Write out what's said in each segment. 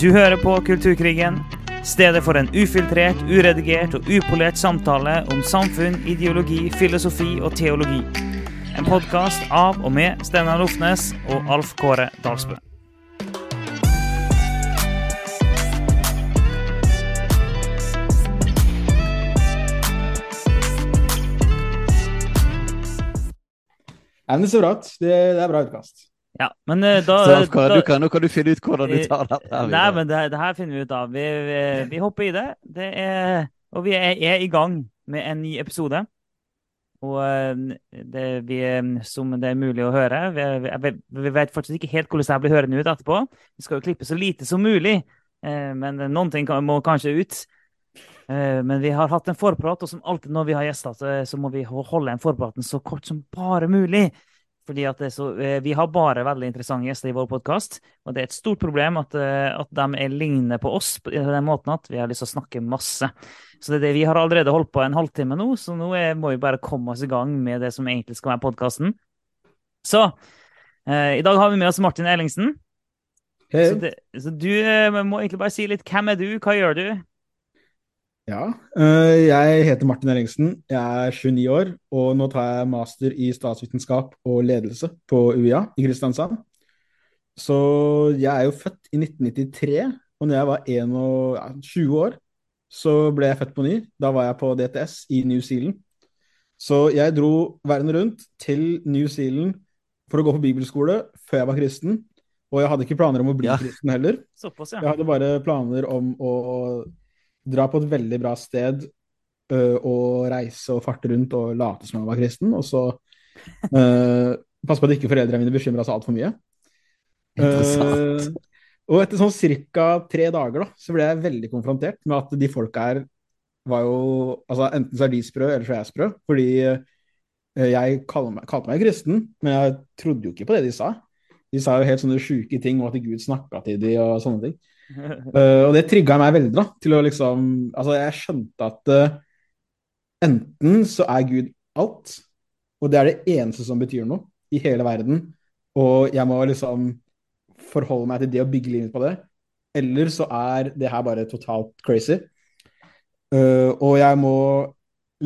Du hører på Kulturkrigen, stedet for en ufiltrert, uredigert og upolert samtale om samfunn, ideologi, filosofi og teologi. En podkast av og med Steinar Lofnes og Alf Kåre Dalsbø. Nei, så bra. Det, det er bra utkast. Ja, men eh, da, Så da du kan, nå kan du finne ut hvordan du tar dette. her Nei, men det, det her finner vi ut av. Vi, vi, vi hopper i det. det er, og vi er, er i gang med en ny episode. Og eh, det, vi, eh, som det er mulig å høre Vi, vi, vet faktisk ikke helt hvordan det blir hørende ut etterpå. Vi skal jo klippe så lite som mulig, eh, men noen ting må kanskje ut. Eh, Men vi har hatt en forprat, og som alltid når vi har gjester, så- så må vi holde en forpraten så kort som bare mulig. Fordi så, eh, Vi har bare veldig interessante gjester i vår podkast, og det er et stort problem at, eh, at de er lignende på oss på den måten at vi har lyst til å snakke masse. Så det er det, Vi har allerede holdt på en halvtime nå, så nå er, må vi bare komme oss i gang med det som egentlig skal være podkasten. Så eh, i dag har vi med oss Martin Ellingsen. Hei. Så, det, så du eh, må egentlig bare si litt hvem er du, hva gjør du? Ja, øh, jeg heter Martin Ellingsen. Jeg er 29 år, og nå tar jeg master i statsvitenskap og ledelse på UiA i Kristiansand. Så jeg er jo født i 1993, og når jeg var 21 ja, 20 år, så ble jeg født på ny. Da var jeg på DTS i New Zealand. Så jeg dro verden rundt til New Zealand for å gå på bibelskole før jeg var kristen. Og jeg hadde ikke planer om å bli Ja. kristen heller. Såpass, Jeg hadde bare planer om å dra på et veldig bra sted uh, og reise og farte rundt og late som jeg var kristen, og så uh, passe på at ikke foreldrene mine bekymra seg altfor mye. Eh, og etter sånn ca. tre dager da, så ble jeg veldig konfrontert med at de folka her var jo altså Enten så er de sprø, eller så er jeg sprø. Fordi jeg kalte meg, kalte meg kristen, men jeg trodde jo ikke på det de sa. De sa jo helt sånne sjuke ting, og at Gud snakka til de og sånne ting. Eh, og det trigga meg veldig, da, til å liksom Altså, jeg skjønte at uh, enten så er Gud alt, og det er det eneste som betyr noe i hele verden, og jeg må liksom forholde meg til det og bygge livet på det, eller så er det her bare totalt crazy. Uh, og jeg må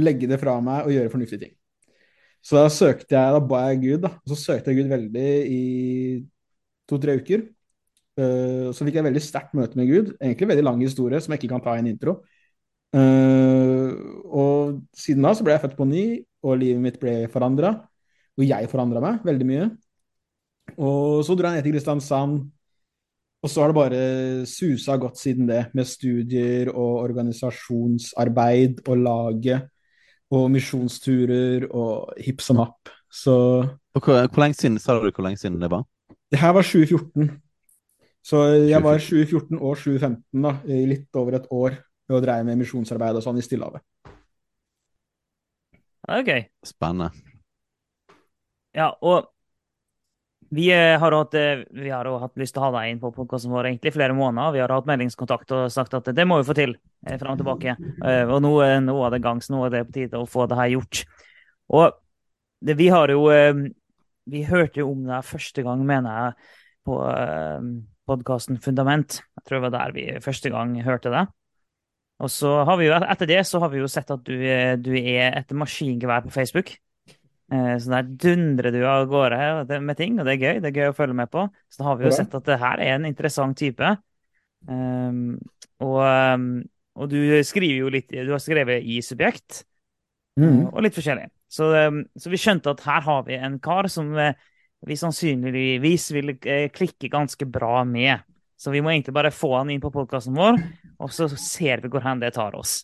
legge det fra meg og gjøre fornuftige ting. Så da søkte jeg, da ba jeg Gud, da. Og så søkte jeg Gud veldig i to-tre uker. Eh, så fikk jeg veldig sterkt møte med Gud. Egentlig veldig lang historie som jeg ikke kan ta i en intro. Uh, og siden da så ble jeg født på ny, og livet mitt ble forandra. Og jeg forandra meg veldig mye. Og så dro jeg ned til Kristiansand, og så har det bare susa godt siden det, med studier og organisasjonsarbeid og laget og misjonsturer og hipp som happ. Så Og hvor, hvor lenge siden sa du hvor lenge siden det var? det her var 2014. Så jeg var 2014 og 2015, da, i litt over et år, og dreie med misjonsarbeid og sånn i Stillehavet. OK. Spennende. Ja, og vi eh, har, hatt, eh, vi har jo hatt lyst til å ha deg inn på podkasten vår egentlig flere måneder. Vi har hatt meldingskontakt og sagt at det må vi få til eh, fram og tilbake. Og nå, er- nå er det gangs, nå er det på tide å få det her gjort. Og det, vi har jo Vi hørte jo om deg første gang, mener jeg, på podkasten Fundament. Jeg tror det var der vi første gang hørte det. Og så har vi jo, etter det så har vi jo sett at du, du er et maskingevær på Facebook. Eh, Så der dundrer du av gårde med ting, og det er gøy. Det er gøy å følge med på. Så da har vi jo sett at det her er en interessant type. Um, og, og du skriver jo litt Du har skrevet i subjekt, Mm. og litt forskjellig. Så, um, så vi skjønte at her har vi en kar som eh, vi sannsynligvis vil eh, klikke ganske bra med. Så vi må egentlig bare få han inn på podkasten vår, og så ser vi hvor hen det tar oss.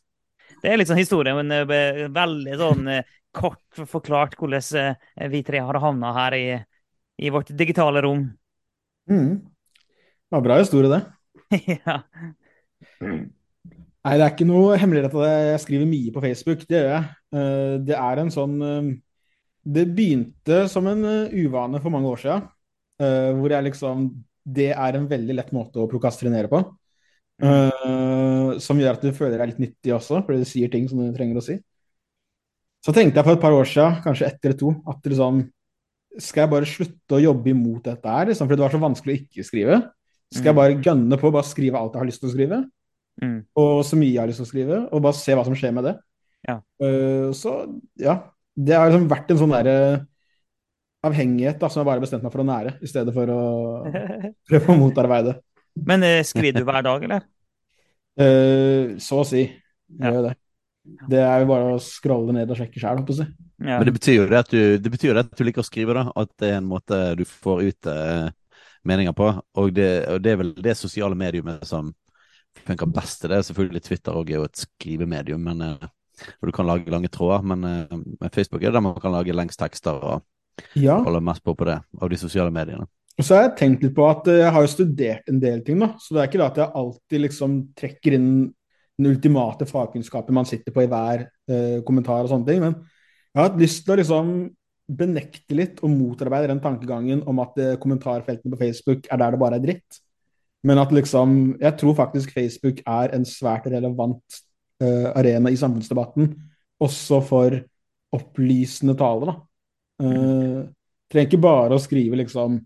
Det er litt sånn historie, men eh, veldig sånn eh, kort forklart hvordan vi tre har havna her i, i vårt digitale rom. Mm. Det var bra historie, det. ja. Nei, det er ikke noe hemmelighet at jeg skriver mye på Facebook. Det gjør jeg. Det er en sånn Det begynte som en eh, uvane for mange år siden, eh, hvor jeg liksom Det er en veldig lett måte å prokastrinere på. eh, Som gjør at du føler deg litt nyttig også, fordi du sier ting som du trenger å si. Så tenkte jeg for et par år siden, kanskje ett eller to, at liksom Skal jeg bare slutte å jobbe imot dette her, liksom, fordi det var så vanskelig å ikke skrive? skal jeg bare gønne på, bare skrive alt jeg har lyst til å skrive, Mm. og så mye jeg har lyst til å skrive, og bare se hva som skjer med det. Ja. Uh, så ja, det har liksom vært en sånn derre avhengighet da, som jeg bare bestemte meg for å nære, i stedet for å prøve å motarbeide. Men eh, skriver du hver dag, eller? Uh, så å si. Jeg Ja. gjør det. Det er jo bare å scrolle ned og sjekke sjøl, holdt på å si. Ja. Men det betyr jo det at du, det betyr at du liker å skrive, da. At det er en måte du får ut uh, meninger på. Og det, og det er vel det sosiale mediumet som funker best til det. Selvfølgelig Twitter òg er jo et skrivemedium, men eh, hvor du kan lage lange tråder. Men, eh, men Facebook er det der man kan lage lengst tekster og Ja. holde mest på på det, av de sosiale mediene. Og så har jeg tenkt litt på at eh, jeg har jo studert en del ting, da. Så det er ikke det at jeg alltid liksom trekker inn den ultimate fagkunnskapen man sitter på i hver eh, kommentar og sånne ting. Men jeg har hatt lyst til å liksom benekte litt og motarbeide den tankegangen om at eh, kommentarfeltene på Facebook er der det bare er dritt. Men at liksom Jeg tror faktisk Facebook er en svært relevant arena i samfunnsdebatten, også for opplysende tale, da. Eh, trenger ikke bare å skrive liksom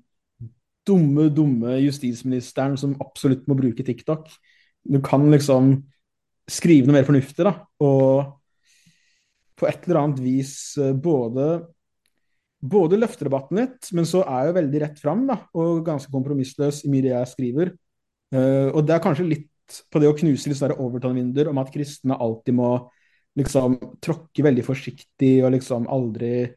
dumme, dumme justisministeren som absolutt må bruke TikTok. Du kan liksom skrive noe mer fornuftig, da. Og på et eller annet vis eh, både både løfte debatten litt, men så er jeg jo veldig rett fram da, og ganske kompromissløs i mye det jeg skriver. Uh, og det er kanskje litt på det å knuse litt sånne Overton-vinduer om at kristne alltid må liksom tråkke veldig forsiktig og liksom aldri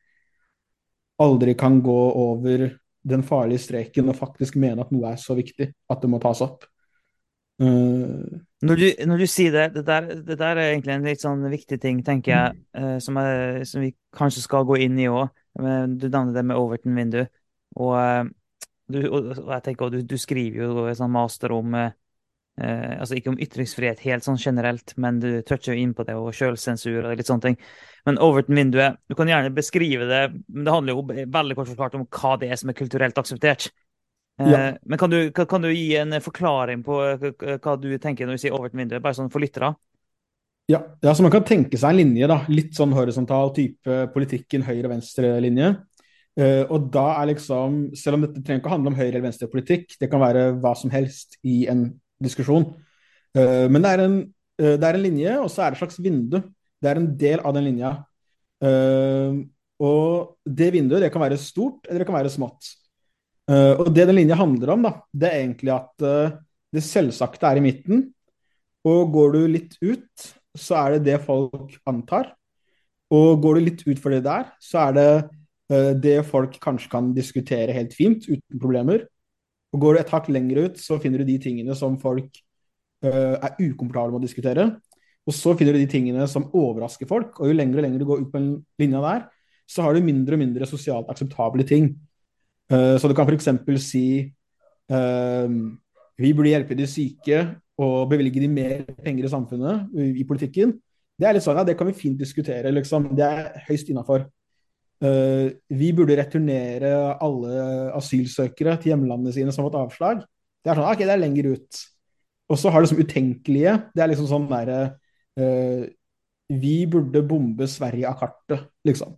aldri kan gå over den farlige streken og faktisk mene at noe er så viktig at det må tas opp. Uh... Når du, når du sier det, det der, det der er egentlig en litt sånn viktig ting, tenker jeg, uh, som, er, som vi kanskje skal gå inn i òg. Du nevner det med Overton-vindu. Og, uh, og, og jeg tenker du, du skriver jo en sånn master om eh, Altså ikke om ytringsfrihet helt sånn generelt, men du toucher jo inn på det, og sjølsensur og litt sånne ting. Men Overton-vinduet, du kan gjerne beskrive det, men det handler jo veldig kort forklart om hva det er som er kulturelt akseptert. Eh, Ja. Men kan du, kan, kan du gi en forklaring på hva du tenker når du sier Overton-vinduet, bare sånn for lyttere? Ja, ja, så man kan tenke seg en linje, da. Litt sånn horisontal type politikken høyre-venstre-linje. Eh, og da er liksom, selv om dette trenger ikke å handle om høyre- eller venstrepolitikk, det kan være hva som helst i en diskusjon. Eh, men det er, en, eh, det er en linje, og så er det et slags vindu. Det er en del av den linja. Eh, og det vinduet det kan være stort, eller det kan være smått. Og det den linja handler om, da, det er egentlig at det selvsagte er i midten. Og går du litt ut, så er det det folk antar. Og går du litt ut for det der, så er det det folk kanskje kan diskutere helt fint, uten problemer. Og går du et hakk lenger ut, så finner du de tingene som folk uh, er ukomfortable med å diskutere. Og så finner du de tingene som overrasker folk. Og jo lenger og lenger du går ut på den linja der, så har du mindre og mindre sosialt akseptable ting. Uh, så du kan f.eks. si uh, vi burde hjelpe de syke og bevilge de mer penger i samfunnet, i politikken. Det er litt sånn, ja, det kan vi fint diskutere, liksom. Det er høyst innafor. Vi burde returnere alle asylsøkere til hjemlandene sine som har fått avslag. Det er sånn, ok, det er lenger ut. Og så har det som utenkelige. Det er liksom sånn derre uh, Vi burde bombe Sverige av kartet, liksom.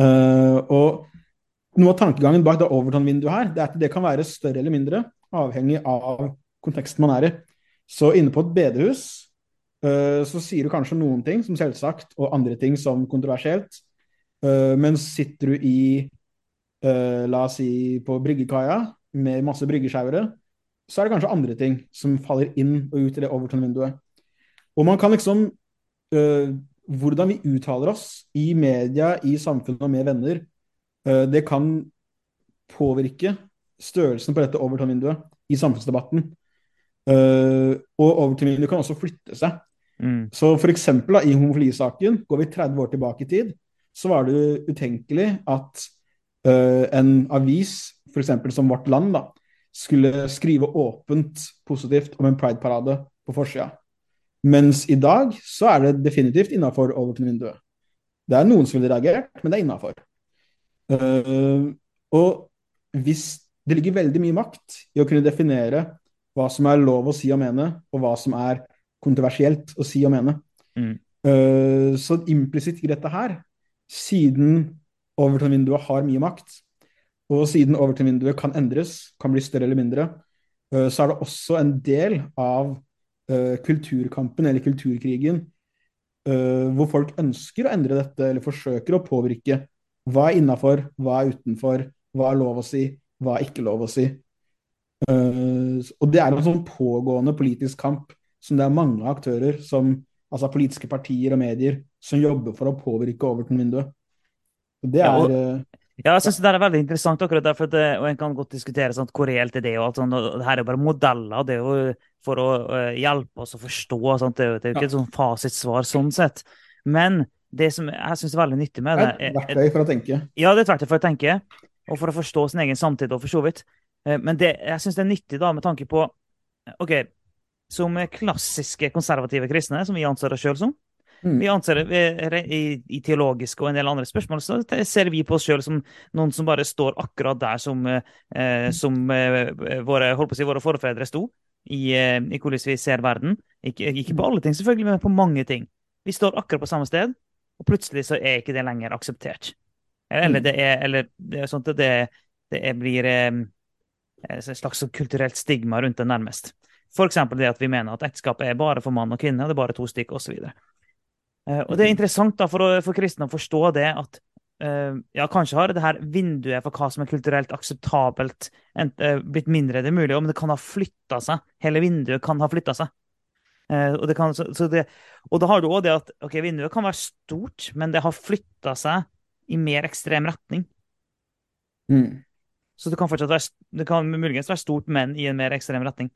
Uh, og noe av tankegangen bak det Overton-vinduet her, det er at det kan være større eller mindre, avhengig av konteksten man er i. Så inne på et bedehus uh, så sier du kanskje noen ting som selvsagt, og andre ting som kontroversielt. Eh, men sitter du i, uh, la oss si, på bryggekaia med masse bryggesjauere, så er det kanskje andre ting som faller inn og ut i det Overton-vinduet. Og man kan liksom uh, Hvordan vi uttaler oss i media, i samfunnet og med venner, det kan påvirke størrelsen på dette Overton-vinduet i samfunnsdebatten. Og Overton-vinduet kan også flytte seg. Mm. Så for eksempel da, i homofilisaken, går vi 30 år tilbake i tid, så var det utenkelig at uh, en avis, f.eks. som Vårt Land, da, skulle skrive åpent positivt om en prideparade på forsida. Mens i dag så er det definitivt innafor åpne vinduet. Det er noen som ville reagert, men det er innafor. og hvis det ligger veldig mye makt i å kunne definere hva som er lov å si og mene, og hva som er kontroversielt å si og mene. Mm. Uh, så implisitt i dette her, siden Overton-vinduet har mye makt, og siden Overton-vinduet kan endres, kan bli større eller mindre, eh, så er det også en del av eh, kulturkampen eller kulturkrigen eh, hvor folk ønsker å endre dette eller forsøker å påvirke. Hva er innafor, hva er utenfor, hva er lov å si, hva er ikke lov å si. Og det er en sånn pågående politisk kamp som det er mange aktører, som, altså politiske partier og medier, som jobber for å påvirke Overton-vinduet. Det Ja, er og- eh, Ja, jeg synes det er veldig interessant, akkurat derfor, det, og en kan godt diskutere sant, hvor reelt er det og alt sånt. og Det her er bare modeller. Det er jo for å eh, hjelpe oss å forstå. Sant? Det, er jo, det er jo ikke et sånn fasitsvar sånn sett. Men det som jeg syns er veldig nyttig med det, er et er, verktøy for å tenke. Ja, det er et verktøy for å tenke, og for å forstå sin egen samtid, og for så vidt. Eh, Men det, jeg syns det er nyttig da, med tanke på OK, som klassiske konservative kristne, som vi anser oss sjøl som, Mm. vi anser det i, i teologiske og en del andre spørsmål, så ser vi på oss sjøl som noen som bare står akkurat der som, eh, som eh, våre, holdt på å si, våre forfedre sto, i, eh, i hvordan vi ser verden. Ikke, ikke på alle ting, selvfølgelig, men på mange ting. Vi står akkurat på samme sted, og plutselig så er ikke det lenger akseptert. Eller Mm. det er, eller det er sånt at det, det er, blir eh, et slags kulturelt stigma rundt det, nærmest. Eksempel det at vi mener at ekteskapet er bare for mann og kvinne, og det er bare to stykker, osv. Eh, Og det er interessant da, for, for kristne å forstå det at eh, ja, kanskje har det her vinduet for hva som er kulturelt akseptabelt, eh, blitt mindre, det er mulig, men det kan ha flytta seg. Hele vinduet kan ha flytta seg. Og, det kan, det, og da har du òg det at ok, vinduet kan være stort, men det har flytta seg i mer ekstrem retning. Mm. Så det kan fortsatt være, det kan muligens være stort, men i en mer ekstrem retning.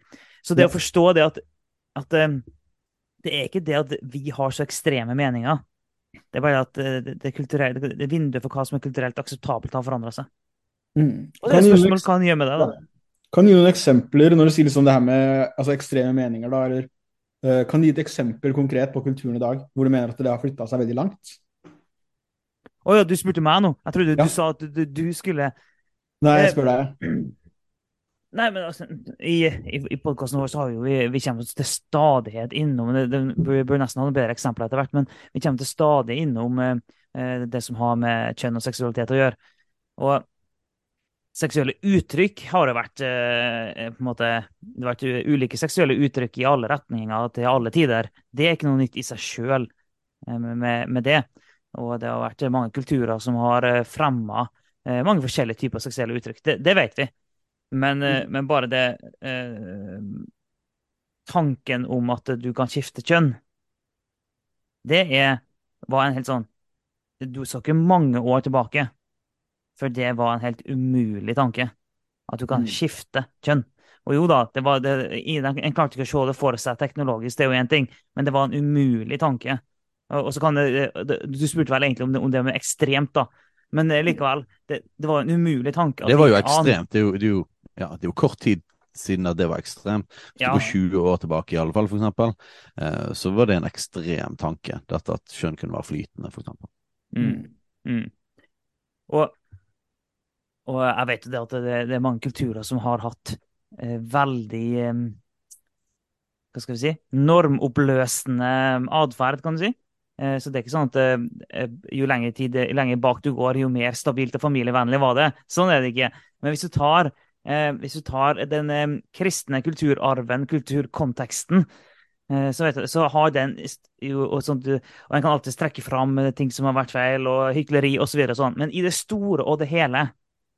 Så det å forstå det at, at eh, det er ikke det at vi har så ekstreme meninger. Det er bare at eh, det, det, vinduet for hva som er kulturelt akseptabelt, har forandra seg. Mm. Og det er spørsmål hva han gjør med det. da. Kan du gi noen eksempler når du sier liksom det her med altså ekstreme meninger, da, eller uh, kan du gi et eksempel konkret på kulturen i dag hvor du mener at det har flytta seg veldig langt? Å ja, du spurte meg nå. Jeg trodde Ja. du sa at du, du, skulle Nei, jeg spør deg. Nei, men altså, I, i, i podkasten vår så har vi jo vi, vi kommer til stadighet innom det, det bør nesten ha noen bedre eksempler etter hvert, men vi kommer til stadig innom eh, eh, det som har med kjønn og seksualitet å gjøre. Og seksuelle uttrykk har det vært eh, på en måte, det har vært ulike seksuelle uttrykk i alle retninger til alle tider. Det er ikke noe nytt i seg sjøl eh, med, med det. Og det har vært mange kulturer som har eh, fremma eh, mange forskjellige typer seksuelle uttrykk. Det, det vet vi. Men, mm. men bare det eh, Tanken om at du kan skifte kjønn, det er, var en helt sånn Du skal ikke mange år tilbake for det var en helt umulig tanke. At du kan Mm. skifte kjønn. Og jo da, det var det, en klarte ikke å se det for seg teknologisk, det er jo én ting, men det var en umulig tanke. Og, og så kan det, det, Du spurte vel egentlig om det, om det med ekstremt, da. Men eh, likevel, det, det var en umulig tanke. Det var jo ekstremt. Det er jo, det er jo, ja, det er jo kort tid siden at det var ekstremt. Ja. På 20 år tilbake, i alle fall, for eksempel, eh, så var det en ekstrem tanke. Dette at kjønn kunne være flytende, for eksempel. Mm. Mm. Og, og jeg vet jo det at det, det er mange kulturer som har hatt eh, veldig eh, Hva skal vi si? Normoppløsende atferd, kan du si. Eh, så det er ikke sånn at eh, jo lenger tid, jo lenger bak du går, jo mer stabilt og familievennlig var det. Sånn er det ikke. Men hvis du tar, eh, hvis du tar den eh, kristne kulturarven, kulturkonteksten, eh, så, vet du, så har den jo, og, sånt, og en kan alltid strekke fram eh, ting som har vært feil, og hykleri osv. Og sånn. Men i det store og det hele,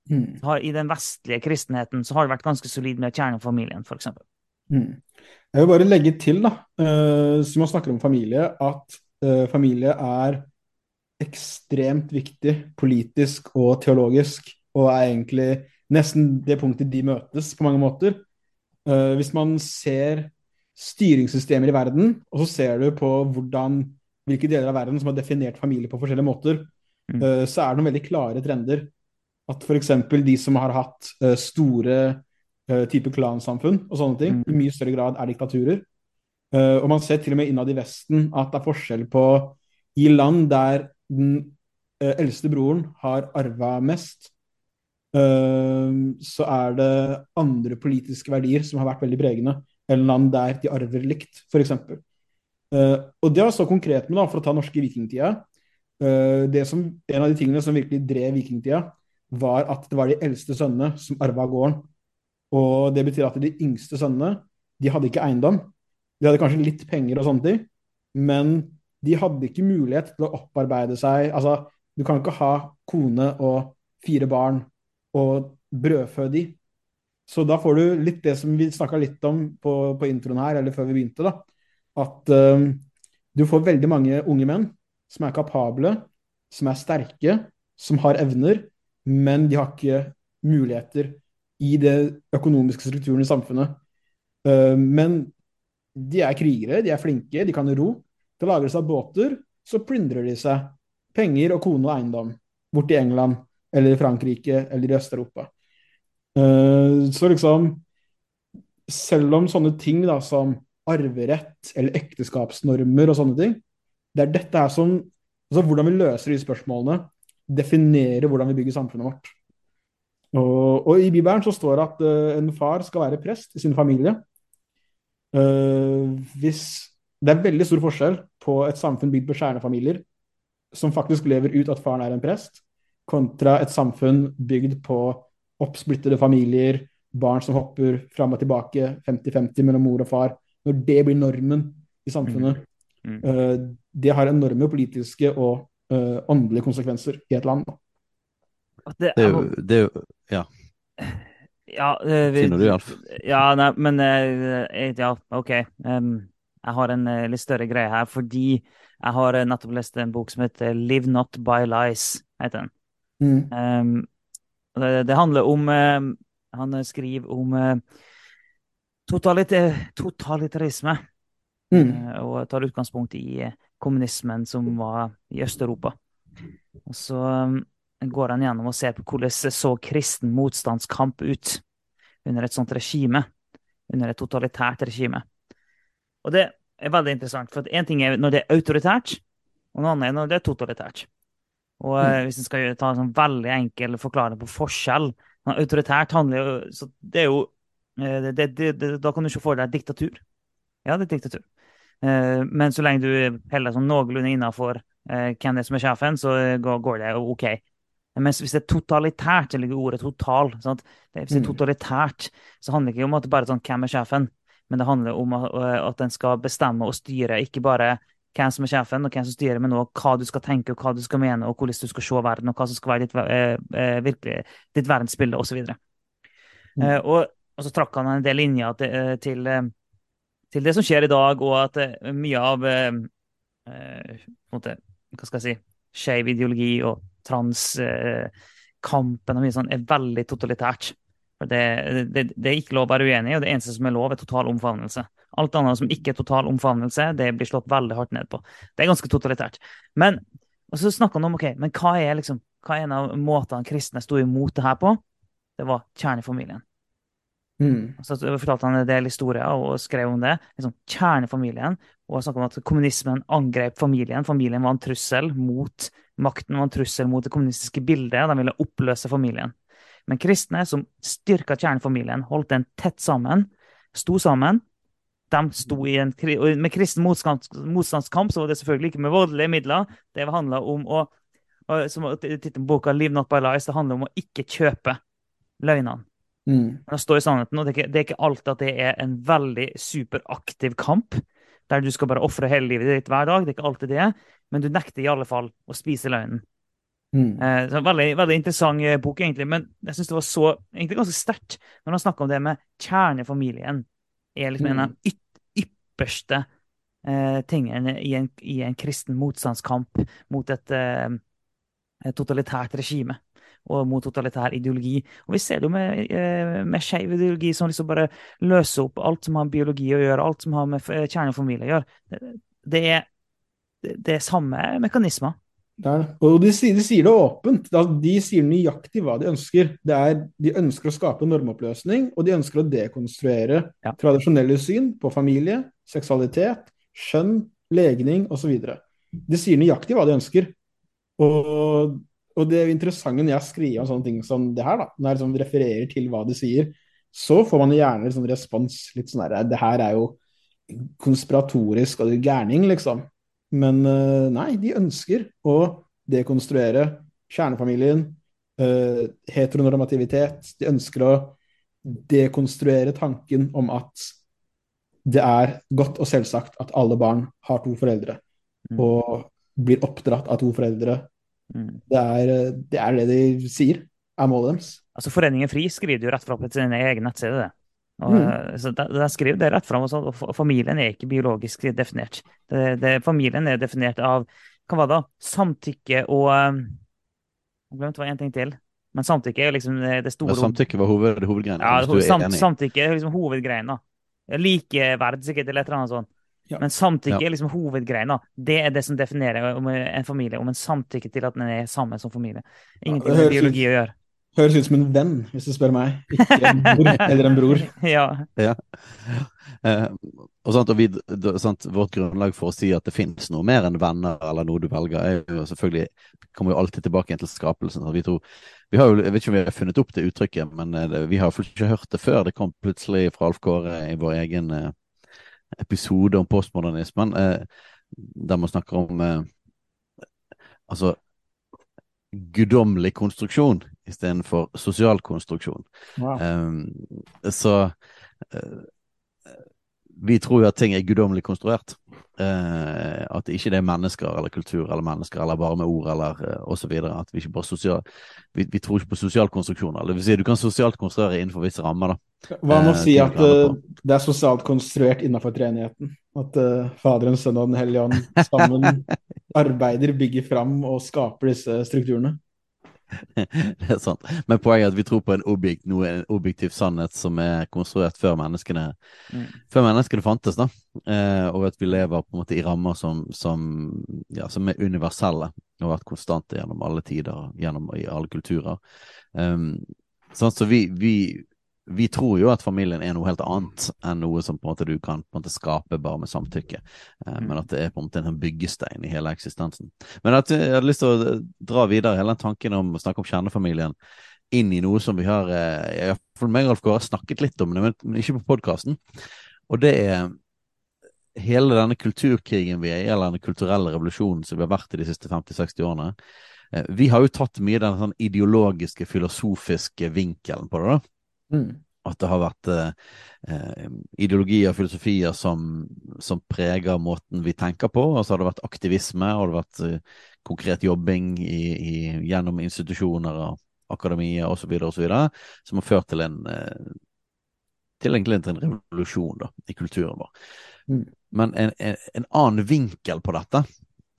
Mm. har, i den vestlige kristenheten, så har det vært ganske solid med kjernefamilien, f.eks. Mm. Jeg vil bare legge til, da, uh, som man snakker om familie, at eh, familie er ekstremt viktig politisk og teologisk, og er egentlig nesten det punktet de møtes på mange måter. Uh, hvis man ser styringssystemer i verden, og så ser du på hvordan, hvilke deler av verden som har definert familie på forskjellige måter, eh, så er det noen veldig klare trender. At f.eks. de som har hatt uh, store uh, type klansamfunn og sånne ting, Mm. i mye større grad er diktaturer. Og man ser til og med innad i Vesten at det er forskjell på i land der den eldste broren har arva mest, så er det andre politiske verdier som har vært veldig pregende, Eller land der de arver likt, f.eks. Uh, og det var så konkret med, da, for å ta norske vikingtida eh, det som, En av de tingene som virkelig drev vikingtida, var at det var de eldste sønnene som arva gården. Og det betyr at de yngste sønnene, de hadde ikke eiendom. De hadde kanskje litt penger og sånne ting, men de hadde ikke mulighet til å opparbeide seg Altså, du kan ikke ha kone og fire barn og brødfø de. Så da får du litt det som vi snakka litt om på, på, introen her, eller før vi begynte, da. At uh, du får veldig mange unge menn som er kapable, som er sterke, som har evner, men de har ikke muligheter i det økonomiske strukturen i samfunnet. Uh, men de er krigere, de er flinke, de kan ro. Det lager seg båter, så plyndrer de seg penger og kone og eiendom bort i England eller i Frankrike eller i Øst-Europa. Uh, så liksom Selv om sånne ting da, som arverett eller ekteskapsnormer og sånne ting, det er dette her som altså Hvordan vi løser de spørsmålene, definerer hvordan vi bygger samfunnet vårt. Og, og i Bibelen så står det at uh, en far skal være prest i sin familie. Uh, hvis Det er veldig stor forskjell på et samfunn bygd på kjernefamilier som faktisk lever ut at faren er en prest, kontra et samfunn bygd på oppsplittede familier, barn som hopper fram og tilbake 50-50 mellom mor og far. Når det blir normen i samfunnet, mm. Mm. Uh, det har enorme politiske og uh, åndelige konsekvenser i et land. Det er jo, det er jo Ja. Ja, uh, vi, du, Alf. Ja, nei, men Ja, OK. Um, jeg har en litt større greie her, fordi jeg har nettopp lest en bok som heter 'Live Not By Lies'. heter den. Mm. Um, det, det, handler om um, Han skriver om uh, totalitarisme. Mm. Uh, og tar utgangspunkt i kommunismen som var i Øst-Europa. Og så um, går han gjennom og ser på hvordan så kristen motstandskamp ut under et sånt regime. Under et totalitært regime. Og det er veldig interessant, for én ting er når det er autoritært, og noe annet er når det er totalitært. Og mm. hvis en skal ta en sånn veldig enkel forklaring på forskjell Autoritært handler jo så Det er jo eh, det, det, det, Da kan du ikke få deg diktatur. Ja, det er diktatur. Eh, men så lenge du heller sånn noenlunde innafor eh, hvem det er som er sjefen, så går det OK. Mens hvis det er totalitært, så ligger ordet total. Sant? Hvis det er mm. totalitært, så handler det ikke om at det bare er sånn hvem er sjefen, men det handler om at en skal bestemme og styre ikke bare hvem som er sjefen, og hvem som styrer, men nå, hva du skal tenke, og hva du skal mene, og hvordan du skal se verden, og hva som skal være ditt, eh, eh virkelig, ditt verdensbilde, osv. Mm. Eh, og, og, så trakk han en del linjer til, eh, til, eh, til, det som skjer i dag, og at mye av eh, måte, hva skal jeg si, skeiv ideologi og transkampen og mye sånn er veldig totalitært. For det, det, det, er ikke lov å være uenig, og det eneste som er lov, er total omfavnelse. Alt annet som ikke er total omfavnelse, det blir slått veldig hardt ned på. Det er ganske totalitært. Men og så snakka han om ok, men hva er liksom, hva er en av måtene kristne sto imot det her på? Det var kjernefamilien. Mm. Så fortalte han en del historier og skrev om det. Liksom, kjernefamilien. Og snakka om at kommunismen angrep familien. Familien var en trussel mot makten, var en trussel mot det kommunistiske bildet. De ville oppløse familien. Men kristne som styrka kjernefamilien, holdt den tett sammen, sto sammen, de sto i en, Med kristen motstandskamp så var det selvfølgelig ikke med voldelige midler. Det handla om å som tittelen boka 'Live Not By Lies' det handler om å ikke kjøpe løgnene. Mm. Det står i sannheten, og det er, ikke, det er ikke alltid at det er en veldig superaktiv kamp, der du skal bare ofre hele livet ditt hver dag. Det er ikke alltid det, men du nekter i alle fall å spise løgnen. Mm. Eh, veldig, veldig interessant eh, bok, egentlig, men jeg syns det var så, egentlig ganske sterkt når han snakka om det med kjernefamilien er liksom en av mm. Ypperste eh, tingene i en, i en, kristen motstandskamp mot et, eh, totalitært regime og mot totalitær ideologi. Og vi ser det jo med, eh, med skeiv ideologi som liksom bare løser opp alt som har med biologi å gjøre, alt som har med kjernefamilie å gjøre. Det, det, er, det er samme mekanismer. Der. Og de, de, sier det åpent. De sier nøyaktig hva de ønsker. Er, de ønsker å skape normoppløsning, og de ønsker å dekonstruere ja. tradisjonelle syn på familie, seksualitet, skjønn, legning osv. De sier nøyaktig hva de ønsker. Og, og det interessante når jeg skriver om sånne ting som det her, da, når jeg liksom refererer til hva de sier, så får man gjerne liksom respons litt sånn her Det her er jo konspiratorisk og det er gærning, liksom. Men eh, nei, de ønsker å dekonstruere kjernefamilien, uh, heteronormativitet. De ønsker å dekonstruere tanken om at det er godt og selvsagt at alle barn har to foreldre Mm. og blir oppdratt av to foreldre. Mm. Det er, det er det de sier, er målet deres. Altså Foreningen FRI skriver jo rett fra på sin egen nettside. det. Og, Mm. eh, så de, de skriver det rett fram, og, og familien er ikke biologisk definert. Det, det, familien er definert av hva var det? Samtykke og eh, Jeg glemte hva en ting til. Men samtykke er liksom det, store Ja, samtykke var hoved, hovedgreien. Ja, er samt, samtykke er liksom hovedgreien. da. Likeverd, sikkert, eller et eller annet sånt. Ja. Men samtykke Ja. er liksom hovedgreien. Det er det som definerer om en familie, om en samtykke til at den er sammen som familie. Ingenting med biologi å gjøre. Høres ut som en venn, hvis du spør meg. Ikke en mor eller en bror. Ja. Eh, og, sant, og vi, sant, Vårt grunnlag for å si at det finnes noe mer enn venner eller noe du velger, er jo selvfølgelig kommer jo alltid tilbake igjen til skapelsen. Vi, tror, vi har jo, jeg vet ikke om vi har funnet opp det uttrykket, men eh, det, vi har ikke hørt det før. Det kom plutselig fra Alf Kåre i vår egen eh, episode om postmodernismen, eh, der man snakker om eh, altså guddommelig konstruksjon istedenfor sosial konstruksjon. Wow. Um, så uh, vi tror jo at ting er guddommelig konstruert. Uh, at ikke det er mennesker eller kultur eller mennesker eller bare med ord eller uh, osv. At vi ikke bare sosial, vi, vi tror ikke på sosial konstruksjon. Eller det vil si, du kan sosialt konstruere innenfor visse rammer, da. Hva med å eh, si at eh, det er sosialt konstruert innenfor treenigheten? At Faderen, Sønnen og Den hellige ånd sammen arbeider, bygger fram og skaper disse strukturene? det er sant. Men poenget er at vi tror på en, objekt, noe, en objektiv sannhet som er konstruert før menneskene Mm. Før menneskene fantes, da. Eh, og at vi lever på en måte i rammer som, som, ja, som er universelle og har vært konstante gjennom alle tider, gjennom i alle kulturer. Um, sånn, så vi, vi, vi tror jo at familien er noe helt annet enn noe som på en måte du kan på en måte skape bare med samtykke. Eh, men at det er på en måte en sånn byggestein i hele eksistensen. Men at jeg hadde lyst til å dra videre hele den tanken om å snakke om kjernefamilien inn i noe som vi har eh, for meg Alf Kåre snakket litt om det, men, ikke på podkasten. Og det er hele denne kulturkrigen vi er i, eller denne kulturelle revolusjonen som vi har vært i de siste 50-60 årene. Eh, vi har jo tatt mye den sånn ideologiske, filosofiske vinkelen på det. da Mm. at det har vært eh, eh, ideologier og filosofier som, som preger måten vi tenker på. Og så har det vært aktivisme, og det har vært eh, konkret jobbing i, i, gjennom institusjoner og akademier osv., osv., som har ført til en eh, til egentlig en revolusjon da, i kulturen vår. Mm. Men en, en, en annen vinkel på dette,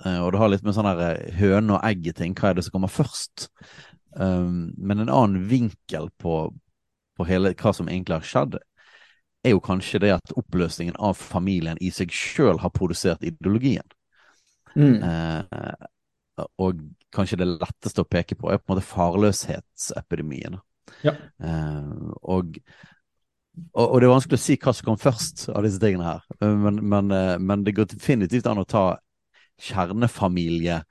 eh, og det har litt med sånn høne og egg-ting, hva er det som kommer først? Um, men en annen vinkel på, på hele hva som egentlig har skjedd, er jo kanskje det at oppløsningen av familien i seg sjøl har produsert ideologien. Mm. Eh, og kanskje det letteste å peke på er på en måte farløshetsepidemien. Ja. Eh, og, og, og det er vanskelig å si hva som kom først av disse tingene her, men, men, eh, men det går definitivt an å ta kjernefamilie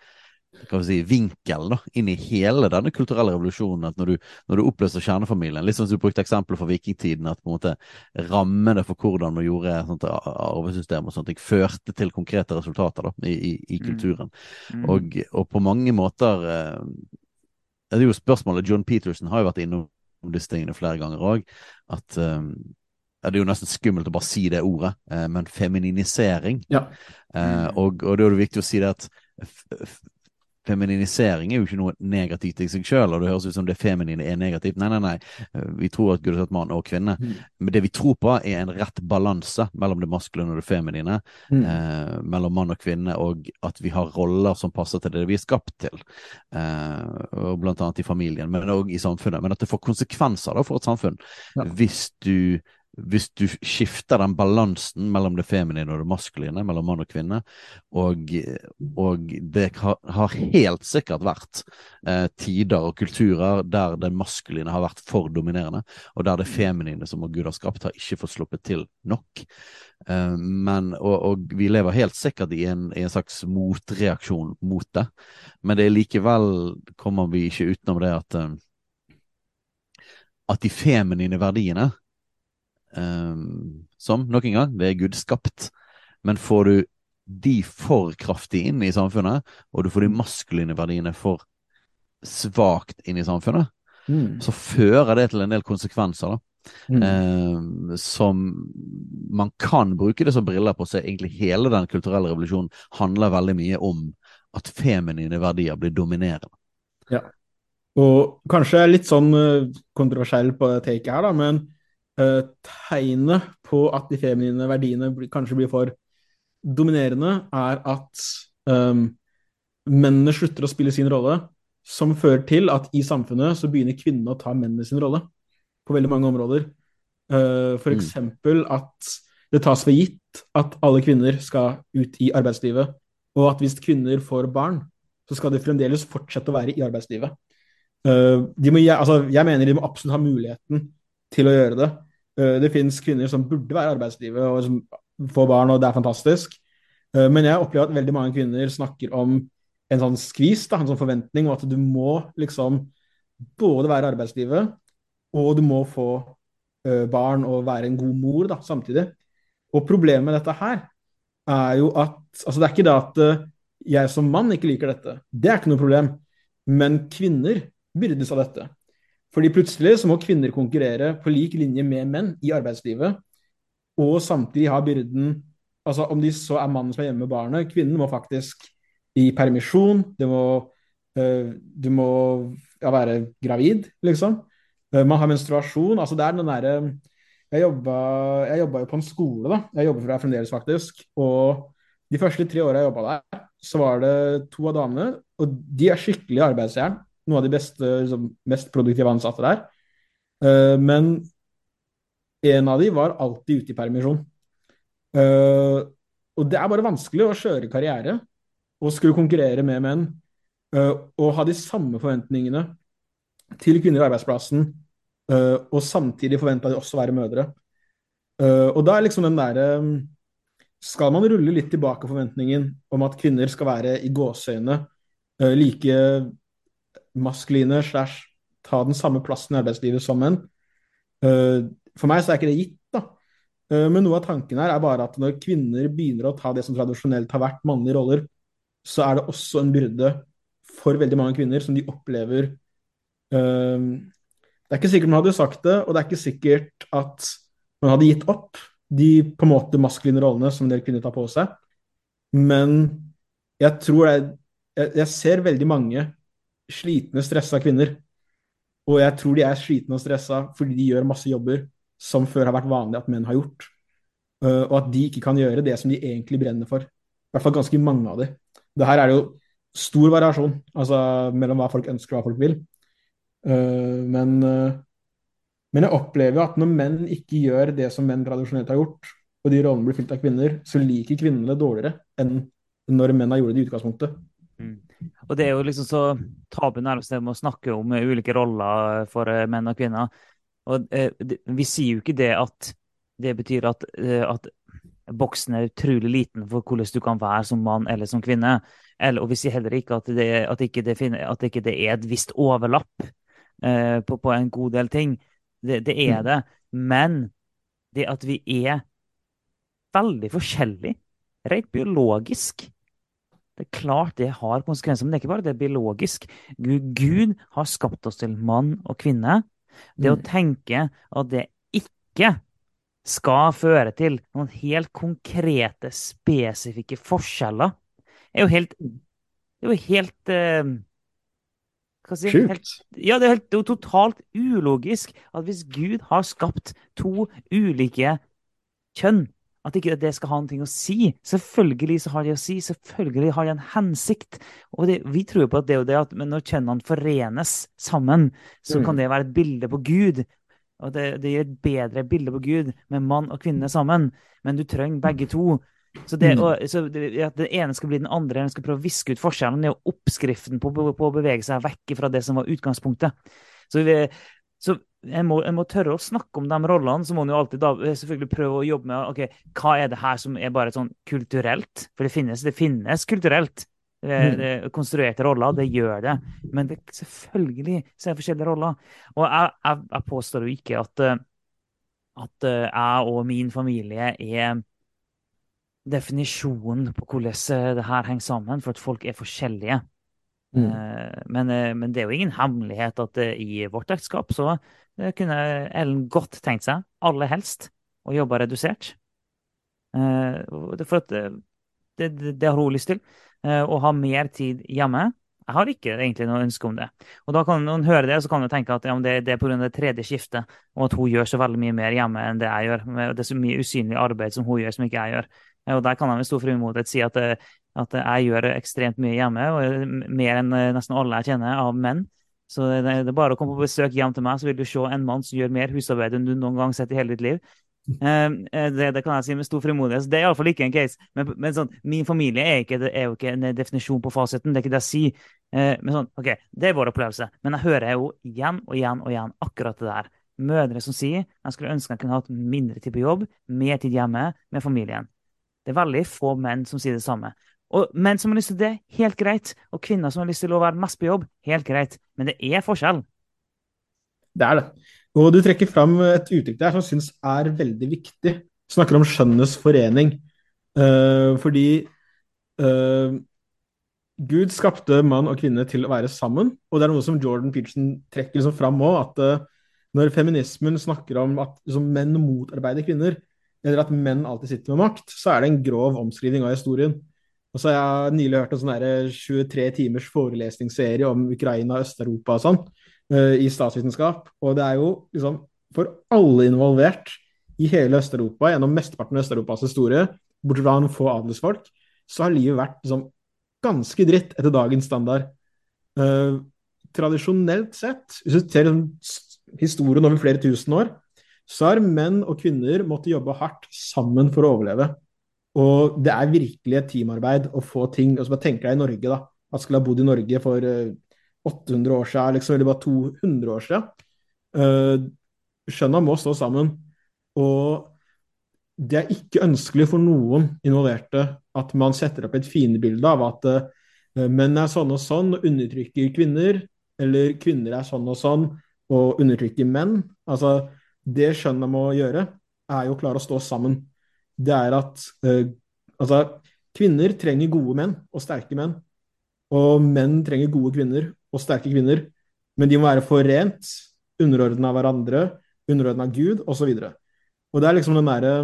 kan vi si, vinkel da, inn i hele denne kulturelle revolusjonen. at Når du, når du oppløser kjernefamilien, litt sånn som du brukte eksempelet fra vikingtiden, at på en måte rammene for hvordan man gjorde sånt arvesystem og sånt, førte til konkrete resultater da, i, i, i Mm. kulturen. Mm. Og, og på mange måter eh, Det er jo spørsmålet John Peterson har jo vært innom disse tingene flere ganger òg. At eh, det er jo nesten skummelt å bare si det ordet, eh, men femininisering. Ja. Eh, Mm. og, og da er det viktig å si det at femininisering er jo ikke noe negativt i seg sjøl, og det høres ut som det feminine er negativt. Nei, nei, nei. Vi tror at Gud har satt mann og kvinne. Mm. Men det vi tror på, er en rett balanse mellom det maskuline og det feminine. Mm. Eh, mellom mann og kvinne, og at vi har roller som passer til det vi er skapt til. Eh, blant annet i familien, men òg i samfunnet. Men at det får konsekvenser da, for et samfunn Ja. hvis du hvis du skifter den balansen mellom det feminine og det maskuline, mellom mann og kvinne, og, og det har, har helt sikkert vært eh, tider og kulturer der det maskuline har vært for dominerende, og der det feminine som Gud har skapt, har ikke fått sluppet til nok. Eh, men, og, og vi lever helt sikkert i en, i en slags motreaksjon mot det, men det er likevel kommer vi ikke utenom det at eh, at de feminine verdiene som, nok en gang, det er Gud skapt. Men får du de for kraftig inn i samfunnet, og du får de maskuline verdiene for svakt inn i samfunnet, Mm. så fører det til en del konsekvenser. da. Mm. Eh, som man kan bruke det som briller på, så egentlig hele den kulturelle revolusjonen handler veldig mye om at feminine verdier blir dominerende. Ja. Og kanskje litt sånn eh, kontroversiell på det taket her, da, men uh, tegnet på at de feminine verdiene kanskje blir for dominerende, er at um, mennene slutter å spille sin rolle, som fører til at i samfunnet så begynner kvinnene å ta mennene sin rolle på veldig mange områder. Uh, for mm. eksempel at det tas for gitt at alle kvinner skal ut i arbeidslivet, og at hvis kvinner får barn, så skal de fremdeles fortsette å være i arbeidslivet. Uh, må, altså, jeg mener de må absolutt ha muligheten til å gjøre det. Uh, det finnes kvinner som burde være i arbeidslivet og som får barn, og det er fantastisk. Men jeg opplever at veldig mange kvinner snakker om en sånn skvis, da, en sånn forventning og at du må liksom både være i arbeidslivet, og du må få uh, barn og være en god mor da, samtidig. Og problemet med dette her er jo at Altså, det er ikke det at jeg som mann ikke liker dette. Det er ikke noe problem. Men kvinner byrdes av dette. Fordi plutselig så må kvinner konkurrere på lik linje med menn i arbeidslivet, og samtidig ha byrden Altså om de så er mannen som er hjemme med barnet, kvinnen må faktisk i permisjon. Du må, uh, du må ja, være gravid, liksom. Uh, man har menstruasjon. Altså, det er den derre jeg jobba, jo på en skole, da. Jeg jobber for deg fremdeles, faktisk. Og de første tre åra jeg jobba der, så var det to av damene, og de er skikkelig arbeidsjern. Noen av de beste, liksom, mest produktive ansatte der. Uh, men en av de var alltid ute i permisjon. Uh, og det er bare vanskelig å kjøre karriere og skulle konkurrere med menn uh, og ha de samme forventningene til kvinner i arbeidsplassen, og samtidig forvente de også å være mødre. Og da er liksom den derre Skal man rulle litt tilbake forventningen om at kvinner skal være i gåseøyne like maskuline slash ta den samme plassen i arbeidslivet som menn? for meg så er ikke det gitt, da. Men noe av tanken her er bare at når kvinner begynner å ta det som tradisjonelt har vært mannlige roller, så er det også en byrde for veldig mange kvinner som de opplever uh, Det er ikke sikkert man hadde sagt det, og det er ikke sikkert at man hadde gitt opp de på en måte maskuline rollene som en del kvinner tar på seg. Men jeg tror jeg, jeg ser veldig mange slitne, stressa kvinner. Og jeg tror de er slitne og stressa fordi de gjør masse jobber som før har vært vanlig at menn har gjort. Uh, og at de ikke kan gjøre det som de egentlig brenner for. I hvert fall ganske mange av de. det her er jo stor variasjon altså, mellom hva folk ønsker og hva folk vil. Uh, men, uh, men, jeg opplever jo at når menn ikke gjør det som menn tradisjonelt har gjort, og de rollene blir fylt av kvinner, så liker kvinnene det dårligere enn når menn har gjort det i utgangspunktet. Og det er jo liksom så tabu nærmest det med å snakke om ulike roller for eh, menn og kvinner. Og eh, vi sier jo ikke det at det betyr at, at boksen er utrolig liten for hvordan du kan være som mann eller som kvinne. Eller, og vi sier heller ikke at det, at ikke det, finner, at ikke det er et visst overlapp eh, på, på, en god del ting. Det, det er mm. det. Men det at vi er veldig forskjellige, rent biologisk Det er klart det har konsekvenser, men det er ikke bare det er biologisk. Gud, Gud har skapt oss til mann og kvinne. Det å mm. tenke at det ikke skal føre til noen helt konkrete, spesifikke forskjeller, er jo helt Det er jo helt uh, hva si, helt, ja, det er, helt, det er jo totalt ulogisk at hvis Gud har skapt to ulike kjønn, at ikke det skal ha noe å si. Selvfølgelig så har det å si, selvfølgelig har det en hensikt. Og det, vi tror på at det er det at når kjønnene forenes sammen, så mm. kan det være et bilde på Gud. Og det, det, gir et bedre bilde på Gud med mann og kvinne sammen. Men du trenger begge to. Så det, mm. og, så det, at det ene skal bli den andre, eller skal prøve å viske ut forskjellen, det er jo oppskriften på, på, på, å bevege seg vekk fra det som var utgangspunktet. Så, vi, så en, må, må, tørre å snakke om de rollene. Så må en jo alltid da eh, selvfølgelig prøve å jobbe med ok, hva er det her som er bare sånn kulturelt. For det finnes, det finnes kulturelt. det, Det, konstruerte roller, det gjør det. Men det, selvfølgelig så er det forskjellige roller. Og jeg, jeg, jeg påstår jo ikke at, eh, at eh, jeg og min familie er definisjonen på hvordan eh, det her henger sammen, for at folk er forskjellige. Mm. Eh, Men, eh, men det er jo ingen hemmelighet at eh, i vårt ekteskap så kunne Ellen godt tenkt seg, aller helst, å jobbe redusert. For at det, det, har hun lyst til. Å ha mer tid hjemme. Jeg har ikke egentlig noe ønske om det. Og da kan noen høre det, så kan du tenke at ja, det, det er pga. det tredje skiftet, og at hun gjør så veldig mye mer hjemme enn det jeg gjør. Det er så mye usynlig arbeid som hun gjør, som ikke jeg gjør. Og der kan jeg med stor frimodighet si at, at jeg gjør ekstremt mye hjemme, og mer enn eh, nesten alle jeg kjenner av menn. Så det, er bare å komme på besøk hjem til meg, så vil du se en mann som gjør mer husarbeid enn du noen gang har sett i hele ditt liv. Eh, eh, Det, det kan jeg si med stor frimodighet. Så Det er iallfall ikke en case. Men, men sånn, min familie er, ikke, er jo ikke en definisjon på fasiten. Det er ikke det jeg sier. Men sånn, ok, det er vår opplevelse. Men jeg hører jo igjen og igjen og igjen akkurat det der. Mødre som sier jeg skulle ønske jeg kunne hatt mindre tid på jobb, mer tid hjemme med familien. Det er veldig få menn som sier det samme. Og menn som har lyst til det, helt greit. Og kvinner som har lyst til å være mest på jobb, helt greit. Men det er forskjell. Det er det. Og du trekker fram et uttrykk der som jeg syns er veldig viktig. Du snakker om skjønnenes forening. Uh, fordi uh, Gud skapte mann og kvinne til å være sammen, og det er noe som Jordan Peterson trekker liksom fram òg, at uh, når feminismen snakker om at liksom, menn motarbeider kvinner, eller at menn alltid sitter med makt, så er det en grov omskriving av historien. Og så har jeg nylig hørt en sånn 23 timers forelesningsserie om Ukraina Øst-Europa og sånn, eh, i statsvitenskap. Og det er jo liksom for alle involvert i hele Øst-Europa, gjennom mesteparten av Øst-Europas historie, bortsett fra noen få adelsfolk, så har livet vært liksom ganske dritt etter dagens standard. Uh, tradisjonelt sett, hvis du ser liksom historien over flere tusen år, så har menn og kvinner måttet jobbe hardt sammen for å overleve. Og det er virkelig et teamarbeid å få ting og så bare tenker deg i Norge, da. At skulle ha bodd i Norge for eh, 800 år siden, liksom, eller bare 200 år siden. Uh, skjønna må stå sammen. Og det er ikke ønskelig for noen involverte at man setter opp et fiendebilde av at eh, menn er sånn og sånn og undertrykker kvinner, eller kvinner er sånn og sånn og undertrykker menn. Altså, det skjønnet må gjøre, er jo å klare å stå sammen. Det er at eh, altså, kvinner trenger gode menn og sterke menn. Og menn trenger gode kvinner og sterke kvinner. Men de må være forent, underordna hverandre, underordna Gud, osv. Og det er liksom den derre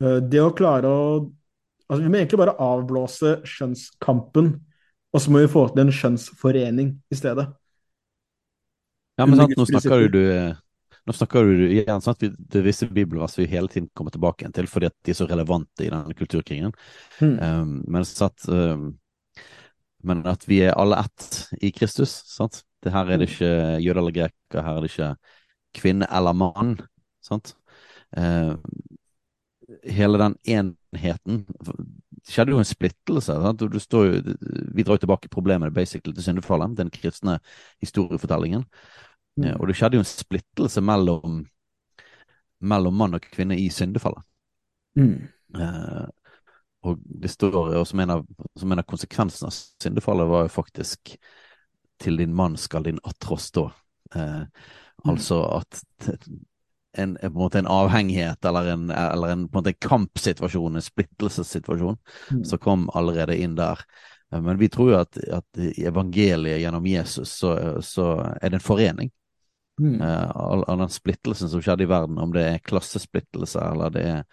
eh, Det å klare å Altså, vi må egentlig bare avblåse skjønnskampen, og så må vi få til en skjønnsforening i stedet. Ja, men sant, nå snakker du eh, Nå snakker du igjen sant, vi- det er visse bibelvers vi hele tiden kommer tilbake til, fordi at de er så relevante i denne kulturkrigen. Mm. Um, men, at, um, men at vi er alle ett i Kristus. sant? Det her er det ikke jøde eller greker, her er det ikke kvinne eller mann. sant? Uh, hele den enheten Det skjedde jo en splittelse. sant? Du, du står jo, vi drar jo tilbake problemene basically til syndefallet, den kristne historiefortellingen. Eh, og det skjedde jo en splittelse mellom, mellom mann og kvinne i syndefallet. Mm. Eh, og det står og som en, av, som en av konsekvensene av syndefallet var jo faktisk til din mann skal din atros stå. Eh, Altså at en, på en måte en avhengighet eller en, eller en, en kampsituasjon, en splittelsessituasjon, Mm. som kom allerede inn der. Eh, Men vi tror jo at, at i evangeliet gjennom Jesus så, så er det en forening. Mm. Eh, All, all den splittelsen som skjedde i verden, om det er klassesplittelse, eller det er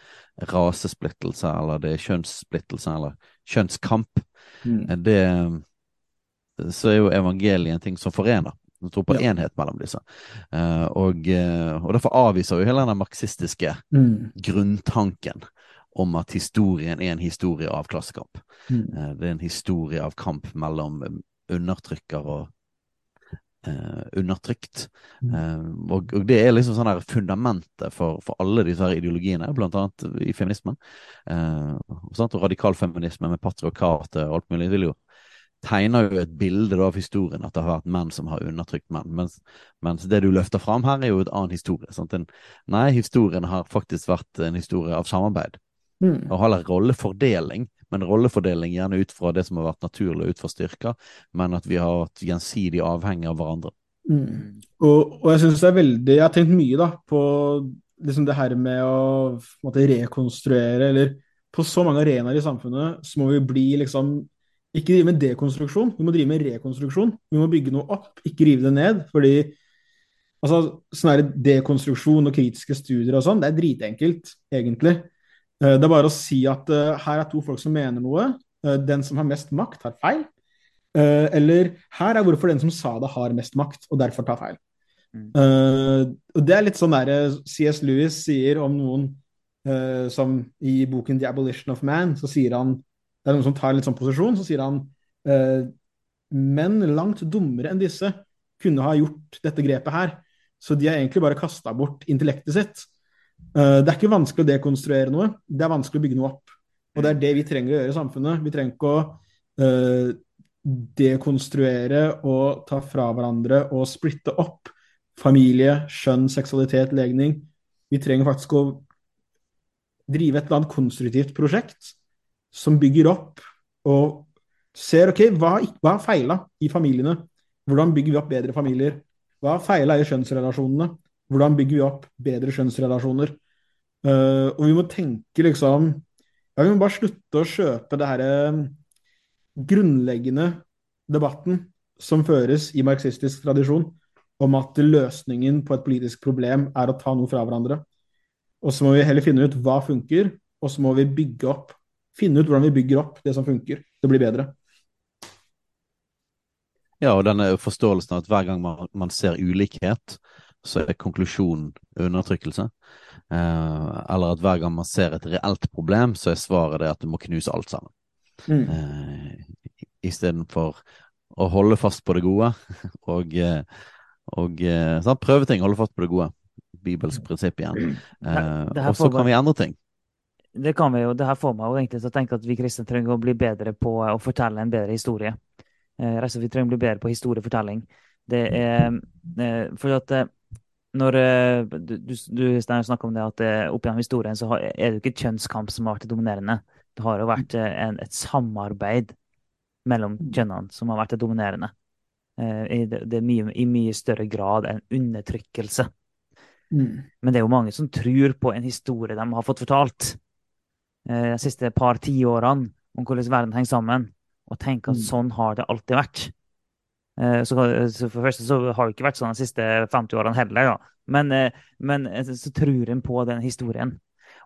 rasesplittelse, eller det er kjønnssplittelse, eller kjønnskamp, Mm. eh, det så er jo evangeliet en ting som forener. Som tror på Ja. enhet mellom disse. Eh, og, og derfor avviser jo hele den marxistiske Mm. grunntanken om at historien er en historie av klassekamp. Mm. Det er en historie av kamp mellom undertrykker og undertrykt. Mm. Eh, og, og det er liksom sånn der fundamentet for, for alle disse her ideologiene, blant annet i feminismen. Eh, og, radikal feminisme med patriarkatet og alt mulig vil jo tegner jo et bilde av historien, at det har vært menn som har undertrykt menn. Mens, mens det du løfter fram her, er jo et annen historie. En, nei, historien har faktisk vært en historie av samarbeid. Mm. Og heller rollefordeling, men rollefordeling gjerne ut fra det som har vært naturlig, ut fra styrker, men at vi har vært gjensidig avhengig av hverandre. Mm. Og, og jeg synes det er veldig Jeg har tenkt mye da på liksom det her med å måte, rekonstruere, eller på så mange arenaer i samfunnet så må vi bli liksom Ikke drive med dekonstruksjon, vi må drive med rekonstruksjon. Vi må bygge noe opp, ikke rive det ned. Fordi altså, sånn dekonstruksjon og kritiske studier og sånn, det er dritenkelt, egentlig. Det er bare å si at uh, her er to folk som mener noe. Uh, den som har mest makt, har feil. Eller her er hvorfor den som sa det, har mest makt, og derfor tar feil. Mm. og Det er litt sånn der CS Lewis sier om noen som i boken 'The Abolition of Man', så sier han Det er noen som tar litt sånn posisjon, så sier han menn langt dummere enn disse kunne ha gjort dette grepet her. Så de har egentlig bare kasta bort intellektet sitt. Uh, det er ikke vanskelig å dekonstruere noe, det er vanskelig å bygge noe opp. Og det er det vi trenger å gjøre i samfunnet. Vi trenger ikke å uh, dekonstruere og ta fra hverandre og splitte opp familie, skjønn, seksualitet, legning. Vi trenger faktisk å drive et eller annet konstruktivt prosjekt som bygger opp og ser ok, hva, har feila i familiene? Hvordan bygger vi opp bedre familier? Hva har feila i kjønnsrelasjonene? Hvordan bygger vi opp bedre kjønnsrelasjoner? Uh, og vi må tenke liksom ja, Vi må bare slutte å kjøpe det herre uh, grunnleggende debatten som føres i marxistisk tradisjon, om at løsningen på et politisk problem er å ta noe fra hverandre. Og så må vi heller finne ut hva funker, og så må vi bygge opp finne ut hvordan vi bygger opp det som funker. Det blir bedre. Ja, og denne forståelsen av at hver gang man, man ser ulikhet, så er konklusjonen undertrykkelse. Eh, eller at hver gang man ser et reelt problem, så er svaret det at du må knuse alt sammen. Mm. Eh, Istedenfor å holde fast på det gode og, eh, og sånn, prøve ting, holde fast på det gode. Bibelsk prinsipp igjen. Eh, og så kan vi endre ting. Det kan vi jo. Det her får meg jo egentlig til å tenke at vi kristne trenger å bli bedre på å fortelle en bedre historie. Eh, vi trenger å bli bedre på historiefortelling. Det er eh, for at eh, når eh, du, du, du snakker om det at eh, opp gjennom historien så er det jo ikke kjønnskamp som har vært det dominerende. Det har jo vært eh, en, et samarbeid mellom kjønnene som har vært det dominerende. I, det, mye, I mye større grad enn undertrykkelse. Mm. Men det er jo mange som tror på en historie de har fått fortalt de siste par tiårene om hvordan verden henger sammen, og tenker at mm. sånn har det alltid vært. Eh, så, så, for det første så har det ikke vært sånn de siste 50 årene heller, da. Men, eh, men eh, så tror en på den historien.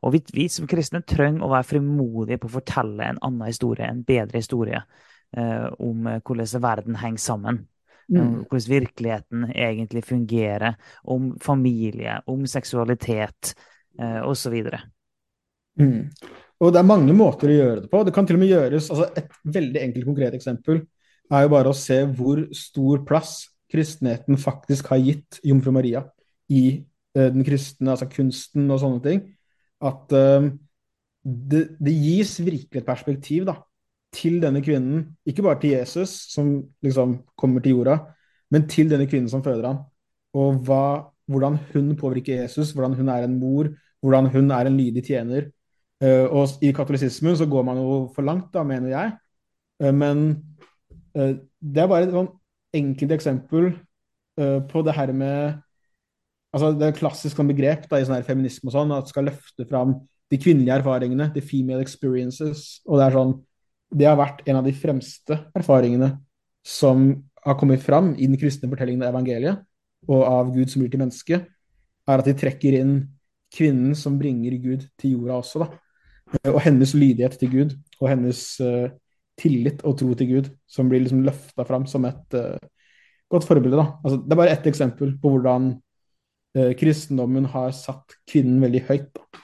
Og vi, vi, som kristne trenger å være frimodige på å fortelle en annen historie, en bedre historie, eh, om hvordan verden henger sammen. Mm. Hvordan virkeligheten egentlig fungerer. Om familie, om seksualitet eh, osv. Mm. Og det er mange måter å gjøre det på. Det kan til og med gjøres altså Et veldig enkelt, konkret eksempel er jo bare å se hvor stor plass kristenheten faktisk har gitt Jomfru Maria i uh, den kristne, altså kunsten og sånne ting. At uh, det, det, gis virkelig et perspektiv da, til denne kvinnen. Ikke bare til Jesus, som liksom kommer til jorda, men til denne kvinnen som føder ham. Og hva, hvordan hun påvirker Jesus, hvordan hun er en mor, hvordan hun er en lydig tjener. Uh, og i katolisismen så går man jo for langt, da, mener jeg. men Eh, det er bare et sånn enkelt eksempel eh, på det her med altså Det er et klassisk sånn begrep da, i sånn her feminisme og sånn, at skal løfte fram de kvinnelige erfaringene, the female experiences. Og det er sånn Det har vært en av de fremste erfaringene som har kommet fram i den kristne fortellingen av evangeliet, og av Gud som blir til menneske, er at de trekker inn kvinnen som bringer Gud til jorda også, da. Og hennes lydighet til Gud, og hennes uh, tillit og tro til Gud som blir liksom løfta fram som et uh, godt forbilde. Da. Altså, det er bare ett eksempel på hvordan uh, kristendommen har satt kvinnen veldig høyt. Da.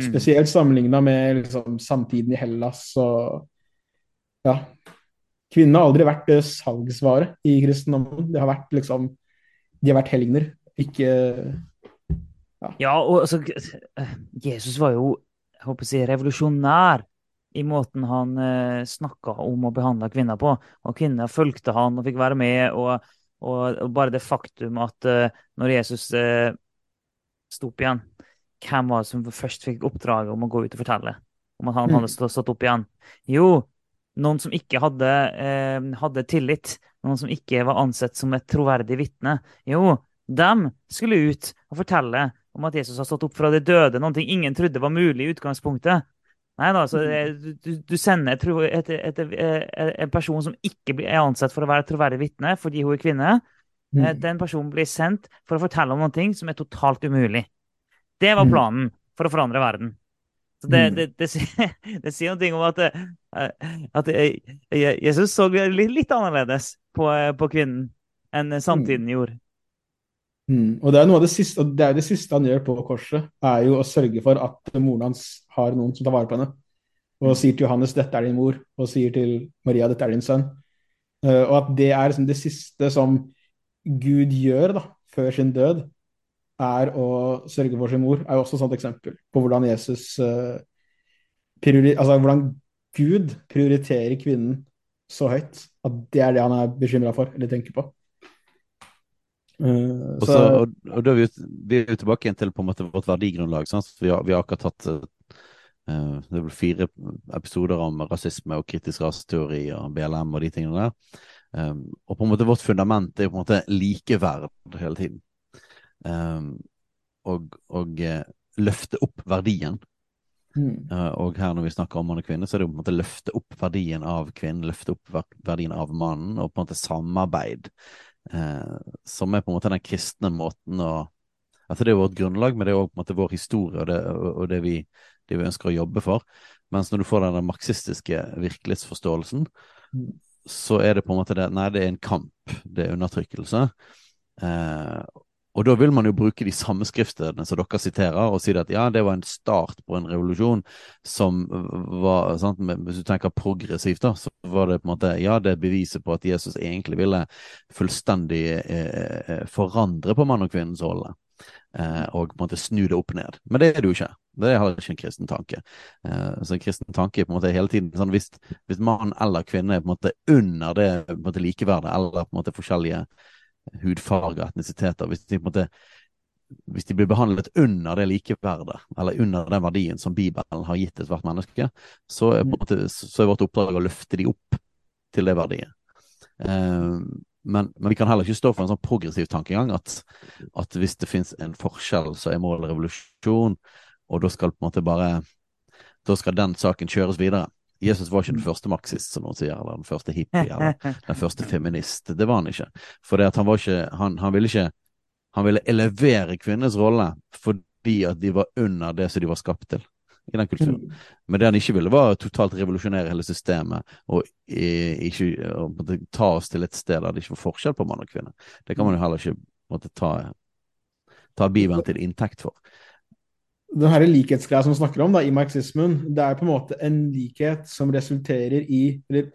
Mm. Spesielt sammenligna med liksom, samtiden i Hellas og ja. Kvinnene har aldri vært uh, salgsvare i kristendommen. De har vært liksom De har vært helgener, ikke ja. ja, og altså Jesus var jo jeg håper å si, revolusjonær i måten han eh, snakka om og behandla kvinner på. Og kvinner fulgte han og fikk være med. Og, og, og bare det faktum at eh, når Jesus eh, sto opp igjen, hvem var det som først fikk oppdraget om å gå ut og fortelle om at han mm. hadde stått opp igjen? Jo, noen som ikke hadde, eh, hadde tillit. Noen som ikke var ansett som et troverdig vitne. Jo, dem skulle ut og fortelle om at Jesus har stått opp fra de døde, noe ingen trodde var mulig i utgangspunktet. Nei da, altså du, du sender et, et, et, et, en person som ikke blir, er ansett for å være troverdig vitne fordi hun er kvinne. Mm. Eh, Den personen blir sendt for å fortelle om noe som er totalt umulig. Det var Mm. planen for å forandre verden. Så det, Mm. det, det, sier, det sier noe om at, eh, at eh, Jesus så litt, litt annerledes på, eh, på kvinnen enn samtiden gjorde. Mm. Og det er noe av det siste, og det er det siste han gjør på korset, er jo å sørge for at moren hans har noen som tar vare på henne. Og sier til Johannes 'dette er din mor', og sier til Maria 'dette er din sønn'. Uh, og at det er liksom det siste som Gud gjør da, før sin død, er å sørge for sin mor, er jo også et sånt eksempel på hvordan Jesus uh, priori altså hvordan Gud prioriterer kvinnen så høyt at det er det han er bekymra for, eller tenker på. Eh, Og, så, og, og da er vi, vi er tilbake igjen til på en måte vårt verdigrunnlag. Vi, har, vi har akkurat tatt uh, det ble fire episoder om rasisme og kritisk raseteori og BLM og de tingene der. Um, og på en måte vårt fundament er jo på en måte likeverd hele tiden. Um, og og uh, løfte opp verdien. mm, Uh, og her når vi snakker om mann og kvinne, så er det jo på en måte løfte opp verdien av kvinnen, løfte opp verdien av mannen, og på en måte samarbeid. Eh, som er på en måte den kristne måten å Altså det er vårt grunnlag, men det er òg vår historie og det, og og det, vi, det vi ønsker å jobbe for. Mens når du får den marxistiske virkelighetsforståelsen, Mm. så er det på en måte det Nei, det er en kamp. Det er undertrykkelse. Eh, og da vil man jo bruke de samme skriftstedene som dere siterer, og si at ja, det var en start på en revolusjon som var sant, Hvis du tenker progressivt, da, så var det på en måte Ja, det er beviset på at Jesus egentlig ville fullstendig eh, eh, forandre på mann og kvinnens rolle. Eh, og på en måte snu det opp ned. Men det er det jo ikke. Det har ikke en kristen tanke. Eh, så en kristen tanke er på en måte hele tiden sånn hvis, hvis mann eller kvinne er på en måte under det på en måte likeverdet, eller på en måte forskjellige hudfarger, etnisiteter, hvis de på en måte hvis de blir behandlet under det likeverdet, eller under den verdien som Bibelen har gitt ethvert menneske, så er, en måte, så er vårt oppdrag å løfte de opp til det verdiet. Eh, men, men vi kan heller ikke stå for en sånn progressiv tankegang at, at hvis det finnes en forskjell, så er målet revolusjon, og da skal på en måte bare Da skal den saken kjøres videre. Jesus var ikke den første marxist, som noen sier, eller den første hippie, eller den første feminist. Det var han ikke. For det at han var ikke han, han ville ikke Han ville elevere kvinnenes rolle fordi at de var under det som de var skapt til i den kulturen. Men det han ikke ville, var å totalt revolusjonere hele systemet og i, ikke og ta oss til et sted der det ikke var forskjell på mann og kvinne. Det kan man jo heller ikke måtte, ta, ta Bibelen til inntekt for. Den her likhetsgreia som vi snakker om da, i marxismen, det er på en måte en likhet som resulterer i eller,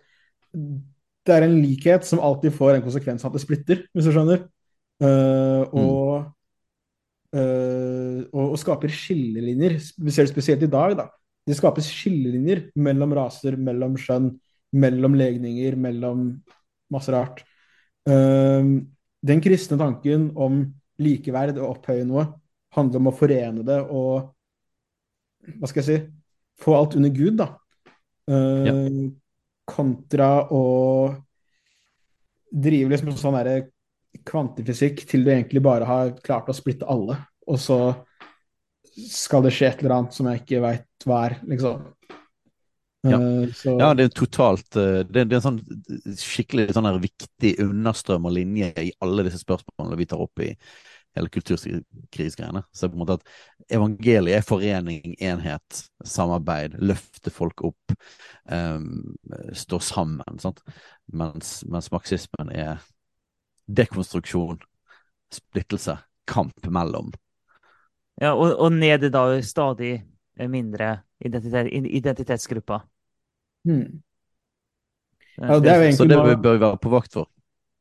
Det er en likhet som alltid får en konsekvens at det splitter, hvis du skjønner. Uh, og, eh, og, og skaper skillelinjer. Vi ser det spesielt i dag. da. Det skapes skillelinjer mellom raser, mellom skjønn, mellom legninger, mellom masse rart. Uh, den kristne tanken om likeverd og opphøye noe handler om å forene det og hva skal jeg si få alt under Gud, da. Eh, Kontra å drive liksom sånn derre kvantifysikk til du egentlig bare har klart å splitte alle, og så skal det skje et eller annet som jeg ikke veit hva er, liksom. Ja. Eh, Ja, det er totalt eh, Det, det er en sånn skikkelig sånn her viktig understrøm og linje i alle disse spørsmålene vi tar opp i hele kulturkrisgreiene. Så på en måte at evangeliet er forening, enhet, samarbeid, løfte folk opp, um, stå sammen. Sant? Mens, mens marxismen er dekonstruksjon, splittelse, kamp mellom. Ja, og, og ned i da stadig mindre identitet, identitetsgrupper. hmm. Ja, det er jo Så det bør vi være på vakt for.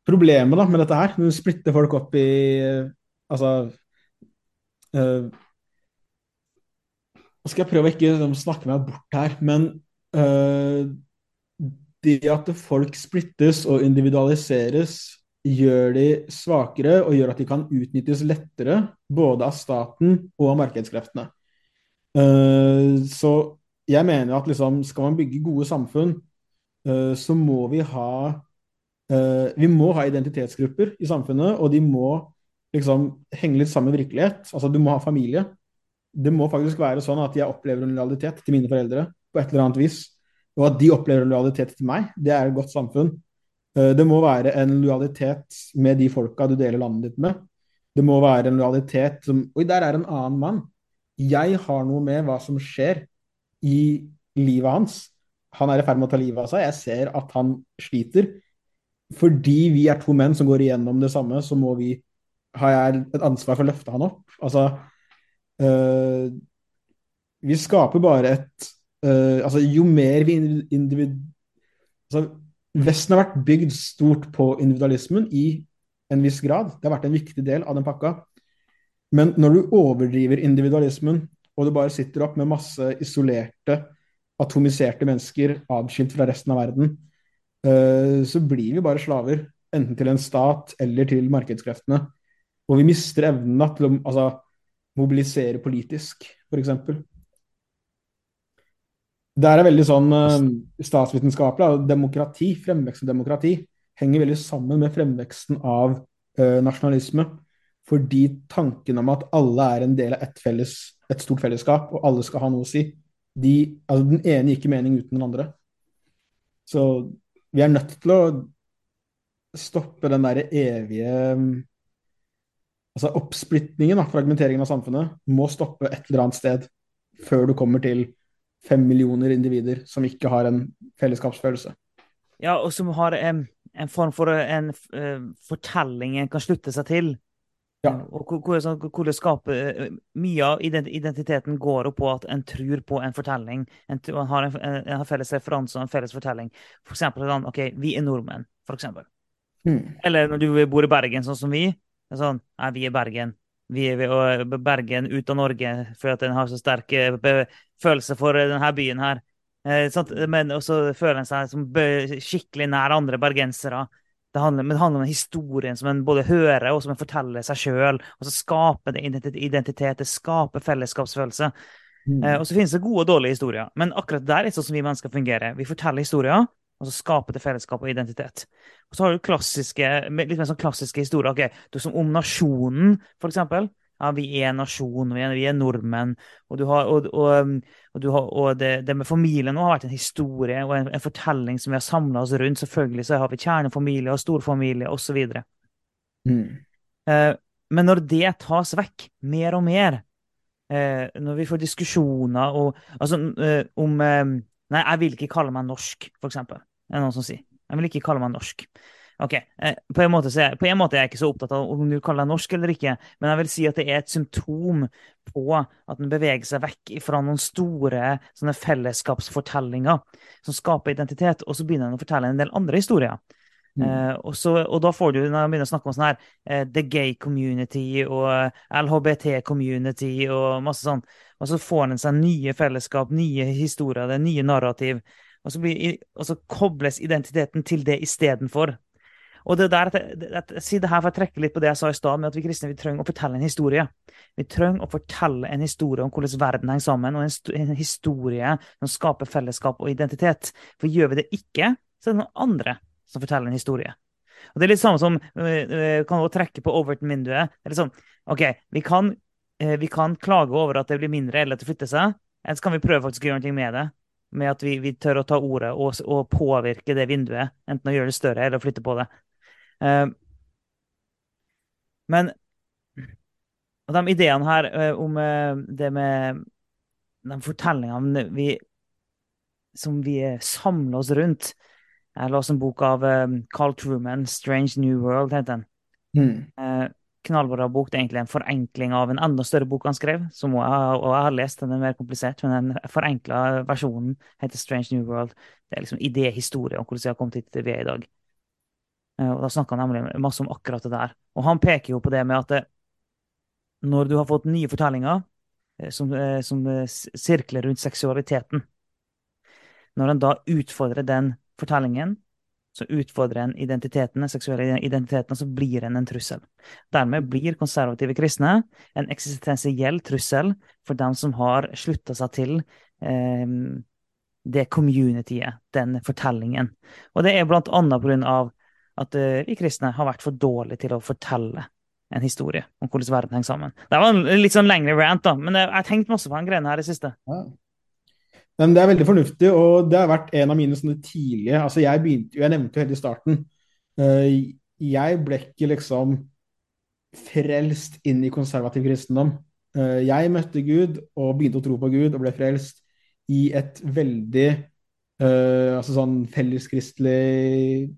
problemet da med dette her, når du splitter folk opp i Altså Nå skal jeg prøve å ikke liksom, snakke meg bort her, men uh, det at folk splittes og individualiseres, gjør de svakere og gjør at de kan utnyttes lettere, både av staten og av markedskreftene. Uh, så jeg mener at liksom, skal man bygge gode samfunn, uh, så må vi ha uh, vi må ha identitetsgrupper i samfunnet, og de må liksom henge litt sammen med virkelighet. Altså, du må ha familie. Det må faktisk være sånn at jeg opplever en lojalitet til mine foreldre på et eller annet vis. Og at de opplever en lojalitet til meg, det er et godt samfunn. Eh, det må være en lojalitet med de folka du deler landet ditt med. Det må være en lojalitet som Oi, der er en annen mann. Jeg har noe med hva som skjer i livet hans. Han er i ferd med å ta livet av seg. Jeg ser at han sliter. Fordi vi er to menn som går igjennom det samme, så må vi har jeg et ansvar for å løfte han opp. Altså øh, Vi skaper bare et øh, Altså, jo mer vi individ... Altså, Vesten har vært bygd stort på individualismen i en viss grad. Det har vært en viktig del av den pakka. Men når du overdriver individualismen, og du bare sitter opp med masse isolerte, atomiserte mennesker adskilt fra resten av verden, øh, så blir vi bare slaver. Enten til en stat eller til markedskreftene. Og vi mister evnen til å altså, mobilisere politisk, f.eks. Det er veldig sånn uh, statsvitenskapelig. Demokrati, fremvekst av demokrati, henger veldig sammen med fremveksten av uh, nasjonalisme. Fordi tanken om at alle er en del av et, felles, et, stort fellesskap, og alle skal ha noe å si, de, altså den ene gir ikke mening uten den andre. Så vi er nødt til å stoppe den derre evige Altså oppsplitningen, fragmenteringen av samfunnet, må stoppe et eller annet sted før du kommer til fem millioner individer som ikke har en fellesskapsfølelse. Ja, og som har en, en form for en uh, fortelling en kan slutte seg til. Ja. Og hvor, sånn, hvor det skaper uh, Mye av identiteten går på at en tror på en fortelling. En, en har en, en, har felles referanse og en felles fortelling. For eksempel sånn OK, vi er nordmenn, for eksempel. Mm. Eller når du bor i Bergen, sånn som vi. Sånn, Nei, vi er Bergen. Vi er Bergen ut av Norge for at en har så sterk eh, følelse for denne byen her. Eh, men også føler en seg som skikkelig nær andre bergensere. Det handler, det handler om historien som en både hører og som en forteller seg sjøl. Og så skaper det identitet, det skaper fellesskapsfølelse. Mm. Eh, og så finnes det gode og dårlige historier. Men akkurat der er det sånn som vi mennesker fungerer. Vi forteller historier, og så skaper det fellesskap og identitet. Og så har du klassiske, litt mer sånn klassiske historier. Okay, du som Om nasjonen, for eksempel. Ja, vi er en nasjon, vi er, vi er nordmenn. Og, har, og, og, og, har, og det, det, med familien har vært en historie og en, en fortelling som vi har samla oss rundt. Selvfølgelig så har vi kjernefamilie og storfamilie osv. Mm. Eh, men når det tas vekk mer og mer, eh, når vi får diskusjoner og, altså, eh, om eh, Nei, jeg vil ikke kalle meg norsk, for eksempel. Det er noen som sier. Jeg vil ikke kalle meg norsk. Ok, eh, på en, måte er, på en måte er jeg ikke så opptatt av om du kaller deg norsk eller ikke, men jeg vil si at det er et symptom på at en beveger seg vekk fra noen store sånne fellesskapsfortellinger som skaper identitet, og så begynner en å fortelle en del andre historier. Mm. Uh, og, så, og, da får du, når jeg begynner å snakke om sånn her, uh, the gay community og LHBT community og masse sånn, og så får en seg nye fellesskap, nye historier, det nye narrativ. Og så, blir, og så kobles identiteten til det istedenfor. Og det der, jeg sier det her for å trekke litt på det jeg sa i stad, med at vi kristne vi trenger å fortelle en historie. Vi trenger å fortelle en historie om hvordan verden henger sammen, og en, historie som skaper fellesskap og identitet. For gjør vi det ikke, så er det noen andre som forteller en historie. Og Det er litt samme som uh, kan også trekke på Overton-vinduet. Er sånn, OK, vi kan vi kan klage over at det blir mindre eller at det flytter seg. Eller så kan vi prøve faktisk å gjøre noe med det. Med at vi, vi tør å ta ordet og, og, påvirke det vinduet. Enten å gjøre det større eller å flytte på det. Uh, men de ideene her uh, om uh, det med de fortellingene vi, som vi samler oss rundt Jeg leste en bok av Carl Truman, 'Strange New World', heter den. Mm knallbra bok. Det er egentlig en forenkling av en enda større bok han skrev. Som jeg, og jeg har lest den, er mer komplisert, men den forenkla versjonen heter Strange New World. Det er liksom idéhistorie om hvordan vi har kommet hit vi er i dag. Eh, og Da snakker han nemlig masse om akkurat det der. Og han peker jo på det med at det, når du har fått nye fortellinger eh, som, eh, som sirkler rundt seksualiteten Når en da utfordrer den fortellingen, så utfordrer en identitetene, seksuelle identitetene, så blir en en trussel. Dermed blir konservative kristne en eksistensiell trussel for dem som har slutta seg til eh, det communityet, den fortellingen. Og det er blant annet på grunn av at eh, vi kristne har vært for dårlige til å fortelle en historie om hvordan verden henger sammen. Det var en litt sånn lengre rant, da, men jeg har tenkt masse på den greia her i siste. Ja. Men det er veldig fornuftig, og det har vært en av mine sånne tidlige altså Jeg begynte jo, jeg nevnte jo helt i starten eh, Jeg ble ikke liksom frelst inn i konservativ kristendom. Eh, jeg møtte Gud og begynte å tro på Gud og ble frelst i et veldig uh, altså sånn felleskristelig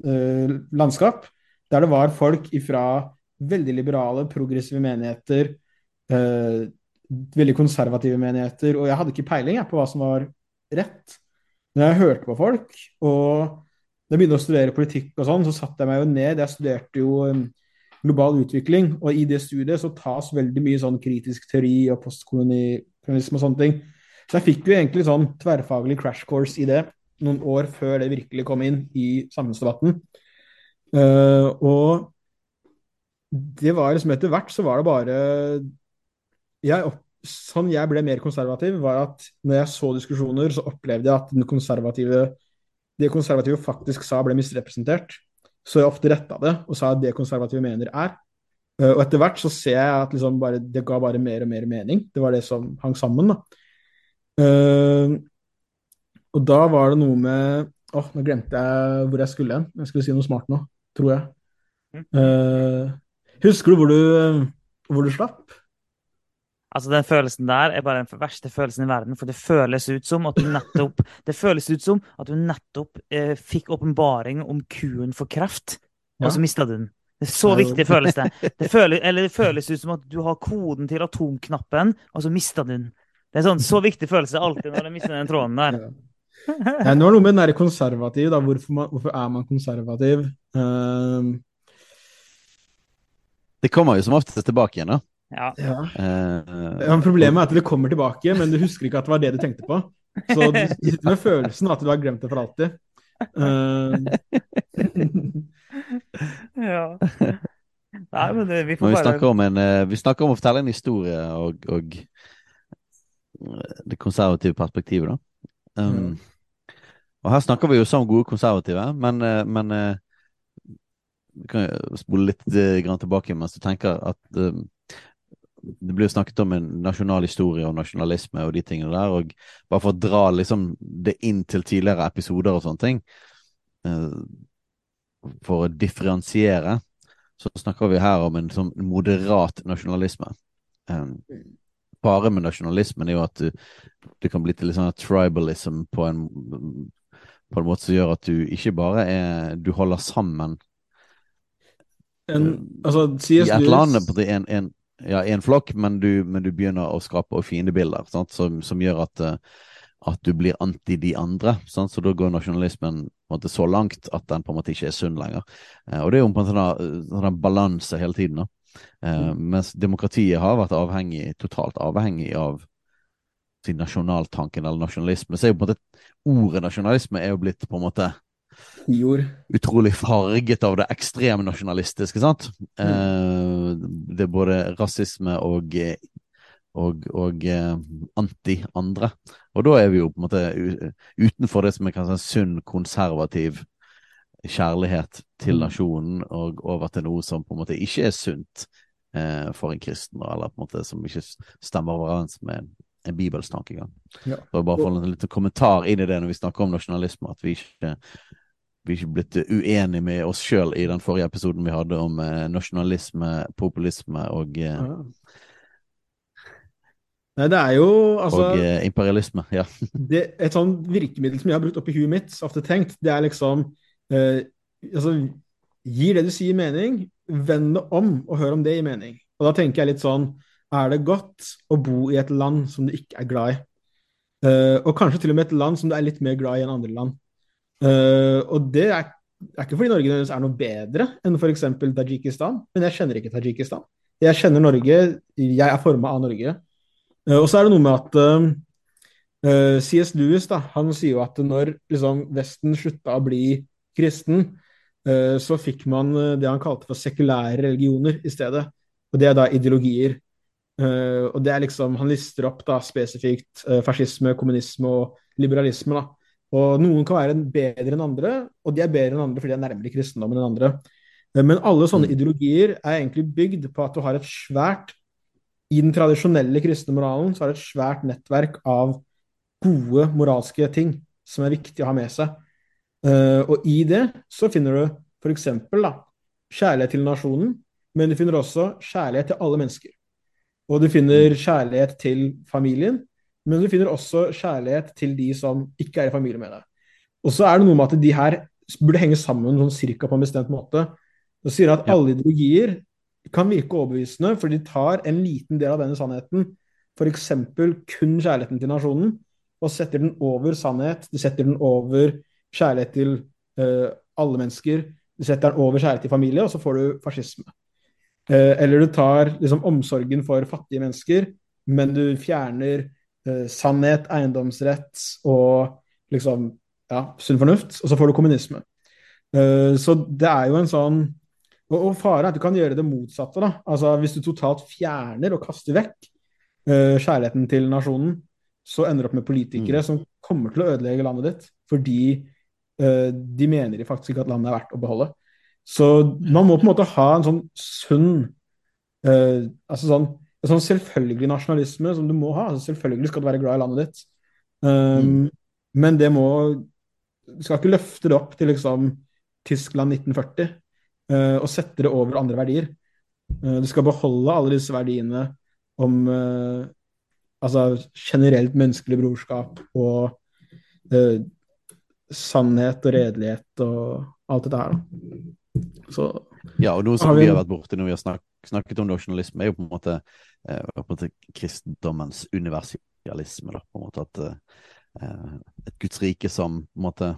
landskap, der det var folk fra veldig liberale, progressive menigheter, veldig konservative menigheter, og jeg hadde ikke peiling jeg, på hva som var rett. Men jeg hørte på folk, og da jeg begynte å studere politikk og sånn, så satte jeg meg jo ned. Jeg studerte jo um, global utvikling. Og i det studiet så tas veldig mye sånn kritisk teori og postkolonialisme og sånne ting. Så jeg fikk jo egentlig sånn tverrfaglig crash course i det noen år før det virkelig kom inn i samfunnsdebatten. Uh, og det var liksom etter hvert så var det bare jeg, Sånn jeg ble mer konservativ, var at når jeg så diskusjoner, så opplevde jeg at den konservative, det konservative faktisk sa, ble misrepresentert. Så jeg ofte retta det og sa at det konservative mener er. Uh, og etter hvert så ser jeg at liksom bare, det ga bare mer og mer mening. Det var det som hang sammen. da. Uh, og da var det noe med Åh, oh, nå glemte jeg hvor jeg skulle hen. Jeg skulle si noe smart nå, tror jeg. Uh, husker du hvor du, hvor du slapp? Altså, Den følelsen der er bare den verste følelsen i verden. For det føles ut som at du nettopp det føles ut som at du nettopp eh, fikk åpenbaring om kuen for kreft, og så mista du den. Det er så viktig føles det. Det føles, eller det føles ut som at du har koden til atomknappen, og så mista du den. Det er sånn så viktig følelse alltid når du mister den tråden der. Ja. Nå er det noe med den der konservativ, da. Hvorfor, man, hvorfor er man konservativ? Um... Det kommer jo som oftest tilbake igjen, da. Ja. Ja. Uh, ja, problemet er at det kommer tilbake, men du husker ikke at det var det du tenkte på. Så du sitter med følelsen av at du har glemt det for alltid. Uh... ja. Nei, men det, vi får men vi bare snakker, om en, vi snakker om å fortelle en historie, og, og det konservative perspektivet, da. Um, mm. Og her snakker vi jo som gode konservative, men, eh, men eh, vi kan spole litt eh, grann tilbake mens du tenker at um, det blir jo snakket om en nasjonal historie og nasjonalisme og de tingene der. og Bare for å dra liksom det inn til tidligere episoder og sånne ting, uh, for å differensiere, så snakker vi her om en sånn moderat nasjonalisme. Um, fare med nasjonalismen er jo at du, du kan bli til litt sånn tribalism på en, på en måte som gjør at du ikke bare er Du holder sammen en, altså, i et land på en, en, ja, en flokk, men du, men du, begynner å skape fiendebilder som, som gjør at, at du blir anti de andre. Sant? Så da går nasjonalismen måte, så langt at den på en måte ikke er sunn lenger. Eh, og det er jo på en måte sånn balanse hele tiden. da. Uh, mens demokratiet har vært avhengig, totalt avhengig av sin nasjonaltanken eller nasjonalisme. Så er jo på en måte ordet nasjonalisme er jo blitt på en måte Jord. utrolig farget av det ekstreme nasjonalistiske, sant? Mm. Eh, det er både rasisme og og, og eh, anti-andre. Og da er vi jo på en måte utenfor det som er kanskje en sunn, konservativ kjærlighet til mm. nasjonen og over til noe som på en måte ikke er sunt eh, for en kristen, eller på en måte som ikke stemmer overens med en, en bibelsk tankegang. Ja. Så bare få en liten kommentar inn i det når vi snakker om nasjonalisme, at vi ikke vi ikke blitt uenige med oss sjøl i den forrige episoden vi hadde om eh, nasjonalisme, populisme og eh. Nei, det er jo altså, Og eh, imperialisme, ja. det, et sånn virkemiddel som jeg har brukt oppi huet mitt, ofte tenkt, det er liksom eh, altså, Gir det du sier, mening? Vend det om, og hør om det gir mening. Og da tenker jeg litt sånn Er det godt å bo i et land som du ikke er glad i? Uh, og kanskje til og med et land som du er litt mer glad i enn andre land. Uh, og det er, er, ikke fordi Norge er noe bedre enn f.eks. Tajikistan, men jeg kjenner ikke Tajikistan. Jeg kjenner Norge, jeg er forma av Norge. Uh, og så er det noe med at CS Lewis da, han sier jo at når liksom, Vesten slutta å bli kristen, eh, så fikk man eh, det han kalte for sekulære religioner i stedet. Og det er da ideologier. Eh, og det er liksom, Han lister opp da spesifikt fascisme, kommunisme og liberalisme. da. Og Noen kan være bedre enn andre, og de er bedre enn andre fordi de er nærmere kristendommen enn andre. Men alle sånne mm. ideologier er egentlig bygd på at du har et svært I den tradisjonelle kristne moralen så har du et svært nettverk av gode moralske ting som er viktig å ha med seg. Uh, og i det så finner du f.eks. kjærlighet til nasjonen, men du finner også kjærlighet til alle mennesker. Og du finner kjærlighet til familien, men du finner også kjærlighet til de som ikke er i familie med deg. Og så er det noe med at de her burde henge sammen sånn cirka på en bestemt måte. Det sier at alle ideologier kan virke overbevisende, for de tar en liten del av denne sannheten, f.eks. kun kjærligheten til nasjonen, og setter den over sannhet. De setter den over kjærlighet til uh, alle mennesker. De setter den over kjærlighet til familie, og så får du fascisme. Uh, eller du tar liksom, omsorgen for fattige mennesker, men du fjerner uh, sannhet, eiendomsrett og liksom ja, sunn fornuft, og så får du kommunisme. så det er jo en sånn og, og faren er at du kan gjøre det motsatte. da. Altså Hvis du totalt fjerner og kaster vekk kjærligheten til nasjonen, så ender du opp med politikere mm. som kommer til å ødelegge landet ditt fordi de mener faktisk ikke at landet er verdt å beholde. Så man må på en måte ha en sånn sunn uh, altså sånn, en sånn selvfølgelig nasjonalisme som du må ha. Altså selvfølgelig skal du være glad i landet ditt, um, mm. men det må Du skal ikke løfte det opp til liksom Tyskland 1940 uh, og sette det over andre verdier. du skal beholde alle disse verdiene om altså generelt menneskelig brorskap og eh, sannhet og redelighet og alt dette her. Da. Så Ja, og noe som vi, har vært borti når vi har snak, snakket om nasjonalisme, er jo på en måte, eh, på en måte kristendommens universalisme. Da, på en måte at eh, et Guds rike som på en måte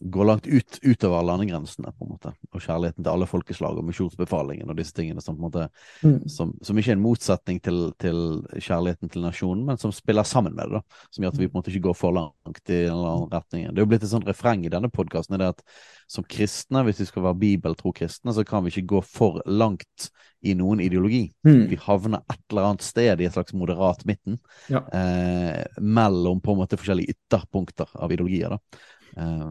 går langt ut, utover landegrensene, på en måte. Og kjærligheten til alle folkeslag og misjonsbefalingen og disse tingene som på en måte mm. som, som, ikke er en motsetning til, til, kjærligheten til nasjonen, men som spiller sammen med det. da, Som gjør at vi på en måte ikke går for langt i en eller annen retning. Det er jo blitt et sånt refreng i denne podkasten at som kristne, hvis vi skal være bibeltro kristne, så kan vi ikke gå for langt i noen ideologi. Mm. Vi havner et eller annet sted i et slags moderat midten ja. eh, mellom på en måte forskjellige ytterpunkter av ideologier. da. Uh,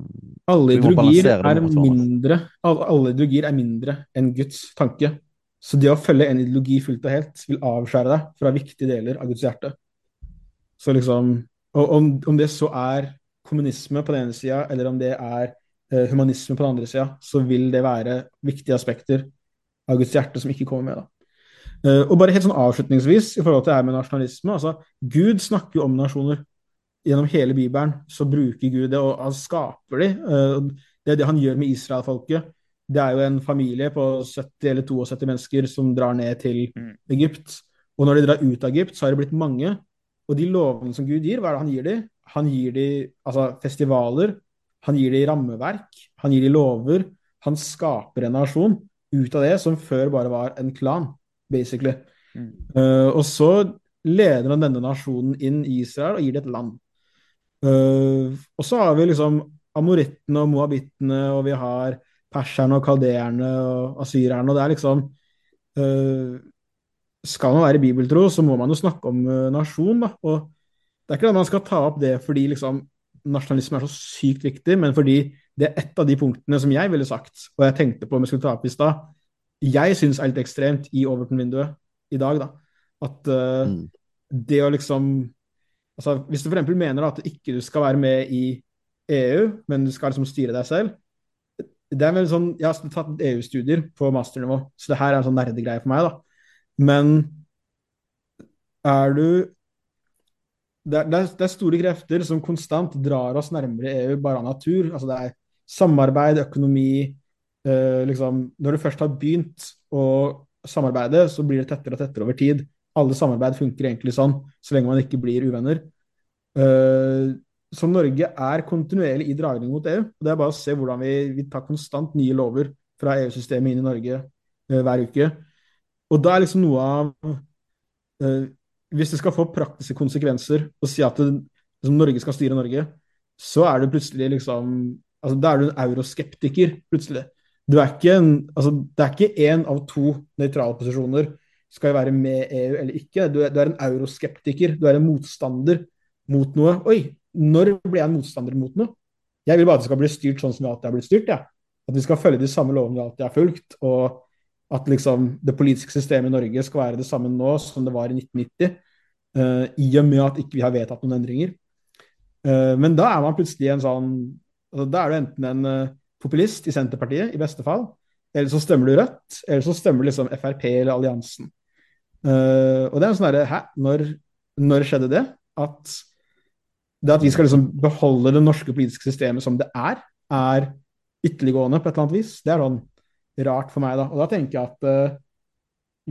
alle, ideologier er mindre, alle ideologier er mindre enn Guds tanke. Så det å følge en ideologi fullt og helt vil avskjære deg fra viktige deler av Guds hjerte. Så liksom, og om, om det så er kommunisme på den ene sida, eller om det er eh, humanisme på den andre sida, så vil det være viktige aspekter av Guds hjerte som ikke kommer med. da. Uh, og bare helt sånn avslutningsvis i forhold til det her med nasjonalisme. altså Gud snakker jo om nasjoner gjennom hele Bibelen så bruker Gud det, og han skaper de. Eh, det er det han gjør med israelfolket. Det er jo en familie på 70 eller 72 mennesker som drar ned til mm. Egypt. Og når de drar ut av Egypt, så har det blitt mange. Og de lovene som Gud gir, hva er det han gir dem? Han gir dem altså, festivaler, han gir dem rammeverk, han gir dem lover. Han skaper en nasjon ut av det som før bare var en klan, basically. Mm. Uh, og så leder han denne nasjonen inn i Israel og gir det et land. Uh, og så har vi liksom amorittene og moabittene, og vi har perserne og kaldeerne og asyrerne. Og det er liksom uh, Skal man være bibeltro, så må man jo snakke om uh, nasjon, da. Og det er ikke at man skal ta opp det fordi liksom nasjonalisme er så sykt viktig, men fordi det er et av de punktene som jeg ville sagt, og jeg tenkte på om jeg skulle ta opp i stad, jeg syns er litt ekstremt i Overton-vinduet i dag, da. At mm. det å liksom altså, Hvis du f.eks. mener at du ikke skal være med i EU, men du skal liksom styre deg selv det er vel sånn, Jeg har tatt EU-studier på masternivå, så det her er en sånn nerdegreie for meg. da. Men er du det er, det er, store krefter som konstant drar oss nærmere EU bare av natur. altså Det er samarbeid, økonomi eh, liksom, Når du først har begynt å samarbeide, så blir det tettere og tettere over tid alle samarbeid funker egentlig sånn, så lenge man ikke blir uvenner. Uh, så Norge er kontinuerlig i dragning mot EU. og Det er bare å se hvordan vi, vi tar konstant nye lover fra EU-systemet inn i Norge uh, hver uke. Og da er liksom noe av uh, Hvis det skal få praktiske konsekvenser å si at det, liksom, Norge skal styre Norge, så er du plutselig liksom altså Da er du en euroskeptiker, plutselig. Du er ikke en, altså, det er ikke én av to nøytrale posisjoner skal jeg være med EU eller ikke? Du du er, en euroskeptiker. Du er en motstander mot noe. Oi, når ble jeg en motstander mot noe? Jeg vil bare at det skal bli styrt sånn som vi alltid har blitt styrt. Ja. At vi skal følge de samme lovene vi alltid har fulgt. Og at liksom det politiske systemet i Norge skal være det samme nå som det var i 1990. uh, i og med at ikke vi har vedtatt noen endringer. Uh, men da er man plutselig en sånn altså, Da er du enten en uh, populist i Senterpartiet, i beste fall, eller så stemmer du Rødt, eller så stemmer du liksom Frp eller alliansen. Og det er sånn derre Hæ, når, når skjedde det? At det at vi skal liksom beholde det norske politiske systemet som det er, er ytterliggående på et eller annet vis. Det er sånn rart for meg, da. Og da tenker jeg at uh,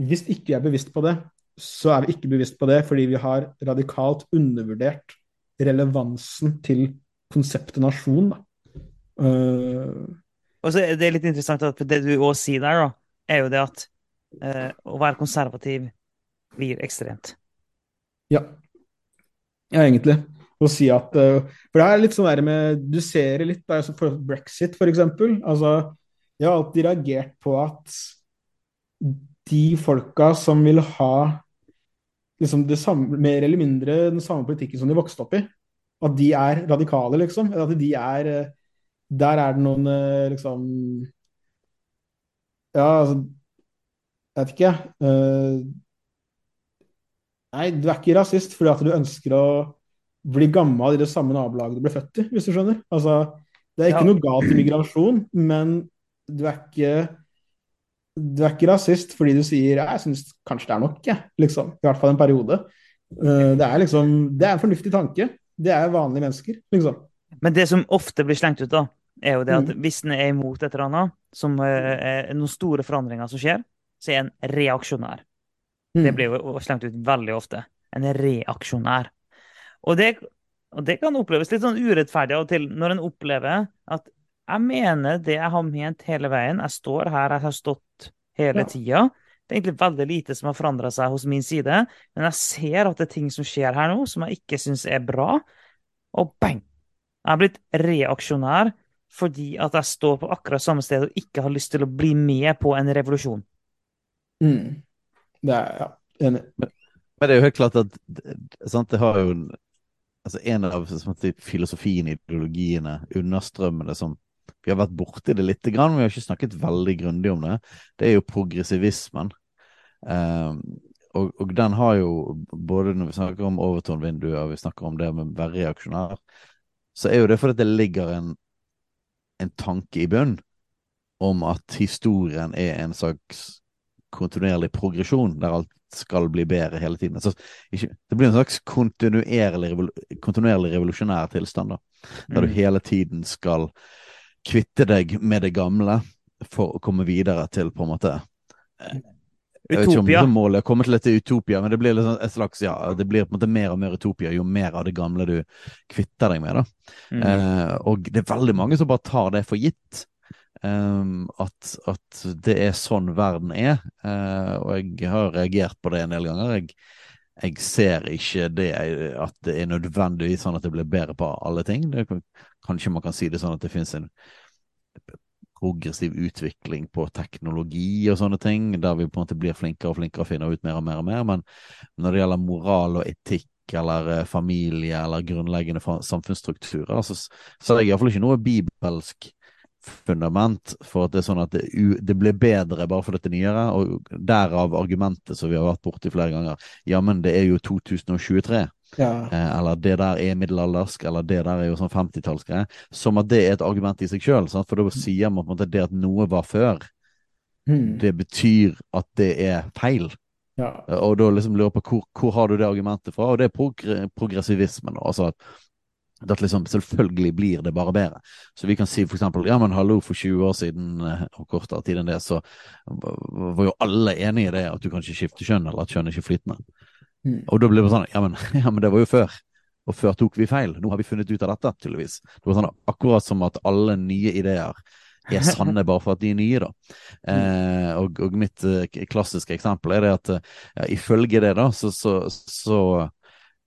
hvis ikke vi er bevisst på det, så er vi ikke bevisst på det fordi vi har radikalt undervurdert relevansen til konseptet nasjon. Da. Uh, og så er Det litt interessant at det du òg sier der, da, er jo det at uh, å være konservativ blir ekstremt. Ja. Ja, egentlig. Å si at uh, For det er litt sånn der med Du ser det litt da, for brexit, f.eks. Altså, jeg har alltid reagert på at de folka som vil ha liksom det samme, mer eller mindre den samme politikken som de vokste opp i, at de er radikale, liksom. At de er eh, Der er det noen eh, liksom Ja, altså Jeg vet ikke, jeg. Nei, du er ikke rasist fordi at du ønsker å bli gammel i det samme nabolaget du ble født i, hvis du skjønner. Altså, det er ikke ja. noe galt i migrasjon, men du er ikke du er ikke rasist fordi du sier jeg syns kanskje det er nok, jeg. Liksom. I hvert fall en periode. Eh, det er liksom, det er en fornuftig tanke. Det er vanlige mennesker, liksom. Men det som ofte blir slengt ut, da, er jo det at mm. hvis en er imot et eller annet, som eh, er noen store forandringer som skjer, så er en reaksjonær. Mm. Det blir jo slengt ut veldig ofte. En reaksjonær. Og det, og det, kan oppleves litt sånn urettferdig av og til, når en opplever at jeg mener det jeg har ment hele veien. Jeg står her, jeg har stått hele ja. tida. Det er egentlig veldig lite som har forandra seg hos min side, men jeg ser at det er ting som skjer her nå som jeg ikke syns er bra. Og bang! Jeg har blitt reaksjonær fordi at jeg står på akkurat samme sted og ikke har lyst til å bli med på en revolusjon. Mm. Det er ja, enig. Men, men, det er jo helt klart at sant, det har jo altså en av måte, filosofien, ideologiene, understrømmene som vi har vært borti det litt, grann, men vi har ikke snakket veldig grundig om det. Det er jo progressivismen. Um, og, og, den har jo, både når vi snakker om overtonvinduet og vi snakker om det med å være reaksjonær, så er jo det fordi det ligger en, en tanke i bunn om at historien er en slags kontinuerlig progresjon, der alt skal bli bedre hele tiden. Altså, ikke, det blir en slags kontinuerlig, kontinuerlig revolusjonær tilstand, da, der mm. du hele tiden skal kvitte deg med det gamle for å komme videre til på en måte utopia jeg vet ikke om det er målet å komme til et utopia, men det blir liksom et slags, ja, det blir på en måte mer og mer utopia jo mer av det gamle du kvitter deg med. da. Mm. Eh, og det er veldig mange som bare tar det for gitt. Um, at, at, det er sånn verden er. Uh, og jeg har reagert på det en del ganger. Jeg, jeg ser ikke det at det er nødvendigvis sånn at det blir bedre på alle ting. Det, kanskje man kan si det sånn at det finnes en progressiv utvikling på teknologi og sånne ting, der vi på en måte blir flinkere og flinkere og finner ut mer og mer og mer. Men når det gjelder moral og etikk eller eh, familie eller grunnleggende samfunnsstrukturer, så, så er det iallfall ikke noe bibelsk fundament for at det er sånn at det, det blir bedre bare fordi det er nyere, og derav argumentet som vi har vært borti flere ganger. Ja, men det er jo 2023. Ja. Eh, eller det der er middelaldersk, eller det der er jo sånn 50-tallsgreie. Som at det er et argument i seg sjøl, for da sier man på en måte det at noe var før. Mm. Det betyr at det er feil. Ja. Og da liksom lurer på hvor, hvor har du det argumentet fra, og det er progressivismen. Altså at at liksom, selvfølgelig blir det bare bedre. Så vi kan si for eksempel ja, men hallo, for 20 år siden eh, og kortere tid enn det, så var jo alle enige i det at du kan ikke skifte kjønn, eller at kjønn er ikke flytende. Mm. Og da blir det sånn ja men, ja, men det var jo før. Og før tok vi feil. Nå har vi funnet ut av dette, tydeligvis. Det var sånn akkurat som at alle nye ideer er sanne bare for at de er nye, da. Mm. Eh, og, og, mitt eh, klassiske eksempel er det at ja, ifølge det, da, så, så, så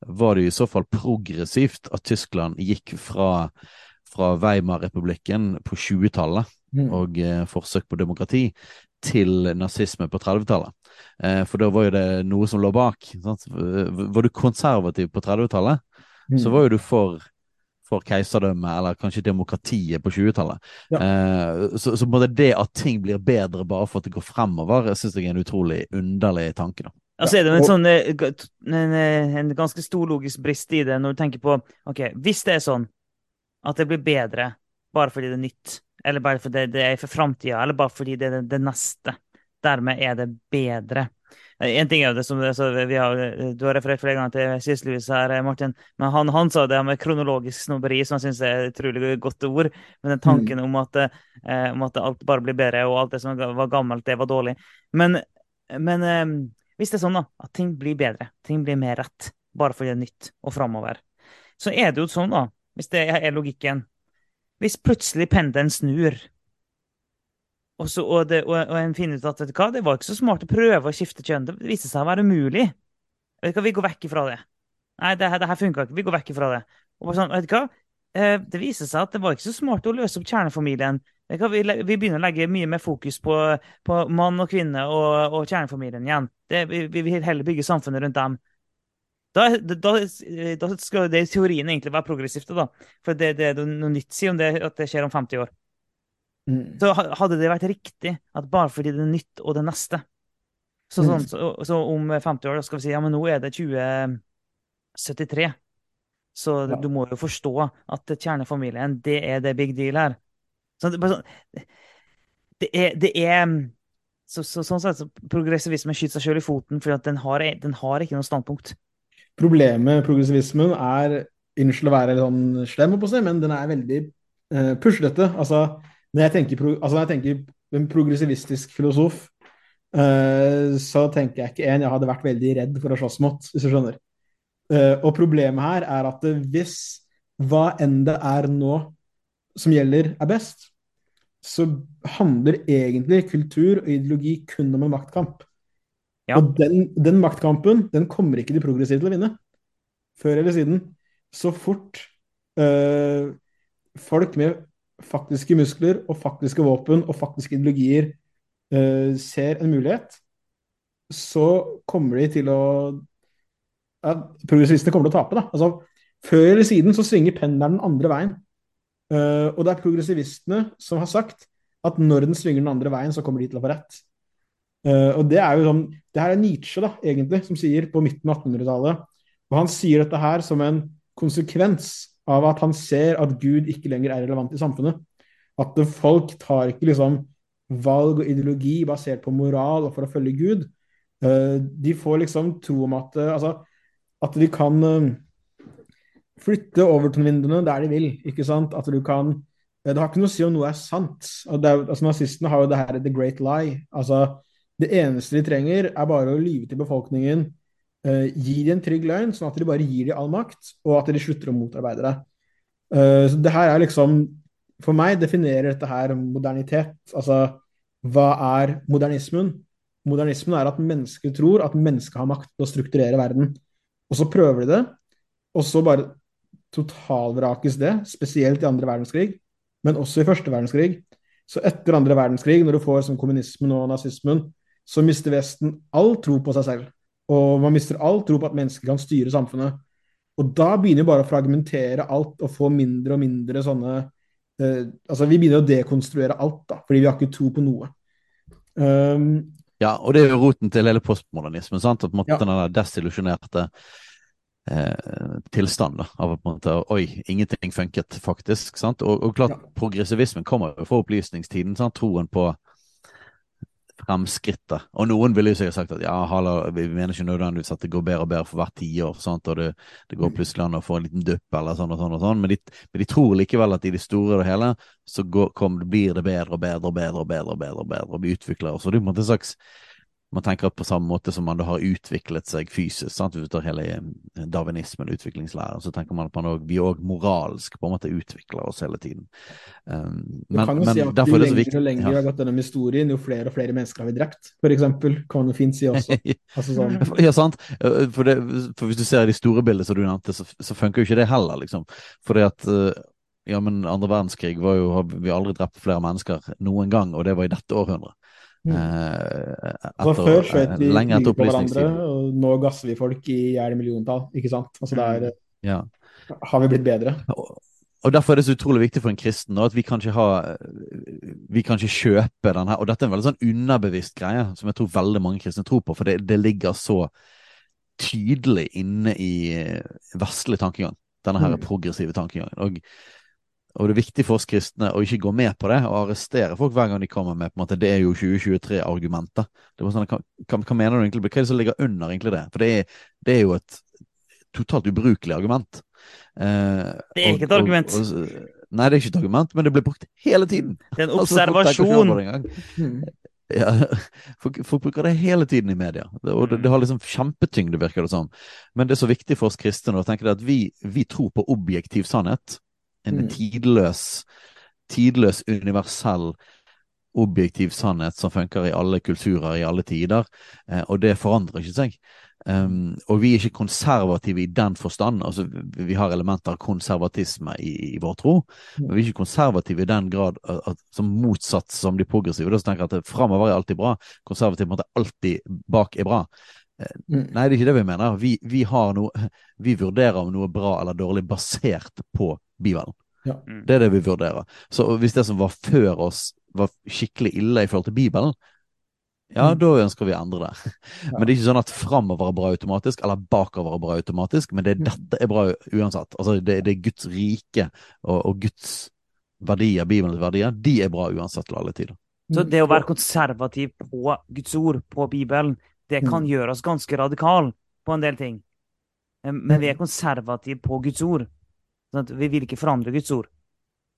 var det i så fall progressivt at Tyskland gikk fra, fra Weimar-republikken på 20-tallet mm. og eh, forsøk på demokrati til nazisme på 30-tallet. Eh, for da var jo det noe som lå bak. Sant? Var du konservativ på 30-tallet, mm. så var jo du for for keiserdømme, eller kanskje demokratiet på 20-tallet. Ja. Eh, så, så det at ting blir bedre bare for at det går fremover, syns jeg er en utrolig underlig tanke. da. Altså er det en sånn eh, en, eh, en ganske stor logisk brist i det når du tenker på OK, hvis det er sånn at det blir bedre bare fordi det er nytt, eller bare fordi det er for framtida, eller bare fordi det er det neste, dermed er det bedre. En ting er det som altså, har, Du har referert flere ganger til C.S. Lewis her, Martin. Men han, han sa det med kronologisk snobberi, som jeg syns er et utrolig godt ord. Men den tanken mm. om, at, eh, om, at, alt bare blir bedre, og alt det som var gammelt, det var dårlig. Men, men eh, hvis det er sånn da, at ting blir bedre, ting blir mer rett, bare fordi det er nytt og framover, så er det jo sånn, da, hvis det er logikken Hvis plutselig pendelen snur, og, så, og, det, og, og, en finner ut at vet du hva, det var ikke så smart å prøve å skifte kjønn, det viste seg å være umulig, vet du hva, vi går vekk ifra det. Nei, det, det her funka ikke, vi går vekk ifra det. Og sånn, vet du hva, eh, det viser seg at det var ikke så smart å løse opp kjernefamilien vi, vi, begynner å legge mye mer fokus på, på mann og kvinne og, og kjernefamilien igjen. Det, vi, vi, vil heller bygge samfunnet rundt dem. Da, da, da, skal det i teorien egentlig være progressivt. da. For det, det er noe nytt si om det, at det skjer om 50 år. Mm. Så hadde det vært riktig at bare fordi det er nytt og det neste Så, sånn, så, så om 50 år da skal vi si ja, men nå er det 2073. Så ja. du må jo forstå at kjernefamilien, det er det big deal her. Sånn, sånn, det er, det er så, så, sånn sett så progressivismen skyter seg sjøl i foten, for den den har, ikke noe standpunkt. Problemet med progressivismen er Unnskyld å være litt sånn slem, på seg, men den er veldig uh, puslete. Altså, når jeg tenker, altså, når jeg tenker en progressivistisk filosof, uh, så tenker jeg ikke en jeg hadde vært veldig redd for å slåss mot, hvis du skjønner. Uh, og problemet her er at hvis hva enn det er nå som gjelder, er best, så handler egentlig kultur og ideologi kun om en maktkamp. Ja. Og den, den, maktkampen den kommer ikke de progressive til å vinne. Før eller siden. Så fort øh, folk med faktiske muskler og faktiske våpen og faktiske ideologier øh, ser en mulighet, så kommer de til å ja, Progressivistene kommer til å tape, da. Altså, før eller siden så svinger pendelen den andre veien. Uh, og det er progressivistene som har sagt at når den svinger den andre veien, så kommer de til å få rett. Uh, og det er jo sånn Det her er Nietzsche, da, egentlig, som sier på midten av 1800-tallet. Og han sier dette her som en konsekvens av at han ser at Gud ikke lenger er relevant i samfunnet. At folk tar ikke liksom valg og ideologi basert på moral og for å følge Gud. Uh, de får liksom tro om at, altså, at de kan flytte Overton-vinduene der de vil. ikke sant? At du kan Det har ikke noe å si om noe er sant. Er, altså Nazistene har jo det her the great lie. altså Det eneste de trenger, er bare å lyve til befolkningen. Uh, gi dem en trygg løgn, sånn at de bare gir dem all makt, og at de slutter å motarbeide det. Uh, så det her er liksom For meg definerer dette her modernitet. Altså, hva er modernismen? Modernismen er at mennesker tror at mennesket har makt til å strukturere verden. Og så prøver de det, og så bare totalvrakes det, spesielt i andre verdenskrig, men også i første verdenskrig. Så etter andre verdenskrig, når du får som kommunismen og nazismen, så mister Vesten all tro på seg selv. Og man mister all tro på at mennesker kan styre samfunnet. Og da begynner vi bare å fragmentere alt og få mindre og mindre sånne eh, Altså, vi begynner å dekonstruere alt, da, fordi vi har ikke tro på noe. Um, ja, og det er jo roten til hele postmodernismen. sant? At på en måte ja. den desillusjonerte eh, tilstand. Da, av på en måte Oi, ingenting funket faktisk. sant? Og, og klart, ja. progressivismen kommer jo fra opplysningstiden. sant? Troen på fremskrittet. Og noen ville jo sikkert sagt at ja, hala, vi mener ikke nødvendigvis at det går bedre og bedre for hvert tiår, og det, det, går mm. plutselig an å få en liten dupp eller sånn og sånn, og sånn. Men, de, men de tror likevel at i det store og hele så går, kom, blir det bedre og bedre og bedre og bedre og bedre, og bedre, og vi utvikler oss. Og det er på en måte en slags man tenker på samme måte som man da har utviklet seg fysisk, sant? hvis du tar hele eh, darwinismen, utviklingslæren, så tenker man at man også, vi òg moralsk på en måte utvikler oss hele tiden. Um, men, kan jo men si at jo lenger og lenger ja. vi har gått gjennom historien, jo flere og flere mennesker har vi drept, eksempel. Kan man fint si også. Altså sånn. Ja, sant. Eh, for, det, for, hvis du ser de store bildene som du nevnte, så, så funker jo ikke det heller, liksom. Fordi at uh, ja, men andre verdenskrig var jo, har vi aldri drept flere mennesker noen gang, og det var i dette århundret. Mm. Eh, etter, før skjøt vi mye etter opplysningstiden. og nå gasser vi folk i hjel milliontall, ikke sant? Altså der mm. ja. har vi blitt bedre. og Derfor er det så utrolig viktig for en kristen at vi kan ikke ha Vi kan ikke kjøpe den her. Og dette er en veldig sånn underbevisst greie som jeg tror veldig mange kristne tror på, for det, det ligger så tydelig inne i vestlig tankegang. Denne her Mm. progressive tankegangen. Og, og det er viktig for oss kristne å ikke gå med på det og arrestere folk hver gang de kommer med på en måte, det er jo 2023-argumenter. Det var sånn, hva, hva, mener du egentlig? Hva er det som ligger under egentlig det? For det er, det er jo et totalt ubrukelig argument. Eh, Det er ikke et og- og- argument. og- nei, det er ikke et argument, men det blir brukt hele tiden. Det er en Altså, observasjon. Mm. Ja, folk, folk bruker det hele tiden i media, og det, det har liksom kjempetyngde, virker det som. Men det er så viktig for oss kristne å tenke at vi, vi tror på objektiv sannhet. En Mm. tidløs, tidløs, universell, objektiv sannhet som funker i alle kulturer, i alle tider. Eh, og det forandrer ikke seg. Um, og vi er ikke konservative i den forstand. altså Vi vi har elementer av konservatisme i, i vår tro, men vi er ikke konservative i den grad at, at, som motsatt som de progressive. Da tenker jeg at framover er alltid bra. Konservativ på en måte alltid bak er bra. Mm. Nei, det er ikke det vi mener. Vi, vi, har noe, vi vurderer om noe er bra eller dårlig basert på Bibelen. Ja. Mm. Det er det vi vurderer. Så hvis det som var før oss var skikkelig ille i forhold til Bibelen, ja, Mm. da ønsker vi å endre det. Men det er ikke sånn at framover er bra automatisk, eller bakover er bra automatisk, men det dette er bra uansett. Altså, det, det er Guds rike og, og Guds verdier, Bibelens verdier, de er bra uansett til alle tider. Så det å være konservativ på Guds ord, på Bibelen, det kan Mm. gjøre oss ganske radikale på en del ting. Men vi er Mm. konservative på Guds ord. Sånn at vi vil ikke forandre Guds ord.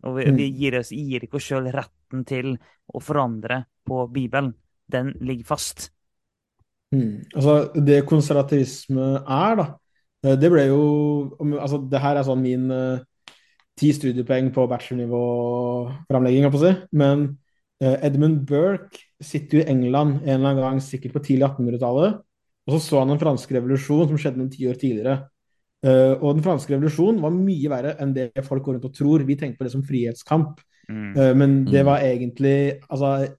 Og vi, Mm. vi gir, oss, gir ikke oss sjøl retten til å forandre på Bibelen. Den ligger fast. Mm. Altså, det konservativisme er, da, eh, det ble jo Altså, det her er sånn min eh, ti studiepoeng på bachelornivå-framlegging, holdt på å si. Men Edmund Burke sitter jo i England en eller annen gang, sikkert på tidlig 1800-tallet, og så så han den franske revolusjon som skjedde noen tiår tidligere. Eh, og den franske revolusjonen var mye verre enn det folk går rundt og tror. Vi tenker på det som frihetskamp. Mm. Eh, Men det Mm. var egentlig altså,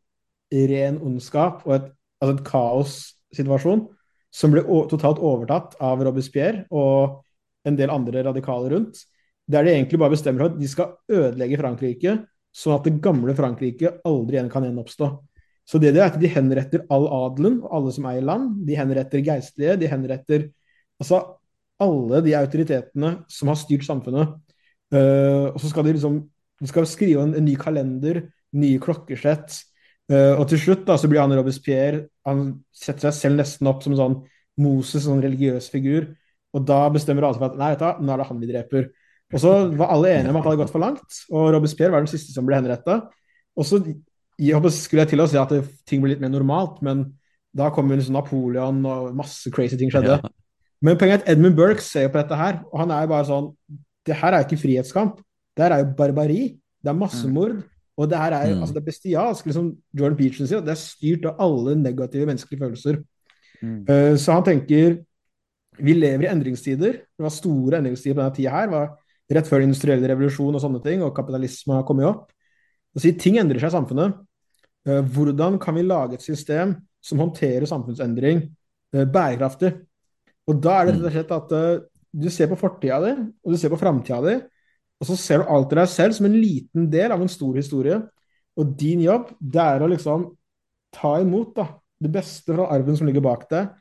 ren ondskap og et, altså et kaossituasjon som ble o totalt overtatt av Robespierre og en del andre radikale rundt. Der de egentlig bare bestemmer seg for at de skal ødelegge Frankrike, sånn at det gamle Frankrike aldri igjen kan gjenoppstå. Så det, det er at de henretter all adelen alle som eier land. De henretter geistlige, de henretter altså alle de autoritetene som har styrt samfunnet. Uh, og så skal de liksom de skal skrive en, en ny kalender, nye klokkesett. Uh, og til slutt da, så blir han Robespierre Han setter seg selv nesten opp som en sånn Moses, en sånn religiøs figur. Og da bestemmer alle seg for at nei, vet du, nå er det han vi dreper. Og så var alle enige om at det hadde gått for langt, og Robespierre var den siste som ble henretta. Og så skulle jeg til å si at det, ting ble litt mer normalt, men da kom jo liksom Napoleon og masse crazy ting skjedde. Ja. Men poenget er at Edmund Burke ser jo på dette her, og han er jo bare sånn Det her er jo ikke frihetskamp. Det her er jo barbari. Det er massemord. Og det her er Mm. altså det er bestialsk. Liksom Jordan Peterson sier, det er styrt av alle negative menneskelige følelser. Mm. Uh, Så han tenker vi lever i endringstider. Det var store endringstider på denne tida her. Var rett før den industrielle revolusjon og sånne ting, og kapitalisme har kommet opp. Og si ting endrer seg i samfunnet. Eh, Hvordan kan vi lage et system som håndterer samfunnsendring eh, bærekraftig? Og da er det rett og slett at eh, du ser på fortida di, og du ser på framtida di, og så ser du alltid deg selv som en liten del av en stor historie. Og din jobb, det er å liksom ta imot da, det beste fra arven som ligger bak deg,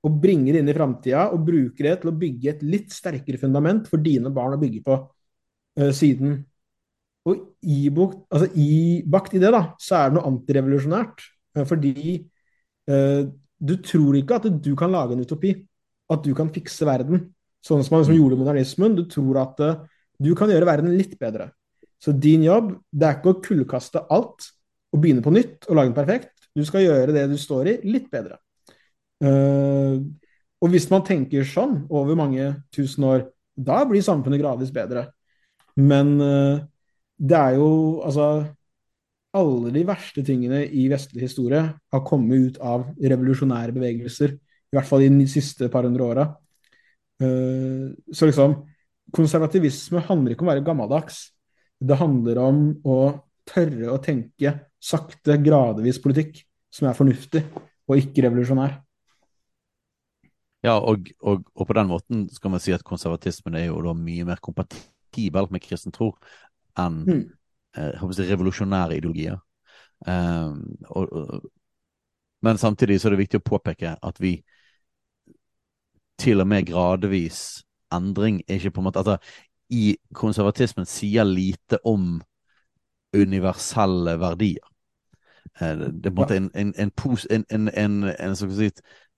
og bringe det inn i framtida, og bruke det til å bygge et litt sterkere fundament for dine barn å bygge på uh, siden. Og ibukt, altså ibakt i det, da, så er det noe antirevolusjonært. eh, fordi uh, du tror ikke at du kan lage en utopi, at du kan fikse verden, sånn som man liksom gjorde modernismen. Du tror at du kan gjøre verden litt bedre. Så din jobb, det er ikke å kullkaste alt og begynne på nytt og lage den perfekt. Du skal gjøre det du står i, litt bedre. Eh, og hvis man tenker sånn over mange tusen år, da blir samfunnet gradvis bedre. Men eh, det er jo altså Alle de verste tingene i vestlig historie har kommet ut av revolusjonære bevegelser. I hvert fall i de siste par hundre åra. Eh, så liksom Konservativisme handler ikke om å være gammeldags. Det handler om å tørre å tenke sakte, gradvis politikk som er fornuftig, og ikke revolusjonær. Ja, og, og, og på den måten skal man si at konservatismen er jo da mye mer kompatibel med kristen tro enn Mm. eh, si revolusjonære ideologier. Um, og, og, men samtidig så er det viktig å påpeke at vi til og med gradvis endring er ikke på en måte Altså, i konservatismen sier lite om universelle verdier. Eh, Det er på en måte en, en, en, en, en, en, en, en en, en si,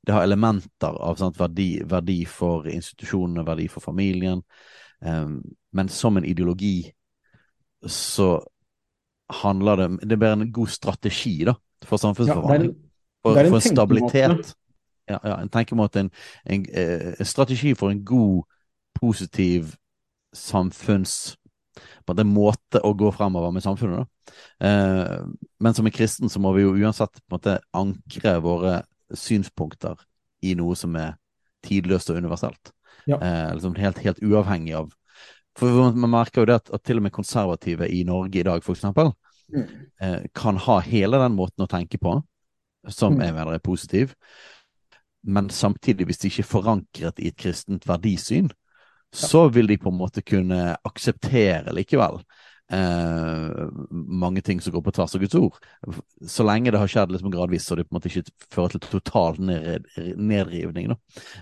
Det har elementer av sant, verdi, verdi for institusjonene, verdi for familien. Um, men som en ideologi så handler det Det bare en god strategi da, for samfunnsforvandling. Ja, for, er en stabilitet. Ja, ja, en tenkemåte, en, en, eh, en strategi for en god, positiv samfunns på en måte, måte å gå fremover med samfunnet. Da. Eh, men som en kristen så må vi jo uansett på en måte ankre våre synspunkter i noe som er tidløst og universelt. Ja. Eh, liksom helt, helt uavhengig av For man merker jo det at, at til og med konservative i Norge i dag, for eksempel, Mm. eh, kan ha hele den måten å tenke på, som Mm. jeg mener er positiv, men samtidig, hvis de ikke er forankret i et kristent verdisyn, så vil de på en måte kunne akseptere likevel eh, mange ting som går på tvers av Guds ord. Så lenge det har skjedd liksom gradvis, så det på en måte ikke fører til total ned, nedrivning.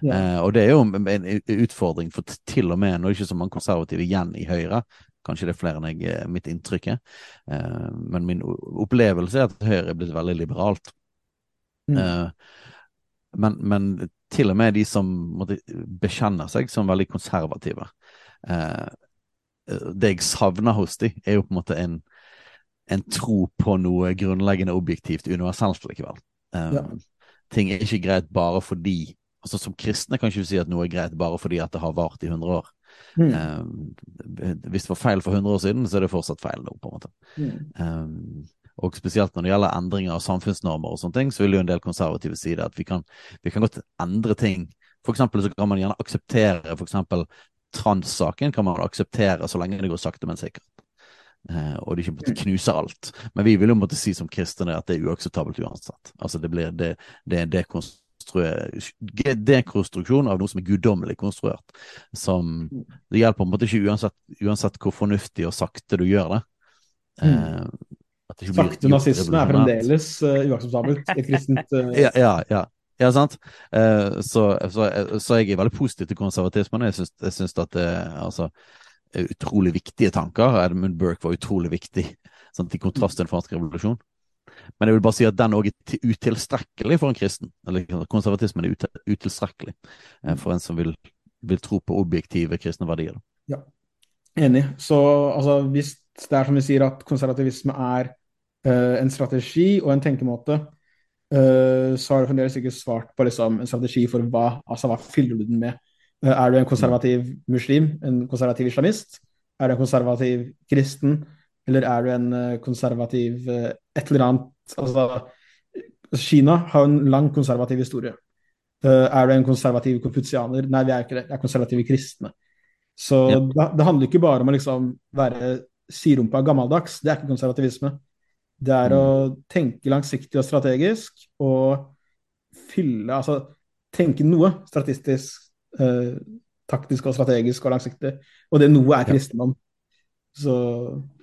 Ja. Eh, og det er jo en, en utfordring for til og med, nå er det ikke så mange konservative igjen i Høyre, kanskje det er flere enn jeg, eh, mitt inntrykk er, eh, men min opplevelse er at Høyre er blitt veldig liberalt. Mm. Eh, men, men til og med de som måtte, bekjenner seg som veldig konservative eh, Det jeg savner hos de, er jo på en måte en, en tro på noe grunnleggende objektivt universelt likevel. Um, Ja. Ting er ikke greit bare fordi altså Som kristne kan ikke si at noe er greit bare fordi at det har vart i 100 år. Mm. Um, hvis det var feil for 100 år siden, så er det fortsatt feil nå, på en måte. Mm. Um, og spesielt når det gjelder endringer av samfunnsnormer og sånne ting, så vil jo en del konservative si det at vi kan, vi kan godt endre ting. For eksempel så kan man gjerne akseptere for eksempel transsaken kan man akseptere så lenge det går sakte, men sikkert. Eh, og det ikke måtte knuser alt. Men vi vil jo måtte si som kristne at det er uakseptabelt uansett. Altså det blir det, det er en dekonstruksjon av noe som er guddommelig konstruert. Som Det hjelper på en måte ikke uansett, uansett hvor fornuftig og sakte du gjør det. Eh, ikke blir Sakte nazisme er fremdeles uh, uakseptabelt i et kristent uh, Ja, ja, ja. Ja, sant? Eh, så, så, så jeg er veldig positiv til konservatismen. Jeg syns, jeg syns at det altså, er utrolig viktige tanker. Edmund Burke var utrolig viktig, sant? i kontrast til den franske revolusjon. Men jeg vil bare si at den òg er utilstrekkelig for en kristen. Eller konservatismen er utilstrekkelig eh, for en som vil, vil tro på objektive kristne verdier. Ja, Enig. Så altså, hvis det er som vi sier at konservativisme er uh, en strategi og en tenkemåte, eh, så har du fremdeles ikke svart på liksom, en strategi for hva, altså hva fyller du den med. Eh, er du en konservativ muslim, en konservativ islamist? Er du en konservativ kristen? Eller er du en eh, konservativ eh, et eller annet Altså, Kina har en lang konservativ historie. Eh, er du en konservativ konfutsianer? Nei, vi er ikke det. Vi er konservative kristne. Så Ja. det, det handler ikke bare om å liksom være sirumpa gammeldags, det er ikke konservativisme. Det er å tenke langsiktig og strategisk og fylle Altså tenke noe statistisk, eh, taktisk og strategisk og langsiktig. Og det noe er kristendom. Så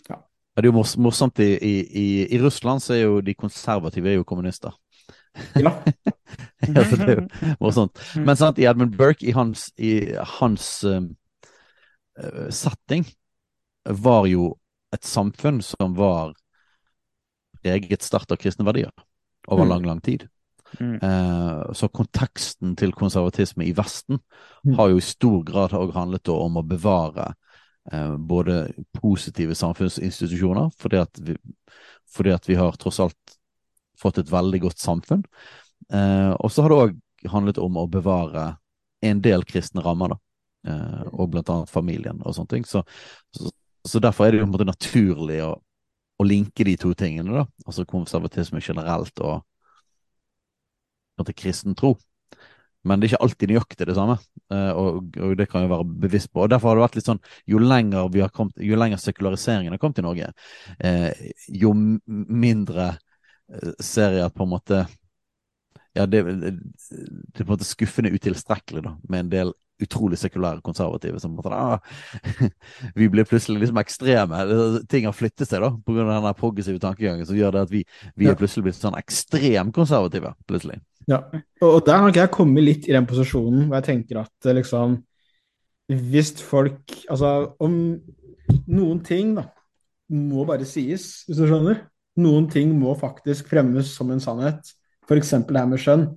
ja. Det er jo morsomt i, i, i, Russland så er jo de konservative er jo kommunister. ja. ja, så det er jo morsomt. Men sant, i Edmund Burke, i hans, i hans um, setting, var jo et samfunn som var preget sterkt av kristne verdier over Mm. lang, lang tid. Mm. Eh, så konteksten til konservatisme i Vesten Mm. har jo i stor grad også handlet om å bevare eh, både positive samfunnsinstitusjoner, fordi at, vi, fordi at vi har tross alt fått et veldig godt samfunn. Eh, og så har det òg handlet om å bevare en del kristne rammer, da. Eh, og blant annet familien og sånne ting. Så, så, så derfor er det jo på en måte naturlig å, å linke de to tingene, da. Altså konservatisme generelt og på kristen tro. Men det er ikke alltid nøyaktig det samme, eh, og, og det kan vi være bevisst på. Og Derfor har det vært litt sånn, jo lenger, vi har kommet, jo lenger sekulariseringen har kommet til Norge, eh, jo mindre eh, ser jeg at på en måte ja, det, det er på en måte skuffende utilstrekkelig da, med en del utrolig sekulære konservative som måtte, ah, Vi blir plutselig liksom ekstreme. Ting har flyttet seg da, pga. den progressive tankegangen som gjør det at vi, vi er plutselig blitt sånn ekstremkonservative. plutselig. Ja, og der har ikke jeg kommet litt i den posisjonen hvor jeg tenker at liksom Hvis folk Altså, om noen ting da må bare sies, hvis du skjønner. Noen ting må faktisk fremmes som en sannhet. F.eks. det her med skjønn.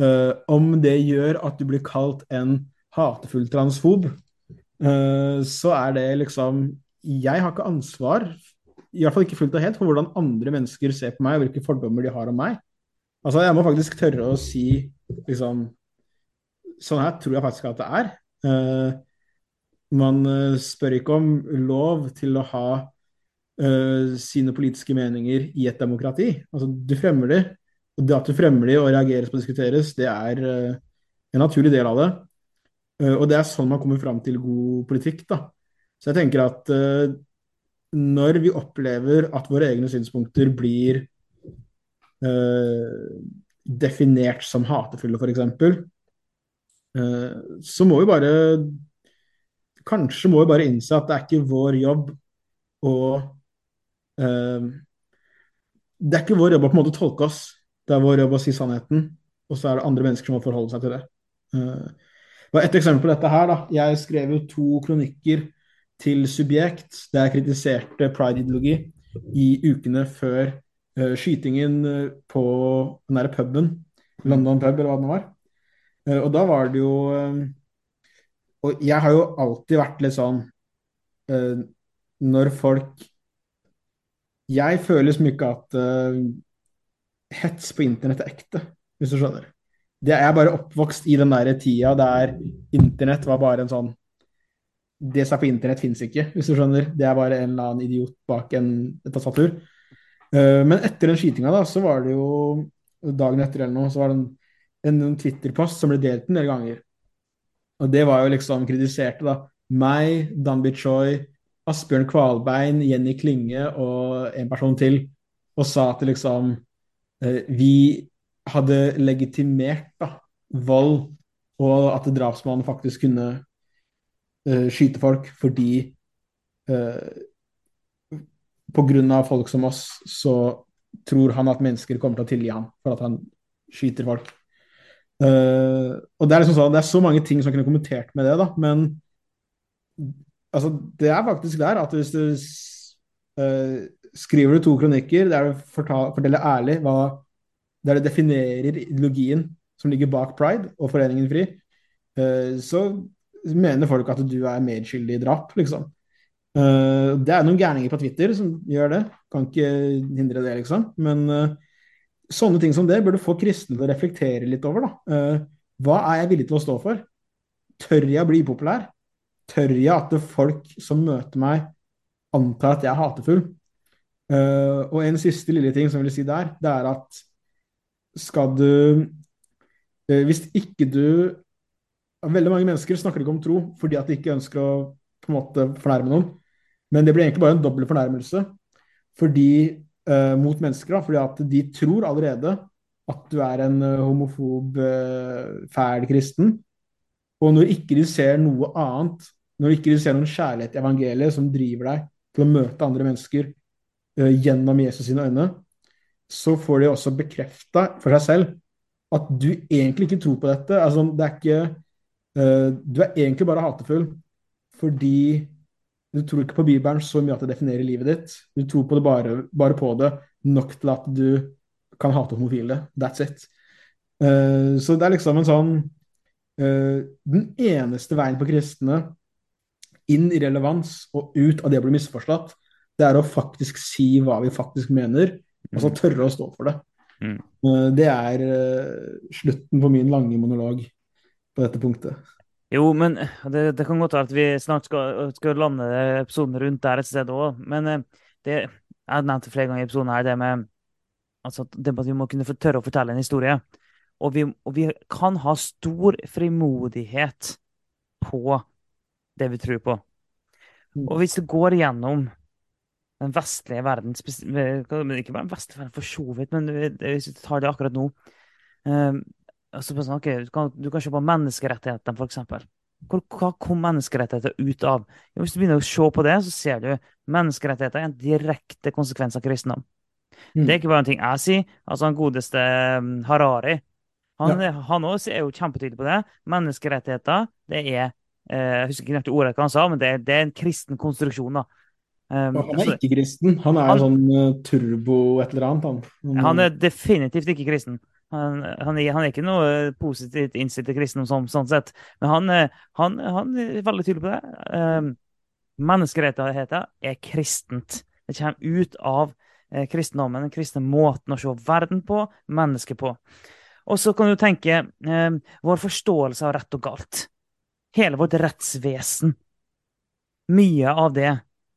Uh, om det gjør at du blir kalt en hatefull transfob, uh, så er det liksom Jeg har ikke ansvar, i hvert fall ikke fullt og helt, for hvordan andre mennesker ser på meg, og hvilke fordommer de har om meg. Altså, jeg må faktisk tørre å si liksom Sånn her tror jeg faktisk at det er. Uh, man spør ikke om lov til å ha sine politiske meninger i et demokrati. Altså, du fremmer det, og det at du fremmer de og reageres på og diskuteres, det er en naturlig del av det. Uh, og det er sånn man kommer fram til god politikk, da. Så jeg tenker at uh, når vi opplever at våre egne synspunkter blir definert som hatefulle, f.eks., uh, så må vi bare Kanskje må vi bare innse at det er ikke vår jobb å Det er ikke vår jobb å på en måte tolke oss det er vår jobb å si sannheten, og så er det andre mennesker som må forholde seg til det. Uh, et eksempel på dette her, da. Jeg skrev jo to kronikker til Subjekt der jeg kritiserte pride-ideologi i ukene før uh, skytingen eh, på den derre puben, London pub, eller hva det var. Uh, og da var det jo Og jeg har jo alltid vært litt sånn Når folk Jeg føler liksom ikke at hets på internett er ekte, hvis du skjønner. Det er bare oppvokst i den der tida der internett var bare en sånn Det som er på internett, fins ikke, hvis du skjønner. Det er bare en eller annen idiot bak en tastatur. Uh, men etter den skytinga, da, så var det jo dagen etter eller noe, så var det en, en Twitter-post som ble delt en del ganger. Og det var jo liksom kritiserte, da. Meg, Danby Choi, Asbjørn Kvalbein, Jenny Klinge og en person til. Og sa at liksom Eh, vi hadde legitimert da, vold, og at drapsmannen faktisk kunne uh, skyte folk fordi uh, På grunn av folk som oss, så tror han at mennesker kommer til å tilgi ham for at han skyter folk. Uh, og Det er liksom sånn, det er så mange ting som kunne kommentert med det, da, men altså, det er faktisk der at hvis du skriver du to kronikker der du forteller ærlig hva, der du definerer ideologien som ligger bak Pride og Foreningen Fri, uh, så mener folk at du er medskyldig i drap, liksom. Uh, det er noen gærninger på Twitter som gjør det. Kan ikke hindre det, liksom. Men uh, sånne ting som det burde få kristne til å reflektere litt over. da. hva er jeg villig til å stå for? Tør jeg å bli populær? Tør jeg at folk som møter meg, antar at jeg er hatefull? Og en siste lille ting som jeg vil si der, det er at skal du uh, Hvis ikke du Veldig mange mennesker snakker ikke om tro fordi at de ikke ønsker å på en måte fornærme noen. Men det blir egentlig bare en dobbel fornærmelse fordi, eh, mot mennesker. Da, fordi at de tror allerede at du er en homofob, fæl kristen. Og når ikke de ser noe annet, når ikke de ser noen kjærlighet i evangeliet som driver deg til å møte andre mennesker eh, gjennom Jesus sine øyne, så får de også bekrefta for seg selv at du egentlig ikke tror på dette. Altså, det er ikke uh, Du er egentlig bare hatefull fordi du tror ikke på Bibelen så mye at det definerer livet ditt. Du tror på det bare, bare på det nok til at du kan hate homofile. That's it. Uh, så det er liksom en sånn uh, Den eneste veien på kristne inn i relevans og ut av det å bli misforstått, det er å faktisk si hva vi faktisk mener, og så mm. tørre å stå for det. Mm. Eh, det er uh, slutten på min lange monolog på dette punktet. Jo, men det, det kan godt være at vi snart skal, skal lande episoden rundt der et sted òg. Men eh, det, jeg har nevnt det flere ganger i episoden her, det med altså, det at vi må kunne tørre å fortelle en historie. Og vi, og vi kan ha stor frimodighet på det vi tror på. Mm. Og hvis det går gjennom den vestlige verden Ikke bare den vestlige verden, for så vidt, men hvis vi tar det akkurat nå um, altså, okay, du, kan, du, kan, se på menneskerettighetene, f.eks. Hvor, hva kom menneskerettigheter ut av? Jo, hvis du begynner å se på det, så ser du menneskerettigheter er en direkte konsekvens av kristendom. Mm. Det er ikke bare en ting jeg sier. Altså, han godeste um, Harari han, Ja. han også er jo kjempetydelig på det. Menneskerettigheter, det er eh, Jeg husker ikke nøyaktig ordet hva han sa, men det, er- det er en kristen konstruksjon, da. Um, han er altså, ikke kristen. Han er Han- sånn eh, turbo et eller annet, han. Han- han er definitivt ikke kristen. Han, han, er, han er ikke noe positivt innstilt til kristendom sånn, sånn sett. Men han, eh, han, han er veldig tydelig på det. Um, menneskerettigheter er kristent. Det kommer ut av eh, kristendommen, den kristne måten å se verden på, mennesket på. Og så kan du tenke eh, vår forståelse av rett og galt. Hele vårt rettsvesen. Mye av det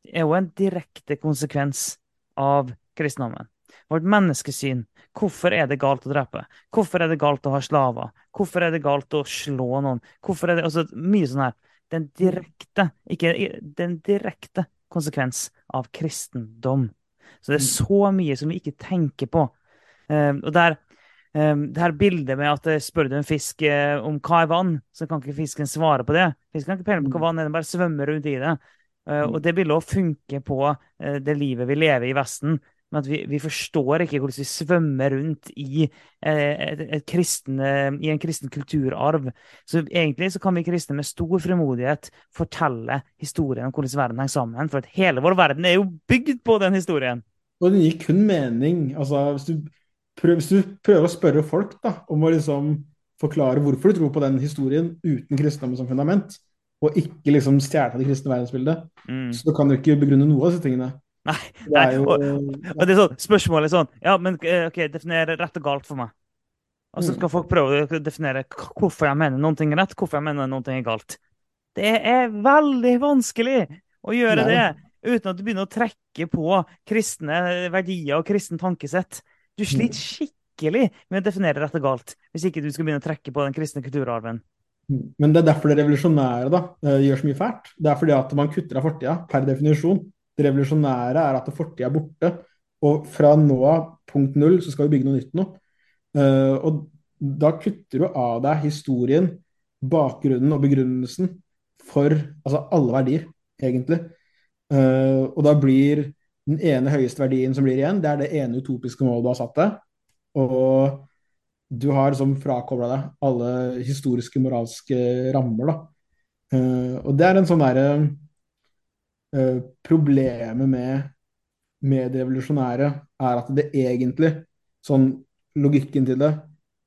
er jo en direkte konsekvens av kristendommen. Vårt menneskesyn. Hvorfor er det galt å drepe? Hvorfor er det galt å ha slaver? Hvorfor er det galt å slå noen? Hvorfor er det altså, Mye sånn her. Det er en direkte, ikke, er direkte konsekvens av kristendom. Så det er så mye som vi ikke tenker på. Um, og der, um, det her bildet med at eh, spør du en fisk uh, om hva er vann, så kan ikke fisken svare på det. Fisken kan ikke peile på hva vann er, den bare svømmer rundt i det. Uh, og det vil også funke på uh, det livet vi lever i Vesten. Men at vi, vi forstår ikke hvordan vi svømmer rundt i, eh, et, et kristen, eh, i en kristen kulturarv. Så egentlig så kan vi kristne med stor frimodighet fortelle historien om hvordan verden henger sammen. For at hele vår verden er jo bygd på den historien. Og den gir kun mening. Altså, hvis, du prøver, hvis du prøver å spørre folk da, om å liksom forklare hvorfor du tror på den historien uten kristendom som fundament, og ikke liksom stjele det kristne verdensbildet, Mm. så kan du ikke begrunne noe av disse tingene. Nei, Det nei. jo Og, og det er sånn, spørsmålet er sånn Ja, men eh, OK, definere rett og galt for meg. Og så Mm. skal folk prøve å definere hvorfor jeg mener noen ting er rett, hvorfor jeg mener noen ting er galt. Det er veldig vanskelig å gjøre Det det uten at du begynner å trekke på kristne verdier og kristen tankesett. Du sliter Mm. skikkelig med å definere rett og galt hvis ikke du skal begynne å trekke på den kristne kulturarven. Men det er derfor det revolusjonære da, eh, gjør så mye fælt. Det er fordi at man kutter av fortida, per definisjon. Det revolusjonære er at fortida er borte, og fra nå av, punkt null, så skal vi bygge noe nytt nå. Eh, og da kutter du av deg historien, bakgrunnen og begrunnelsen for altså alle verdier, egentlig. Eh, og da blir den ene høyeste verdien som blir igjen, det er det ene utopiske målet du har satt deg. Og du har liksom frakobla deg alle historiske, moralske rammer, da. Uh, og det er en sånn derre uh, Problemet med, med det revolusjonære er at det egentlig, sånn logikken til det,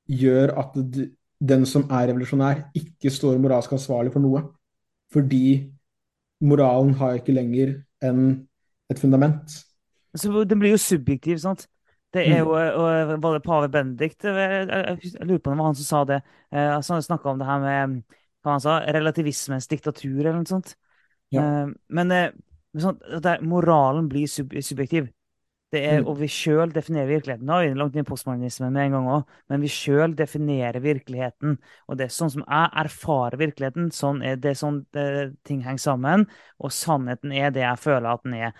gjør at det, den som er revolusjonær, ikke står moralsk ansvarlig for noe. Fordi moralen har ikke lenger enn et fundament. Så den blir jo subjektiv, sant? Det er jo, og Var det pave Benedikt jeg, jeg, lurer på om det var han som sa det. Eh, altså, han snakka om det her med hva han sa, relativismens diktatur, eller noe sånt. Ja. Eh, men eh, sånn, der, er- moralen blir sub, subjektiv. Det er, Mm. Og vi sjøl definerer virkeligheten. Nå er vi langt inn i postmodernismen med en gang òg, men vi sjøl definerer virkeligheten. Og det er sånn som jeg erfarer virkeligheten. Sånn er det sånn det, ting henger sammen. Og sannheten er det jeg føler at den er.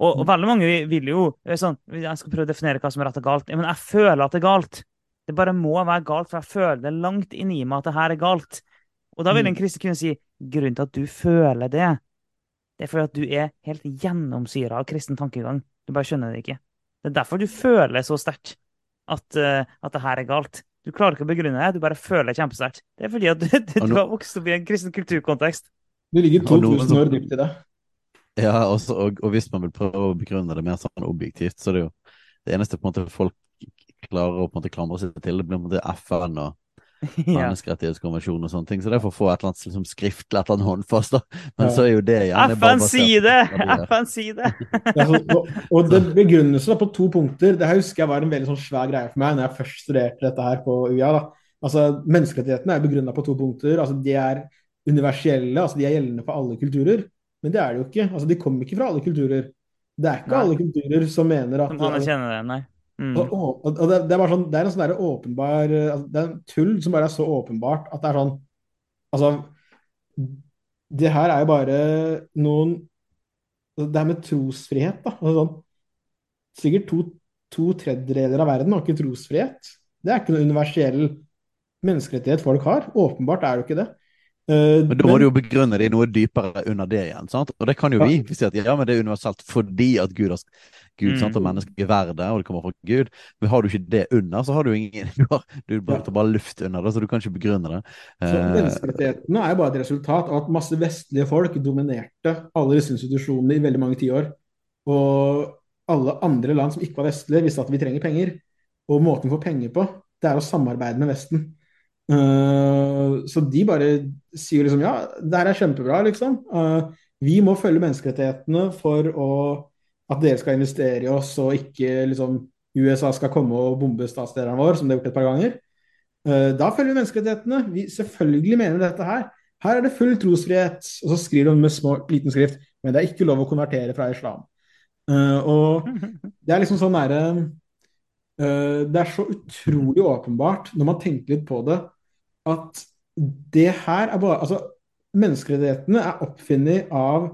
Og, og Mm. veldig mange vil jo er sånn, Jeg skal prøve å definere hva som er rett og galt. Men jeg føler at det er galt. Det bare må være galt, for jeg føler det langt inni meg at det her er galt. Og da vil en Mm. kristen kunne si grunnen til at du føler det, det er fordi at du er helt gjennomsyra av kristen tankegang. Du bare skjønner det ikke. Det er derfor du føler så sterkt at, uh, at det her er galt. Du klarer ikke å begrunne det, du bare føler det kjempesterkt. Det er fordi at du, du, du har vokst opp i en kristen kulturkontekst. Du ligger 2000 år dypt i det. Ja, også, og, og hvis man vil prøve å begrunne det mer sånn objektivt, så er det jo det eneste på en måte folk klarer å på en måte klamre seg til, det blir på en måte FN og ja. menneskerettighetskonvensjonen og sånne ting. Så det er for å få et eller annet liksom, skriftlig, et eller annet håndfast, da. Men Ja. så er jo det gjerne bare FN si sier det! FN sier det! Og det begrunnelse da, på to punkter, det her husker jeg var en veldig sånn svær greie for meg når jeg først studerte dette her på UiA. da. Altså, Menneskerettighetene er begrunna på to punkter. altså De er universelle, altså de er gjeldende for alle kulturer. Men det er det jo ikke. altså De kommer ikke fra alle kulturer. Det er ikke Nei. alle kulturer som mener at Som anerkjenner det, nei. Mm. og, og, og det, det, er bare sånn, det er en sånn der åpenbar altså, Det er en tull som bare er så åpenbart at det er sånn Altså Det her er jo bare noen Det her med trosfrihet, da. Altså, sånn, sikkert to, to tredjedeler av verden har ikke trosfrihet. Det er ikke noe universell menneskerettighet folk har. Åpenbart er det jo ikke det. Eh, Men da må du jo begrunne det i noe dypere under det igjen. sant? Og det kan jo Ja. vi. Vi sier at ja, men det er universelt fordi at Gud, har, Gud Mm. sant, og mennesket er verdet, og det kommer fra Gud. Men har du ikke det under, så har du ingen Du, har, du bare, ja. bare luft under det, så du kan ikke begrunne det. Så Eh, Menneskerettighetene er jo bare et resultat av at masse vestlige folk dominerte alle disse institusjonene i veldig mange tiår. Og alle andre land som ikke var vestlige, visste at vi trenger penger. Og måten vi får penger på, det er å samarbeide med Vesten. Eh, så de bare sier liksom ja, det her er kjempebra, liksom. Uh, vi må følge menneskerettighetene for å, at dere skal investere i oss, og ikke liksom USA skal komme og bombe statslederen vår, som det har gjort et par ganger. Uh, Da følger vi menneskerettighetene. Vi selvfølgelig mener dette her. Her er det full trosfrihet. Og så skriver de med små, liten skrift men det er ikke lov å konvertere fra islam. Og det er liksom sånn nære Det er så utrolig åpenbart når man tenker litt på det, at det her er bare Altså, menneskerettighetene er oppfunnet av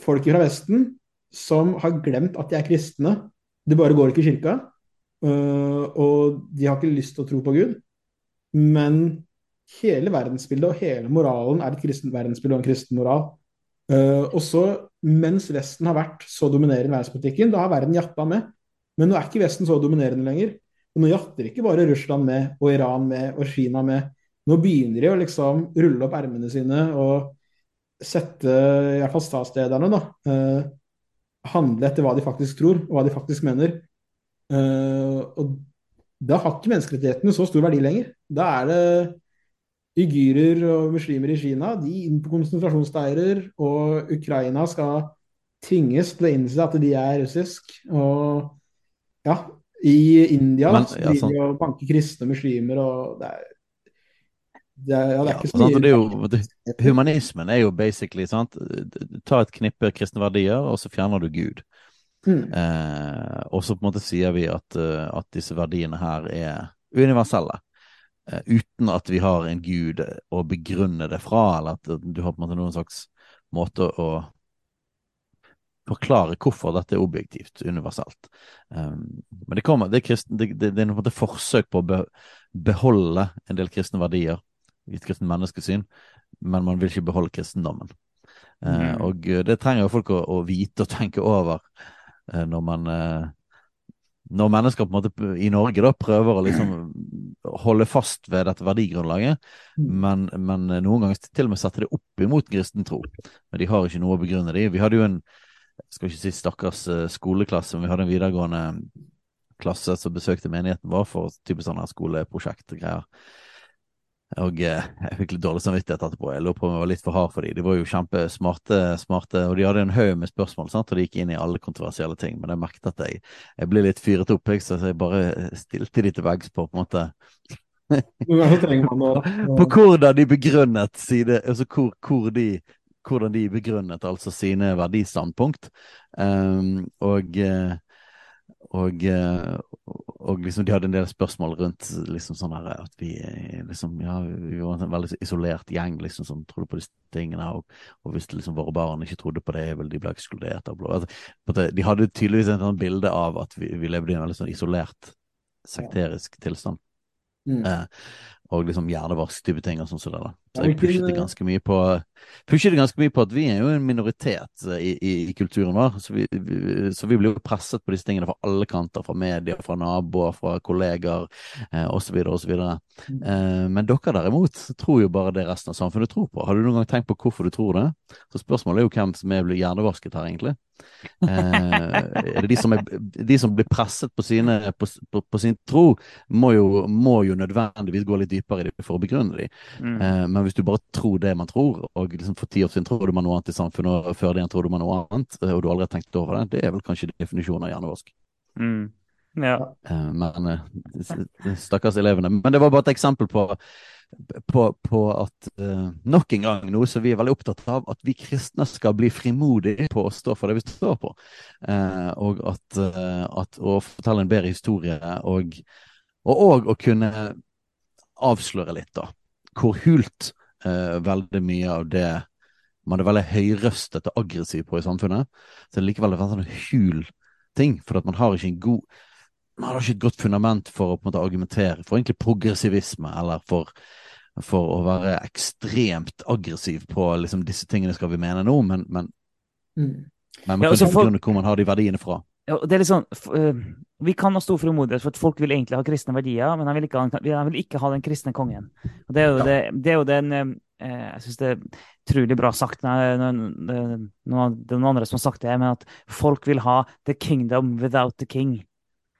folk fra Vesten som har glemt at de er kristne. De bare går ikke i kirka. øh, og de har ikke lyst til å tro på Gud. Men hele verdensbildet og hele moralen er et kristent verdensbilde og en kristen moral. Øh, og så, mens Vesten har vært så dominerende i verdenspolitikken, da har verden jappa med. Men nå er ikke Vesten så dominerende lenger. Og nå jatter ikke bare Russland med, og Iran med, og Kina med. Nå begynner de å liksom rulle opp ermene sine og sette i hvert fall statslederne da, eh, handle etter hva de faktisk tror, og hva de faktisk mener. Eh, og da har ikke menneskerettighetene så stor verdi lenger. Da er det uigurer og muslimer i Kina, de inn på konsentrasjonsleirer, og Ukraina skal tvinges til å innse at de er russisk. Og ja, i India Men, ja, sånn. de og banker kristne muslimer, og det er det er, ja, det er ikke så sant, og det er mye jo, humanismen er jo basically sant? Ta et knippe kristne verdier, og så fjerner du Gud. Mm. Eh, og så på en måte sier vi at, eh, at disse verdiene her er universelle. Eh, uten at vi har en gud å begrunne det fra, eller at du har på en måte noen slags måte å forklare hvorfor dette er objektivt, universalt. Um, men det, kommer, det, er kristen, det, det, det er måte forsøk på å be, beholde en del kristne verdier i et kristent menneskesyn, men man vil ikke beholde kristendommen. Uh, mm. og eh, det trenger jo folk å, å vite og tenke over uh, når man uh, når mennesker på en måte i Norge da prøver å liksom holde fast ved dette verdigrunnlaget, Mm. men, men noen ganger til og med setter det opp imot kristen tro. Men de har ikke noe å begrunne det i. Vi hadde jo en jeg skal ikke si stakkars eh, skoleklasse, men vi hadde en videregående klasse som besøkte menigheten vår for type sånne skoleprosjektgreier. Og eh, jeg fikk litt dårlig samvittighet etterpå. Jeg lå på om jeg var litt for hard for dem. De var jo kjempesmarte, smarte, og de hadde en haug med spørsmål, sant? og de gikk inn i alle kontroversielle ting. Men jeg merket at jeg, jeg ble litt fyret opp, så jeg bare stilte de til veggs på på en måte På hvordan de begrunnet side, Altså hvor, hvor de hvordan de begrunnet altså sine verdistandpunkt. Um, og eh, og, eh, og liksom de hadde en del spørsmål rundt liksom sånn her at vi eh, liksom ja, vi var en veldig isolert gjeng liksom som trodde på disse tingene, og, og hvis liksom våre barn ikke trodde på det, ville de ble ekskludert og blå. Altså, de hadde tydeligvis et sånt bilde av at vi, vi levde i en veldig sånn isolert sekterisk tilstand. Mm. Eh, og liksom hjernevask-type ting og sånn som det. da. Så jeg pushet det eh, ganske mye på pushet det ganske mye på at vi er jo en minoritet eh, i, i, i kulturen vår. Så vi, vi, så vi blir jo presset på disse tingene fra alle kanter. Fra media, fra naboer, fra kolleger eh, osv. osv. Mm. Eh, men dere derimot tror jo bare det resten av samfunnet tror på. Har du noen gang tenkt på hvorfor du tror det? Så spørsmålet er jo hvem som er blitt hjernevasket her, egentlig. Eh, er det de som, er, de som blir presset på, sine, på, på, på sin tro, må jo, må jo nødvendigvis gå litt dypere i det for å begrunne de. Mm. Eh, men hvis du bare tror det man tror, og liksom for ti år siden trodde man noe annet i samfunnet, og før det igjen trodde man noe annet, eh, og du aldri har tenkt over det, det er vel kanskje definisjonen av hjernevask. Mm. Ja. Eh, men eh, stakkars elevene. Men det var bare et eksempel på, på, på at uh, nok en gang noe som vi er veldig opptatt av, at vi kristne skal bli frimodige på å stå for det vi står på. Uh, og at, uh, at å fortelle en bedre historie, og, og, og å kunne avsløre litt, da, hvor hult eh, veldig mye av det man er veldig høyrøstet og aggressiv på i samfunnet, så er det likevel en sånn hul ting, for at man har ikke en god man har ikke et godt fundament for å på en måte argumentere for egentlig progressivisme, eller for for å være ekstremt aggressiv på liksom disse tingene skal vi mene nå, men, men, Mm. men man Ja, kan altså, for- begrunne hvor man har de verdiene fra. Ja, det er litt sånn, øh, Vi kan ha stor frimodighet for at folk vil egentlig ha kristne verdier, men de vil ikke ha, de vil ikke ha den kristne kongen. Og Det er jo, Ja. det, det er jo den øh, Jeg syns det er utrolig bra sagt. Noen, noen, andre som har sagt det, men at folk vil ha the kingdom without the king.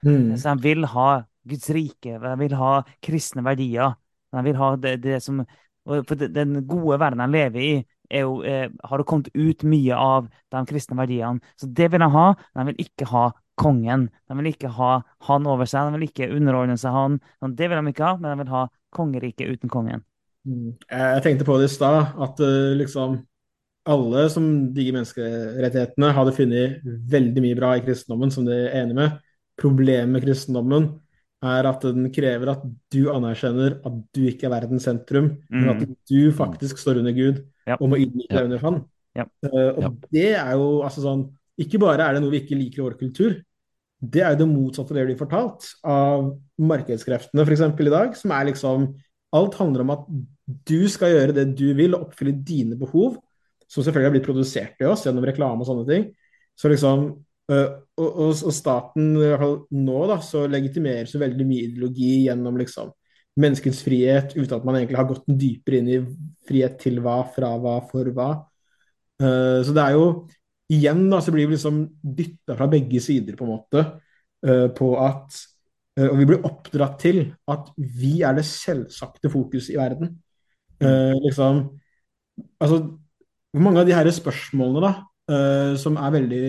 Mm. Så de vil ha Guds rike, de vil ha kristne verdier. De vil ha det, det som For den gode verden de lever i, jo, eh, har det kommet ut mye av de kristne verdiene. Så det vil de ha. De vil ikke ha kongen. De vil ikke ha han over seg. De vil ikke underordne seg han. Det vil de ikke ha, men de vil ha kongeriket uten kongen. Mm. Jeg tenkte på det i stad, at eh, liksom alle som digger menneskerettighetene, hadde funnet veldig mye bra i kristendommen som de er enig med. Problemet med kristendommen er at den krever at du anerkjenner at du ikke er verdens sentrum, men at Mm. du faktisk står under Gud Ja. og å deg under Han. Ja. Uh, og Ja. det er jo altså sånn Ikke bare er det noe vi ikke liker i vår kultur, det er jo det motsatte av det vi blir fortalt av markedskreftene f.eks. i dag, som er liksom Alt handler om at du skal gjøre det du vil, og oppfylle dine behov, som selvfølgelig har blitt produsert i oss gjennom reklame og sånne ting. Så liksom, uh, og, og, og staten, i hvert fall nå, da, så legitimerer så veldig mye ideologi gjennom liksom menneskets frihet, uten at man egentlig har gått dypere inn i frihet til hva, fra hva, for hva. Uh, så det er jo Igjen da, så blir vi liksom dytta fra begge sider, på en måte, uh, på at uh, Og vi blir oppdratt til at vi er det selvsagte fokus i verden. Eh, liksom Altså, hvor mange av de her spørsmålene da, som er veldig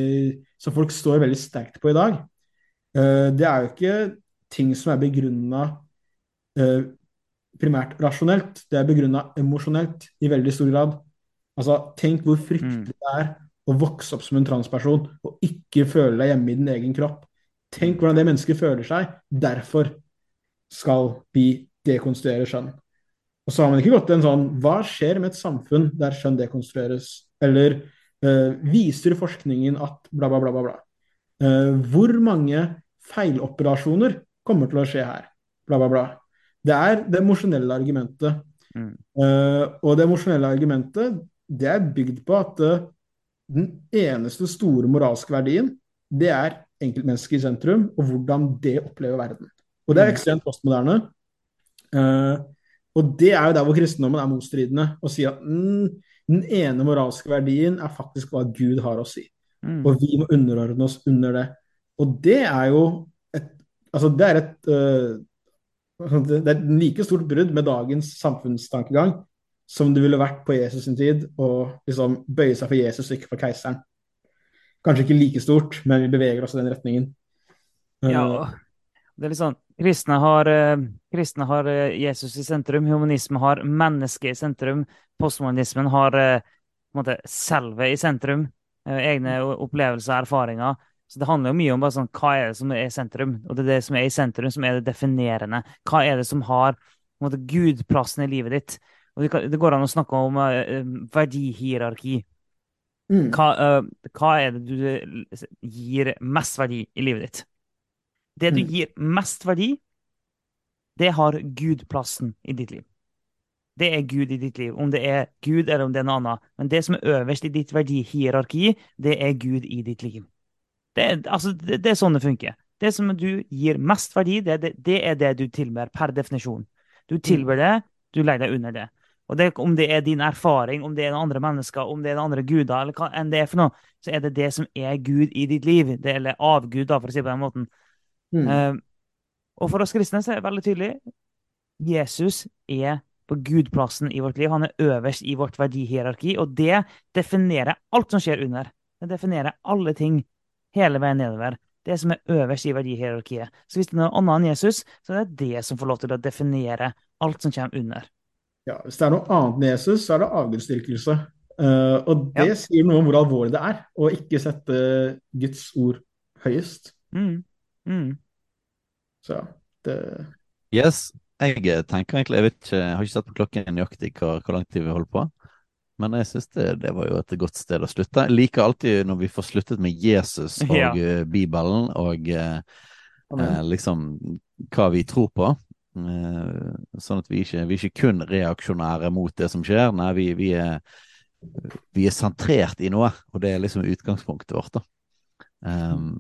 Som folk står veldig sterkt på i dag, det er jo ikke ting som er begrunna primært rasjonelt, det er begrunna emosjonelt i veldig stor grad. Altså, tenk hvor fryktelig Mm. det er å vokse opp som en transperson og ikke føle deg hjemme i din egen kropp. Tenk hvordan det mennesket føler seg. Derfor skal vi dekonstruere skjønn. Og så har man ikke gått til en sånn Hva skjer med et samfunn der skjønn dekonstrueres? Eller eh, viser forskningen at bla, bla, bla, bla, bla. Uh, hvor mange feiloperasjoner kommer til å skje her? Bla, bla, bla. Det er det emosjonelle argumentet. Mm. Uh, og det emosjonelle argumentet det er bygd på at uh, den eneste store moralske verdien, det er enkeltmennesket i sentrum, og hvordan det opplever verden. Og det er Mm. ekstremt postmoderne. Uh, og det er jo der hvor kristendommen er motstridende, og sier at mm, den ene moralske verdien er faktisk hva Gud har å si. Mm. Og vi må underordne oss under det. Og det er jo et Altså, det er et øh, Det er et like stort brudd med dagens samfunnstankegang som det ville vært på Jesus sin tid å liksom bøye seg for Jesus og ikke for keiseren. Kanskje ikke like stort, men vi beveger oss i den retningen. Ja, Eh, det er litt sånn Kristne har, eh, kristne har eh, Jesus i sentrum, humanisme har mennesket i sentrum, postmodernismen har på en måte selve i sentrum, egne opplevelser og erfaringer. Så det handler jo mye om bare sånn, hva er det som er i sentrum, og det er det som er i sentrum som er det definerende. Hva er det som har måte, gudplassen i livet ditt? Og det, det går an å snakke om eh, verdihierarki. mm, Hva, uh, hva er det du gir mest verdi i livet ditt? Det du Mm. gir mest verdi, det har Gud plassen i ditt liv. Det er Gud i ditt liv, om det er Gud eller om det er noe annet. Men det som er øverst i ditt verdihierarki, det er Gud i ditt liv. Det altså, det, det er sånn det funker. Det som du gir mest verdi, det, det, det er det du tilber, per definisjon. Du tilber det, du legger deg under det. Og det, om det er din erfaring, om det er andre mennesker, om det er andre guder, eller hva enn det er for noe, så er det det som er Gud i ditt liv. Det, eller avgud, da, for å si det på den måten. mm, Uh, og for oss kristne så er det veldig tydelig Jesus er på Gudplassen i vårt liv. Han er øverst i vårt verdihierarki, og det definerer alt som skjer under. Det definerer alle ting hele veien nedover. Det som er øverst i verdihierarkiet. Så hvis det er noe annet enn Jesus, så er det det som får lov til å definere alt som kommer under. ja, hvis det er noe annet enn Jesus, så er det avgudsdyrkelse. Uh, og det Ja. sier noe om hvor alvorlig det er å ikke sette Guds ord høyest. Mm. Mm. Så det Yes, jeg tenker egentlig Jeg vet ikke, jeg har ikke sett på klokken nøyaktig hvor, hvor lang tid vi holder på. Men jeg syns det, det var jo et godt sted å slutte. Jeg liker alltid når vi får sluttet med Jesus og Ja. eh, Bibelen og eh, eh, liksom hva vi tror på. Eh, sånn at vi ikke, vi er ikke kun reaksjonære mot det som skjer. Nei, vi, vi, er, vi er sentrert i noe, og det er liksom utgangspunktet vårt. da. Um,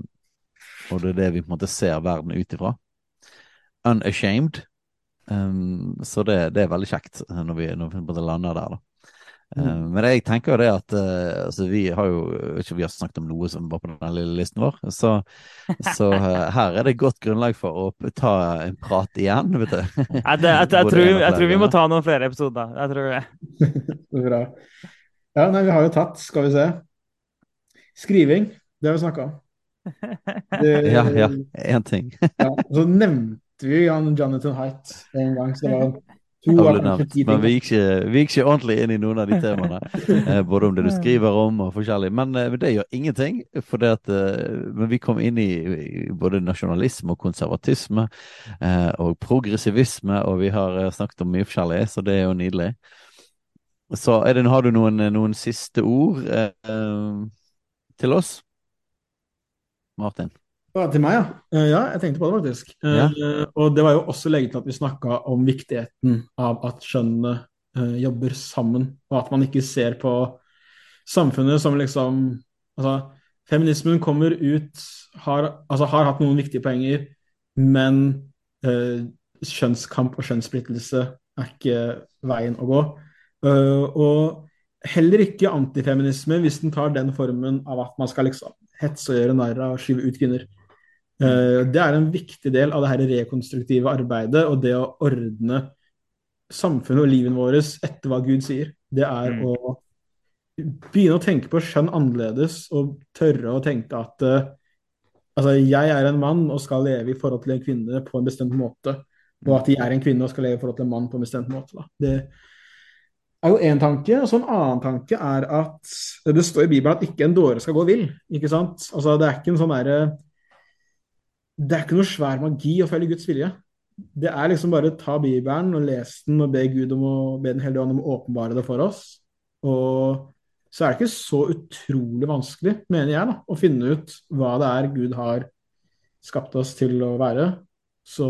og det er det vi på en måte ser verden ut ifra. Unashamed. Um, så det, det, er veldig kjekt når vi, når vi lander der, da. Mm. Uh, men jeg tenker jo det at uh, altså vi har jo ikke vi har snakket om noe som var på den lille listen vår, så, så uh, her er det godt grunnlag for å ta en prat igjen, vet du. Jeg, det, jeg, jeg, tror, jeg, tror, vi må ta noen flere episoder. Jeg tror det. Bra. Ja, nei, vi har jo tatt, skal vi se. Skriving, det har vi snakka om. Det, ja, ja. Én ting. ja, så nevnte vi Jan Jonathan Height en gang, så det var men vi gikk, ikke, vi gikk, ikke, ordentlig inn i noen av de temaene. Eh, både om det du skriver om og forskjellig. Men, eh, det gjør ingenting. For det at, eh, men vi kom inn i, både nasjonalisme og konservatisme og progressivisme, og vi har snakket om mye forskjellig, så det er jo nydelig. Så det, har du noen, noen siste ord eh, til oss? Martin? Til meg, ja. Uh, ja, jeg tenkte på det, faktisk. Uh, ja. Og det var jo også legget til at vi snakka om viktigheten av at kjønnene uh, jobber sammen, og at man ikke ser på samfunnet som liksom Altså, feminismen kommer ut har, altså, har hatt noen viktige poenger, men kjønnskamp og kjønnssplittelse er ikke veien å gå. og heller ikke antifeminisme hvis den tar den formen av at man skal liksom hetse og gjøre narr av og skyve ut kvinner. Eh, det er en viktig del av det her rekonstruktive arbeidet og det å ordne samfunnet og livet vårt etter hva Gud sier. Det er mm. å begynne å tenke på skjønn annerledes og tørre å tenke at uh, altså, jeg er en mann og skal leve i forhold til en kvinne på en bestemt måte. Og at jeg er en kvinne og skal leve i forhold til en mann på en bestemt måte. Da. Det er jo én tanke. Og så en annen tanke er at det står i Bibelen at ikke en dåre skal gå vill. ikke sant? Altså, det er ikke en sånn derre det er ikke noe svær magi å følge Guds vilje. Det er liksom bare å ta Bibelen og lese den og be Gud om å, be Den hellige ånd om å åpenbare det for oss. Og så er det ikke så utrolig vanskelig, mener jeg, da, å finne ut hva det er Gud har skapt oss til å være. Så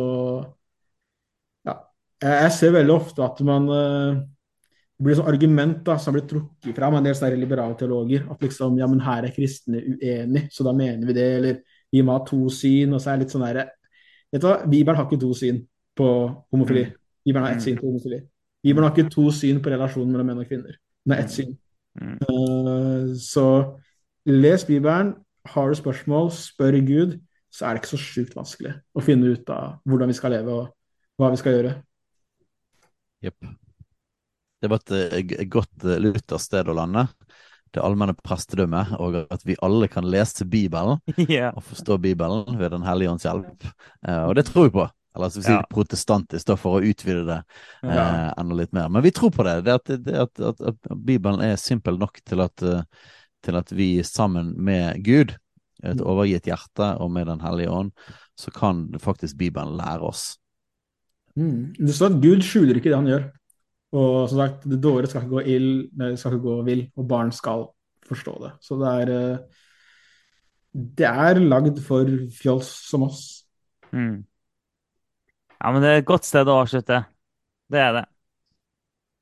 ja. Jeg ser veldig ofte at man uh, det blir sånn argument da, som blir trukket fram av en del sånne liberale teologer. At liksom, ja, men her er kristne uenige, så da mener vi det. Eller vi må ha to syn. Og så er det litt sånn derre Vet du hva, Bibelen har ikke to syn på homofili. Mm. Bibelen har ett mm. syn på homofili. Bibelen har ikke to syn på relasjonen mellom menn og kvinner. Den har ett syn. Uh, så les Bibelen. Har du spørsmål, spør Gud, så er det ikke så sjukt vanskelig å finne ut av hvordan vi skal leve og hva vi skal gjøre. Jepp. Det var et, et eh, godt eh, luthersk sted å lande det allmenne prestedømmet, og at vi alle kan lese Bibelen yeah. og forstå Bibelen ved Den hellige ånds hjelp. Uh, og det tror vi på. Eller så vi si ja. protestantisk, da, for å utvide det uh, ja. enda litt mer. Men vi tror på det. det, at, det at, at, at, Bibelen er simpel nok til at, uh, til at vi sammen med Gud, et mm. overgitt hjerte og med Den hellige ånd, så kan faktisk Bibelen lære oss. Mm. Det står at Gud skjuler ikke det han gjør. Og som sagt, det dårlige skal ikke gå ild, det skal ikke gå vill, og barn skal forstå det. Så det er eh, Det er lagd for fjols som oss. Mm. Ja, men det er et godt sted å avslutte. Det er det.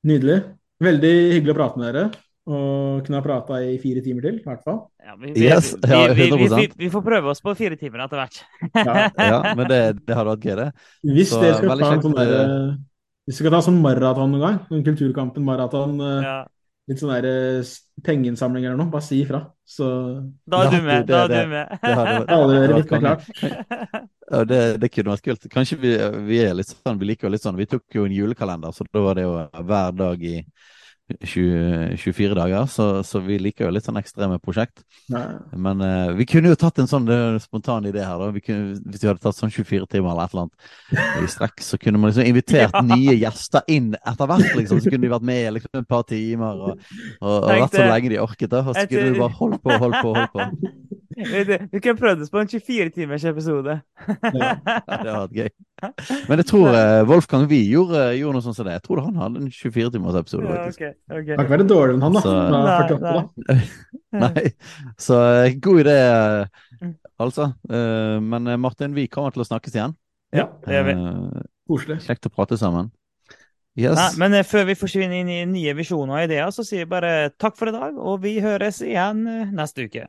Nydelig. Veldig hyggelig å prate med dere. Og kunne ha prata i fire timer til, i hvert fall. Ja, vi, vi, yes, ja, vi, vi, får prøve oss på fire timer etter hvert. ja. ja, men det, det hadde vært gøy, det. Hvis dere skal ta en sånn derre eh, hvis vi skal ta sånn maraton noen gang, noen Kulturkampen maraton, eh, ja. litt sånn der eh, pengeinnsamling eller noe, bare si ifra. Så Da er du med. da er du med. Det, hadde, det, det, klart. Ja, det, det kunne vært kult. Kanskje vi, vi er litt sånn, vi liker jo litt sånn Vi tok jo en julekalender, så da var det jo hver dag i 20, 24 dager, så, så, vi liker jo litt sånn ekstreme prosjekt. Nei. Men uh, vi kunne jo tatt en sånn spontan idé her, da. Vi kunne, hvis vi hadde tatt sånn 24 timer eller et eller annet i strekk, så kunne man liksom invitert ja. nye gjester inn etter hvert, liksom. Så kunne de vært med liksom, et par timer og, og, og vært så lenge de orket. da, Og så kunne du bare holdt på, holdt på, holdt på. Vi kunne prøvd oss på en 24-timers episode. ja, det hadde vært gøy. Men jeg tror uh, Wolfgang Wie gjorde, gjorde, noe sånt som det. Jeg tror han hadde en 24-timers episode. Ja, okay, okay. Kan ikke være dårligere enn han, da. Så, nei, nei. nei. Så uh, god idé, uh, altså. men Martin, vi kommer til å snakkes igjen. Ja, det gjør vi. Koselig. Kjekt å prate sammen. Yes. Nei, men eh, før vi forsvinner inn i nye visjoner og ideer, så sier jeg bare takk for i dag, og vi høres igjen eh, neste uke.